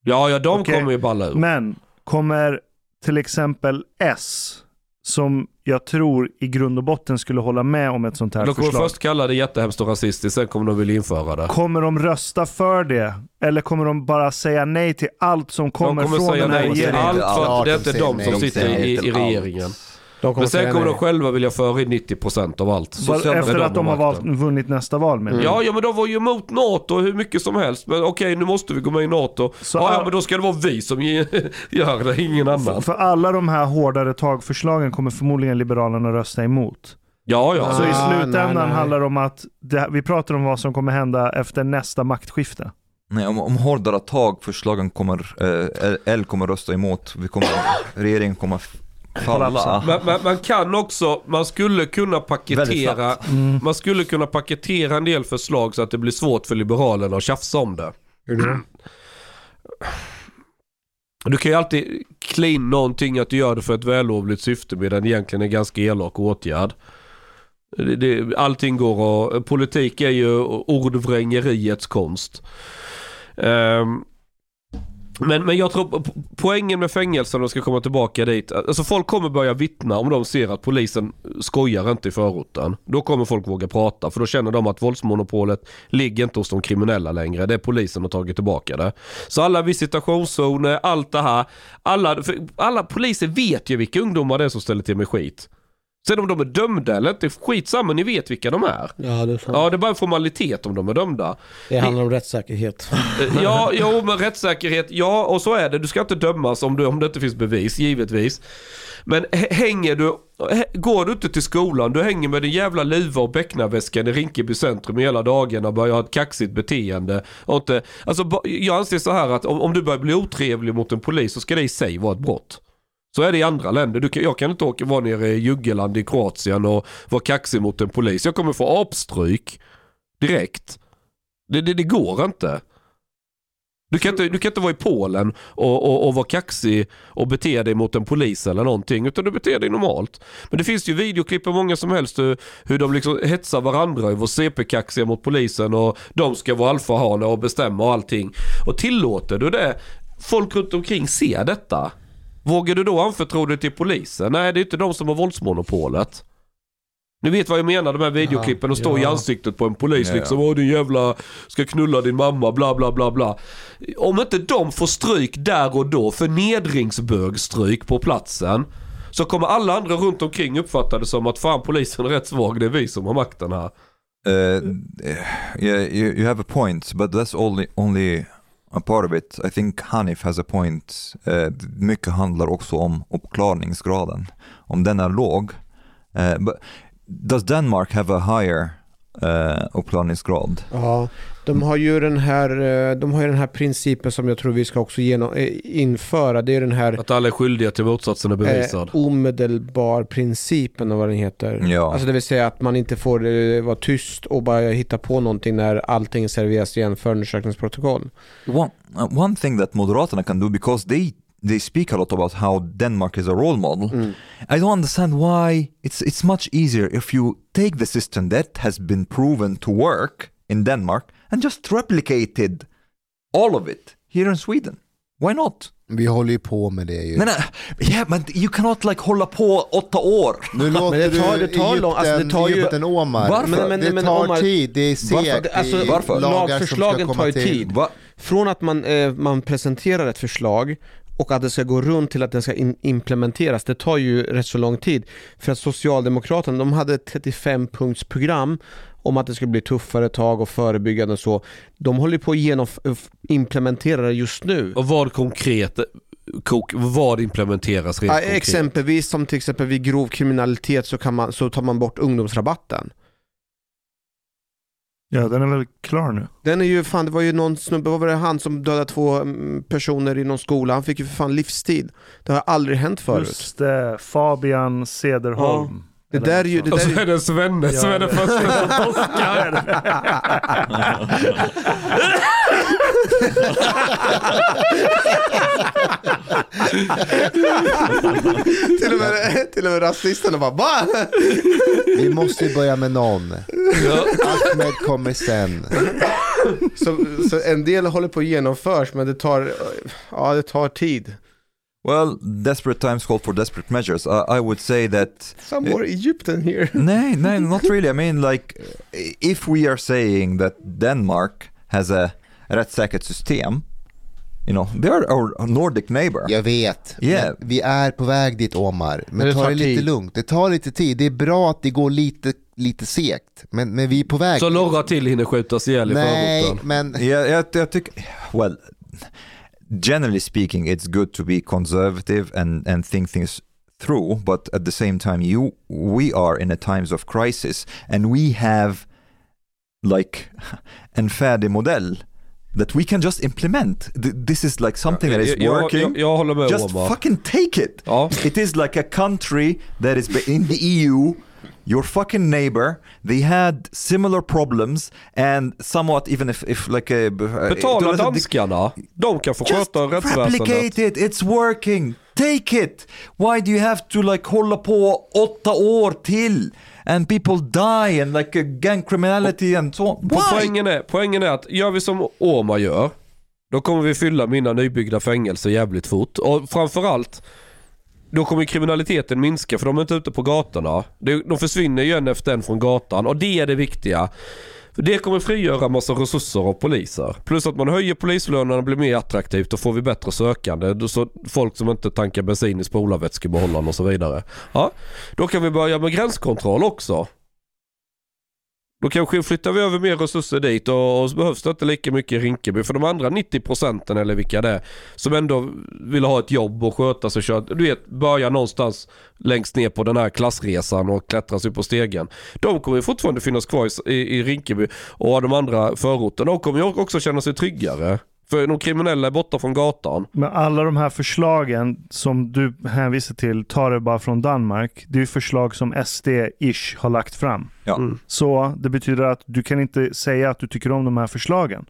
Ja, ja de Okej. kommer ju balla ur. Men kommer till exempel S, som jag tror i grund och botten skulle hålla med om ett sånt här De kommer förslag. först kalla det jättehemskt och rasistiskt, sen kommer de vilja införa det. Kommer de rösta för det? Eller kommer de bara säga nej till allt som kommer, de kommer från säga den här regeringen? allt för att det är de inte säger de som sitter De i, i allt. regeringen. De kommer Men sen kommer nej. de själva vilja föra in 90% av allt. Efter att de har valt, vunnit nästa val med Ja, ja men de var ju emot NATO hur mycket som helst. Men okej, nu måste vi gå med i NATO. Så ja, ja, all- men då ska det vara vi som [LAUGHS] gör det, ingen annan. För alla de här hårdare tagförslagen kommer förmodligen Liberalerna rösta emot. Ja, ja. Så i Ah, slutändan nej, nej. handlar det om att det, vi pratar om vad som kommer hända efter nästa maktskifte. Nej, om, om hårdare tag förslagen kommer, eh, L kommer rösta emot, vi kommer, regeringen kommer falla. Men, men man kan också, man skulle kunna paketera, snabbt. man skulle kunna paketera en del förslag så att det blir svårt för Liberalerna att tjafsa om det. Då? Du kan ju alltid clean någonting att du gör det för ett vällovligt syfte medan det egentligen är ganska elak åtgärd. Det, det, allting går och politik är ju ordvrängeriets konst. Ehm, men, men jag tror po- poängen med fängelsen, om jag ska komma tillbaka dit. Alltså folk kommer börja vittna om de ser att polisen skojar inte i förorten. Då kommer folk våga prata för då känner de att våldsmonopolet ligger inte hos de kriminella längre. Det är polisen som har tagit tillbaka det. Så alla visitationszoner, allt det här. Alla, alla poliser vet ju vilka ungdomar det är som ställer till med skit. Sen om de är dömda eller inte, skitsamma, ni vet vilka de är. Ja, det är sant. Ja, det är bara en formalitet om de är dömda. Det handlar om rättssäkerhet. Eh, Ja, jo, men rättssäkerhet, ja och så är det. Du ska inte dömas om, du, om det inte finns bevis, givetvis. Men hänger du, går du inte till skolan, du hänger med din jävla luva och becknarväskan i Rinkeby centrum hela dagen och börjar ha ett kaxigt beteende. Och inte, alltså, jag anser så här att om, om du börjar bli otrevlig mot en polis så ska det i sig vara ett brott. Så är det i andra länder. Du kan, jag kan inte åka vara nere i Juggeland i Kroatien och vara kaxig mot en polis. Jag kommer få apstryk direkt. Det, det, det går inte. Du kan inte, du kan inte vara i Polen och, och, och vara kaxig och bete dig mot en polis eller någonting. Utan du beter dig normalt. Men det finns ju videoklipp på många som helst hur, hur de liksom hetsar varandra över CP-kaxiga mot polisen och de ska vara alfahanar och bestämma och allting. Och tillåter du det, folk runt omkring ser detta. Vågar du då anförtro dig till polisen? Nej, det är inte de som har våldsmonopolet. Ni vet vad jag menar, de här videoklippen och stå i ja. ansiktet på en polis Ja, ja. liksom. Åh din jävla, ska knulla din mamma, bla bla bla bla. Om inte de får stryk där och då, förnedringsbögstryk på platsen. Så kommer alla andra runt omkring uppfatta det som att fan polisen är rätt svag, det är vi som har makten här. Uh, yeah, you, you have a point, but that's only, only a part of it. I think Hanif has a point. Uh, mycket handlar också om uppklarningsgraden. Om den är låg. Uh, but does Denmark have a higher uh, uppklarningsgrad? Ja, de har ju den här, eh, de har ju den här principen som jag tror vi ska också genom, eh, införa. Det är den här Att alla är skyldiga till motsatsen är bevisad. eh, omedelbar principen och vad den heter. Ja. Alltså det vill säga att man inte får eh, vara tyst och bara hitta på någonting när allting serveras i en förundersökningsprotokoll. One, uh, one thing that Moderaterna can do because they they speak a lot about how Denmark is a role model. I don't understand why it's it's much easier if you take the system that has been proven to work in Denmark and just replicated all of it here in Sweden. Why not? Vi håller ju på med det ju. Men, uh, yeah, but you cannot like hålla på åtta år. Nu låter det tar- du det tar lång- alltså, det Egypten, tar ju- Egypten Omar. Varför? Men- men- det men tar Omar- tid, det är segt. Alltså, det är Varför? lagar som ska Lagförslagen komma tar ju tid. Va? Från att man, eh, man presenterar ett förslag och att det ska gå runt till att det ska in- implementeras, det tar ju rätt så lång tid. För att Socialdemokraterna, de hade ett 35-punktsprogram om att det skulle bli tuffare tag och förebyggande och så. De håller på att genomf- implementera det just nu. Och vad konkret, kok, vad implementeras rent Ja, konkret? exempelvis som till exempel vid grov kriminalitet så, kan man, så tar man bort ungdomsrabatten. Ja, den är väl klar nu. Den är ju fan, det var ju någon snubbe, vad var det han som dödade två mm, personer i någon skola? Han fick ju för fan livstid. Det har aldrig hänt förut. Just det, Fabian Cederholm. Det där är ju... Det Och där så är, det Svenne som är den första som torskar. till, och med, till och med rasisterna bara va? Vi måste ju börja med någon. Ahmed kommer sen. Så, så en del håller på att genomförs men det tar, ja, det tar tid. Well, desperate times call for desperate measures. I, I would say that Some more Egypten here. [LAUGHS] no, no, [LAUGHS] not really. I mean, like, if we are saying that Denmark has a rättssäkert system, you know, they are our Nordic neighbor. Jag vet. Yeah. Vi är på väg dit Omar. Men, Men det ta det lite tid. lugnt. Det tar lite tid. Det är bra att det går lite, lite segt. Men, men vi är på väg. Så några till hinner skjutas ihjäl i Nej, förorten. men Yeah, jag, jag tycker, well, generally speaking, it's good to be conservative and, and think things through, but at the same time, you we are in a times of crisis, and we have like [LAUGHS] en färdig modell that we can just implement. This is like something that is jag- working. Jag, jag håller med just Omar. fucking take it. Ja. It is like a country that is in the EU, your fucking neighbor. They had similar problems and somewhat even if, if like a... Betala danskarna. De kan få sköta rättsväsendet. replicate it, it's working. take it! Why do you have to like hålla på åtta år till? And people die and like uh, gang criminality and so on. Why? Poängen är, poängen är att gör vi som Åma gör, då kommer vi fylla mina nybyggda fängelser jävligt fort. Och framförallt, då kommer kriminaliteten minska för de är inte ute på gatorna. De, försvinner ju en efter en från gatan och det är det viktiga. För det kommer frigöra massa resurser av poliser. Plus att man höjer polislönerna och blir mer attraktivt. och får vi bättre sökande. Så folk som inte tankar bensin i spolarvätskebehållaren och så vidare. Ja, då kan vi börja med gränskontroll också. Då kanske flyttar vi över mer resurser dit och, och så behövs det inte lika mycket i Rinkeby. För de andra 90 procenten eller vilka det är som ändå vill ha ett jobb och sköta sig och köra. Du vet, börja någonstans längst ner på den här klassresan och klättra sig upp på stegen. De kommer ju fortfarande finnas kvar i, i, i Rinkeby och de andra förorterna. De kommer ju också känna sig tryggare. För de kriminella är borta från gatan. Men alla de här förslagen som du hänvisar till tar det bara från Danmark. Det är ju förslag som SD-ish har lagt fram. Ja. Så det betyder att du kan inte säga att du tycker om de här förslagen.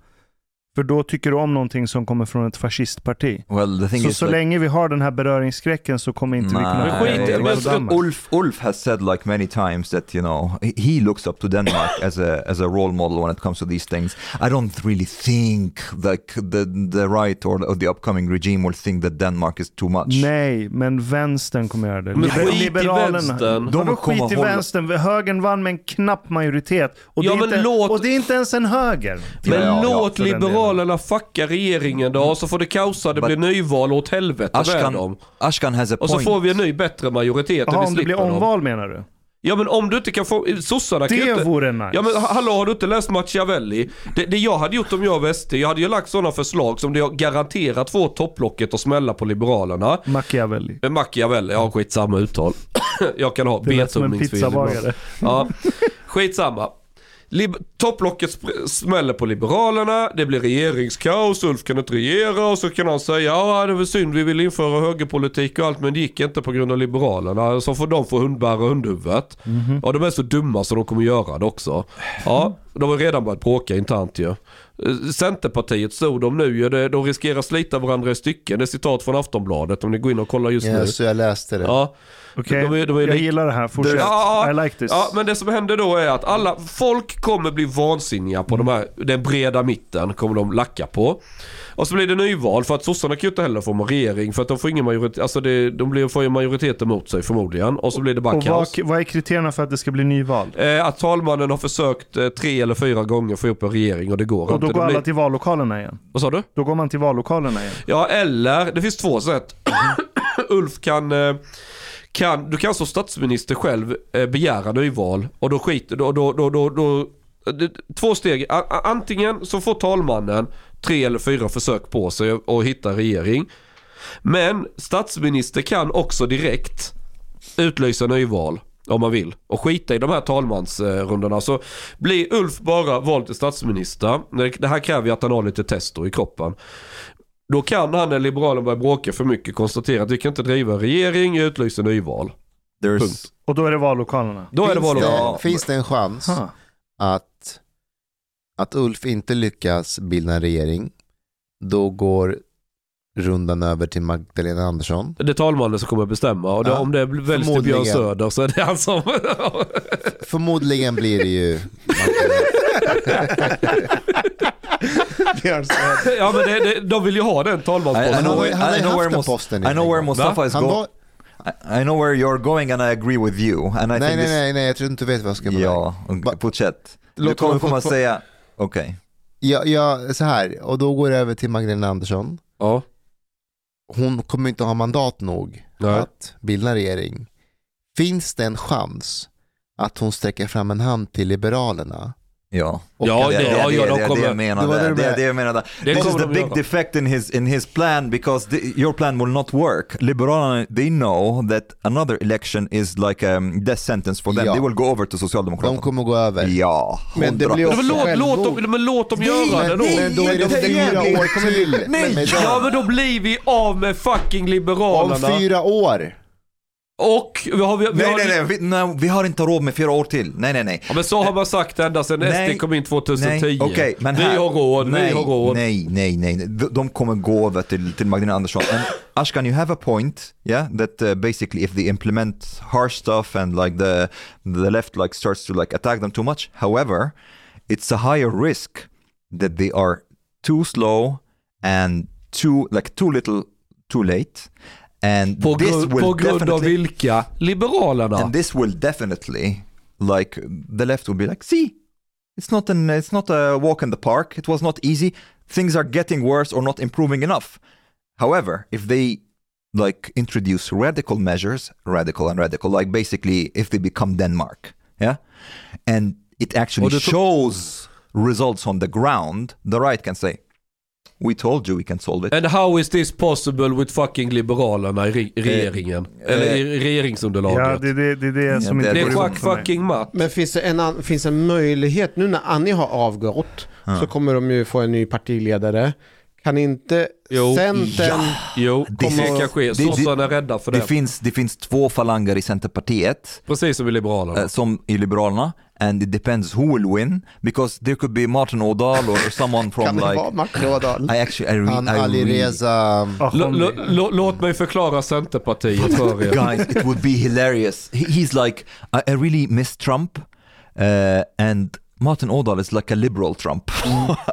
För då tycker du om någonting som kommer från ett fascistparti. Well, Så is så like- länge vi har den här beröringsskräcken så kommer inte vi kunna komma well, Danmark. Ulf, Ulf has said like many times that you know he- looks up to Denmark as a as a role model when it comes to these things. I don't really think like the the right or, or the upcoming regime will think that Denmark is too much. Nej, men vänstern kommer göra det. Men skit i vänstern. De De skit i hålla- vänstern. Högern vann med en knapp majoritet. Och, Ja, det, är inte, låt- och det är inte ens en höger. Men låt för den delen. Liberalerna fucka regeringen då, så får det kaosa, det blir nyval och åt helvete med Ashkan, dem. Ashkan has a Och så point. får vi en ny bättre majoritet och Jaha, om det blir slipper dem. omval menar du? Ja men om du inte kan få, sossarna kan Det inte... vore nice. Ja men ha- hallå har du inte läst Machiavelli? Det, det jag hade gjort om jag var SD, jag hade ju lagt sådana förslag som det jag garanterat får topplocket att smälla på Liberalerna. Machiavelli. Eh, Machiavelli, ja skitsamma uttal. [COUGHS] jag kan ha Det lät som en betumningsfel pizzabagare. Ja, skitsamma. Lib- topplocket smäller på Liberalerna, det blir regeringskaos, Ulf kan inte regera och så kan han säga ja det var synd vi ville införa högerpolitik och allt men det gick inte på grund av Liberalerna. Så får de få hundbära hundhuvudet. Mhm. Ja de är så dumma så de kommer göra det också. Ja, de har redan börjat bråka internt ju. Eh, Centerpartiet stod de nu ju, de riskerar slita varandra i stycken. Det är citat från Aftonbladet om ni går in och kollar just Ja, nu. så jag läste det. Ja. Okej, De är- de är jag lik- gillar det här. Fortsätt. Ja, I like this. Ja, men det som händer då är att alla, folk kommer bli vansinniga på de här, den breda mitten kommer de lacka på. Och så blir det nyval för att sossarna kan ju inte heller få en regering för att de får ingen majoritet, alltså det, de blir, får ju majoritet emot sig förmodligen. Och så blir det bara och kaos. vad, vad är kriterierna för att det ska bli nyval? Eh, att talmannen har försökt eh, tre eller fyra gånger få ihop en regering och det går Och då inte. går Det alla blir- till vallokalerna igen? Vad sa du? Då går man till vallokalerna igen? Ja, eller det finns två sätt. [COUGHS] Ulf kan, eh, kan, du kan som statsminister själv eh, begära nyval och då skiter, då, då, då, då, då det- Två steg. A- Antingen så får talmannen tre eller fyra försök på sig att hitta regering. Men statsminister kan också direkt utlysa nyval om man vill och skita i de här talmansrundorna. Så blir Ulf bara vald till statsminister, det- det här kräver ju att han har lite testo i kroppen. Då kan han när liberalen börjar bråka för mycket konstatera att vi kan inte driva en regering, jag utlyser nyval. Punkt. Och då är det vallokalerna? Då är det finns, vallokalerna. det, finns det en chans Ha. att, att Ulf inte lyckas bilda en regering, då går rundan över till Magdalena Andersson. Det är talmannen som kommer bestämma och det, Ja, om det väljs till Björn. Söder så är det han som... Förmodligen blir det ju [LAUGHS] ja men det, det, de vill ju ha den I, talmansposten. I know where, Han har ju I know haft where, den Mus- posten I know where innan. Mustafa is going. I, I know where you're going and I agree with you. And I Nej, think nej, this, nej, nej, jag tror inte du vet vad jag ska väg. Ja, fortsätt. Du Låt kommer komma säga, okej. Ja, ja, så här, och då går det över till Magdalena Andersson. Ja. Hon kommer inte ha mandat nog Nej. att bilda regering. Finns det en chans att hon sträcker fram en hand till Liberalerna? Ja. Och Ja, det- det, ja, det, ja, det, de kommer- det jag menar Det det Det, menade. det jag menar där. Det This is the de big defect in his, in his plan because the, your plan will not work. Liberalerna, they know that another election is like a death sentence for them. Ja. They will go over to De Socialdemokraterna. kommer gå över. Ja, Men det blir Men också låt, låt, självmord. dem, men låt dem göra det då. Men då är det det fyra år till. Nej. Ja men då blir vi av med fucking Om liberalerna. fyra år. Och vi har... Vi, vi Nej, har nej, nej, vi, nej, vi har inte råd med fyra år till. Nej, nej, nej. Ja, men så har man sagt ända sedan Nej. SD kom in 2010. Nej, okej, men vi här- har råd, nej, vi har råd. Nej, nej, nej. De, de kommer gå över till, till Magdalena Andersson. And Ashkan, you have a point, yeah? That uh, basically if they implement harsh stuff and like the, the left like starts to like attack them too much. However, it's a higher risk that they are too slow and too, like too little, too late. And På, this will på grund av vilka? Liberalerna. and this will definitely like the left will be like see it's not an it's not a walk in the park it was not easy things are getting worse or not improving enough however if they like introduce radical measures radical and radical like basically if they become denmark yeah and it actually shows results on the ground the right can say we told you we can solve it And how is this possible with fucking Liberalerna i re- regeringen? Eller i regeringsunderlaget? Ja, det är det, det, är det som Ja, inte det är går ihop för fucking matt. Men finns det en, an- finns en möjlighet, nu när Annie har avgått, så kommer de ju få en ny partiledare. Kan inte Jo. Centern... Jo, Det- det kan ske. Sossarna är rädda för det. det finns, det finns två falanger i Centerpartiet Precis som i Liberalerna. uh, som i Liberalerna and it depends who will win because there could be Martin Ådahl or someone from like Martin Ådahl? I actually I, re- Han I Alireza... Låt mig förklara Centerpartiet [LAUGHS] för er. guys it would be hilarious he, he's like I, I really miss Trump uh, and Martin Ådahl is like a liberal Trump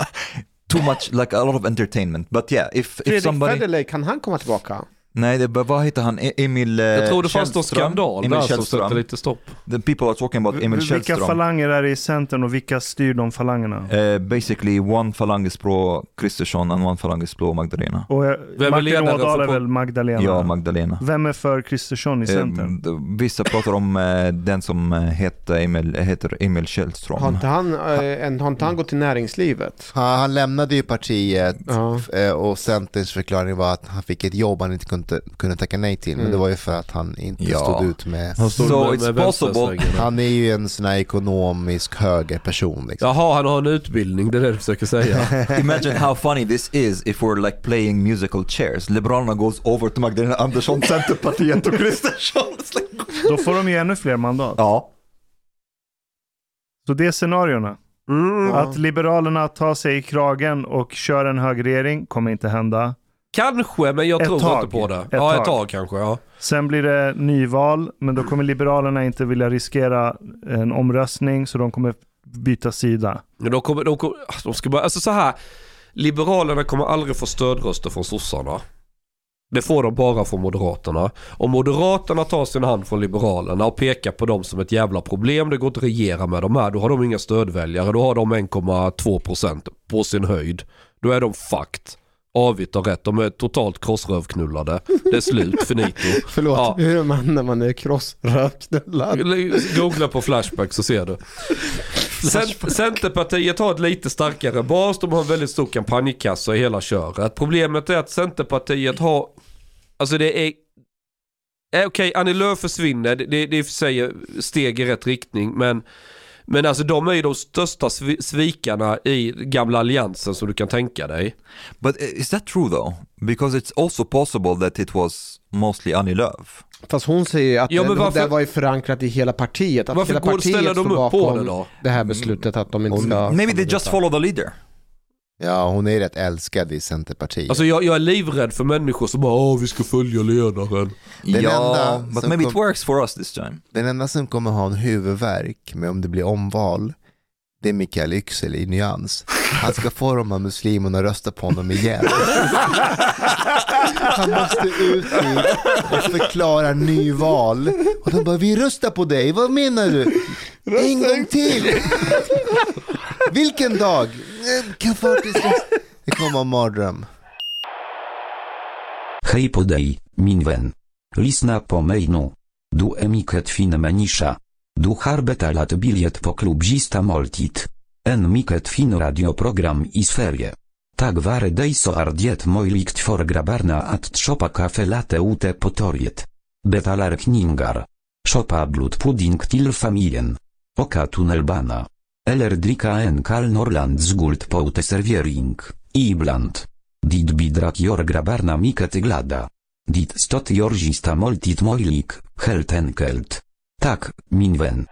[LAUGHS] too much like a lot of entertainment but yeah if, if Fredrik somebody Federley, kan han komma tillbaka? Nej det, vad heter han E- Emil uh, Jag tror det fanns någon Källström? skandal Emil där som Källström sätter lite stopp. the people are talking about Emil Vilka Källström falanger är det i Centern och vilka styr de falangerna? Uh, basically, one falang is pro Kristersson and one falang is pro Magdalena. Och eh, är Martin Ådahl är på- väl Magdalena? Ja, Magdalena. Vem är för Kristersson i Centern? Eh, d- vissa pratar om eh, den som eh, heter Emil, heter Emil Källström. Har inte han, eh, en, har inte han gått till näringslivet? Han, han lämnade ju partiet eh, och Centerns förklaring var att han fick ett jobb han inte kunde, kunde tacka nej till. Men Mm. det var ju för att han inte Ja. stod ut med... Han stod So med, it's med possible. Han är ju en sån här ekonomisk högerperson. Liksom. Jaha, han har en utbildning, det är det du försöker säga. [LAUGHS] Imagine how funny this is if we're like playing musical chairs. Liberalerna goes over to Magdalena Andersson, Centerpartiet och Kristersson. Då får de ju ännu fler mandat. Ja. Så det är scenarierna. Mm. Att Liberalerna tar sig i kragen och kör en högerregering kommer inte hända. Kanske, men jag Ett tror tag. inte på det. Ett ja, ett tag. tag kanske. Ja. Sen blir det nyval, men då kommer Liberalerna inte vilja riskera en omröstning, så de kommer byta sida. Men de, kommer, de, kommer, de ska bara, alltså så här. Liberalerna kommer aldrig få stödröster från sossarna. Det får de bara från Moderaterna. Om Moderaterna tar sin hand från Liberalerna och pekar på dem som ett jävla problem, det går inte att regera med de här, då har de inga stödväljare. Då har de 1,2% på sin höjd. Då är de fucked. Avigt och rätt. De är totalt krossrövknullade. Det är slut, finito. [LAUGHS] Förlåt, Ja. hur är man när man är krossröknullad? Googla på Flashback så ser du. Cent- Centerpartiet har ett lite starkare bas. De har en väldigt stor kampanjkassa i hela köret. Problemet är att Centerpartiet har, alltså det är Eh, Okej, Annie Lööf försvinner. Det, det, det är i och för sig steg i rätt riktning. Men, men alltså de är ju de största svi- svikarna i gamla alliansen som du kan tänka dig. But is that true though? Because it's also possible that it was mostly Annie Lööf. Fast hon säger att Ja, det, varför- det var ju förankrat i hela partiet. Att Varför hela går- partiet ställer de upp på det då? det här beslutet att de inte ska... Maybe they just follow the leader. Ja, hon är rätt älskad i Centerpartiet. Alltså jag, jag är livrädd för människor som bara åh vi ska följa ledaren. Den ja, enda but som maybe it works for us this time. Den enda som kommer ha en huvudvärk med om det blir omval, det är Mikael Yüksel i Nyans. Han ska få de här muslimerna att rösta på honom igen. Han måste ut dit och förklara nyval. Och de bara, vi röstar på dig, vad menar du? En gång till! Vilken dag? Eh, kan faktiskt. Det kommer vara en mardröm. Hej på dig, min vän. Lyssna på mig nu. Du är mycket fin människa. Du har betalat biljett på klubbzista måltid. En mycket fin radioprogram i Sverige. Tack vare dig så är det möjligt för grabbarna att köpa kaffe latte ute på torget. Betalar kningar. Shoppa blodpudding till familjen. Åka tunnelbana. Ellerdrika en Kal Norlands guld servering, Ibland. Dit bidrak jor grabarna miket glada. Dit stot jorzista moltit moilik, helt enkelt. Tak, minwen.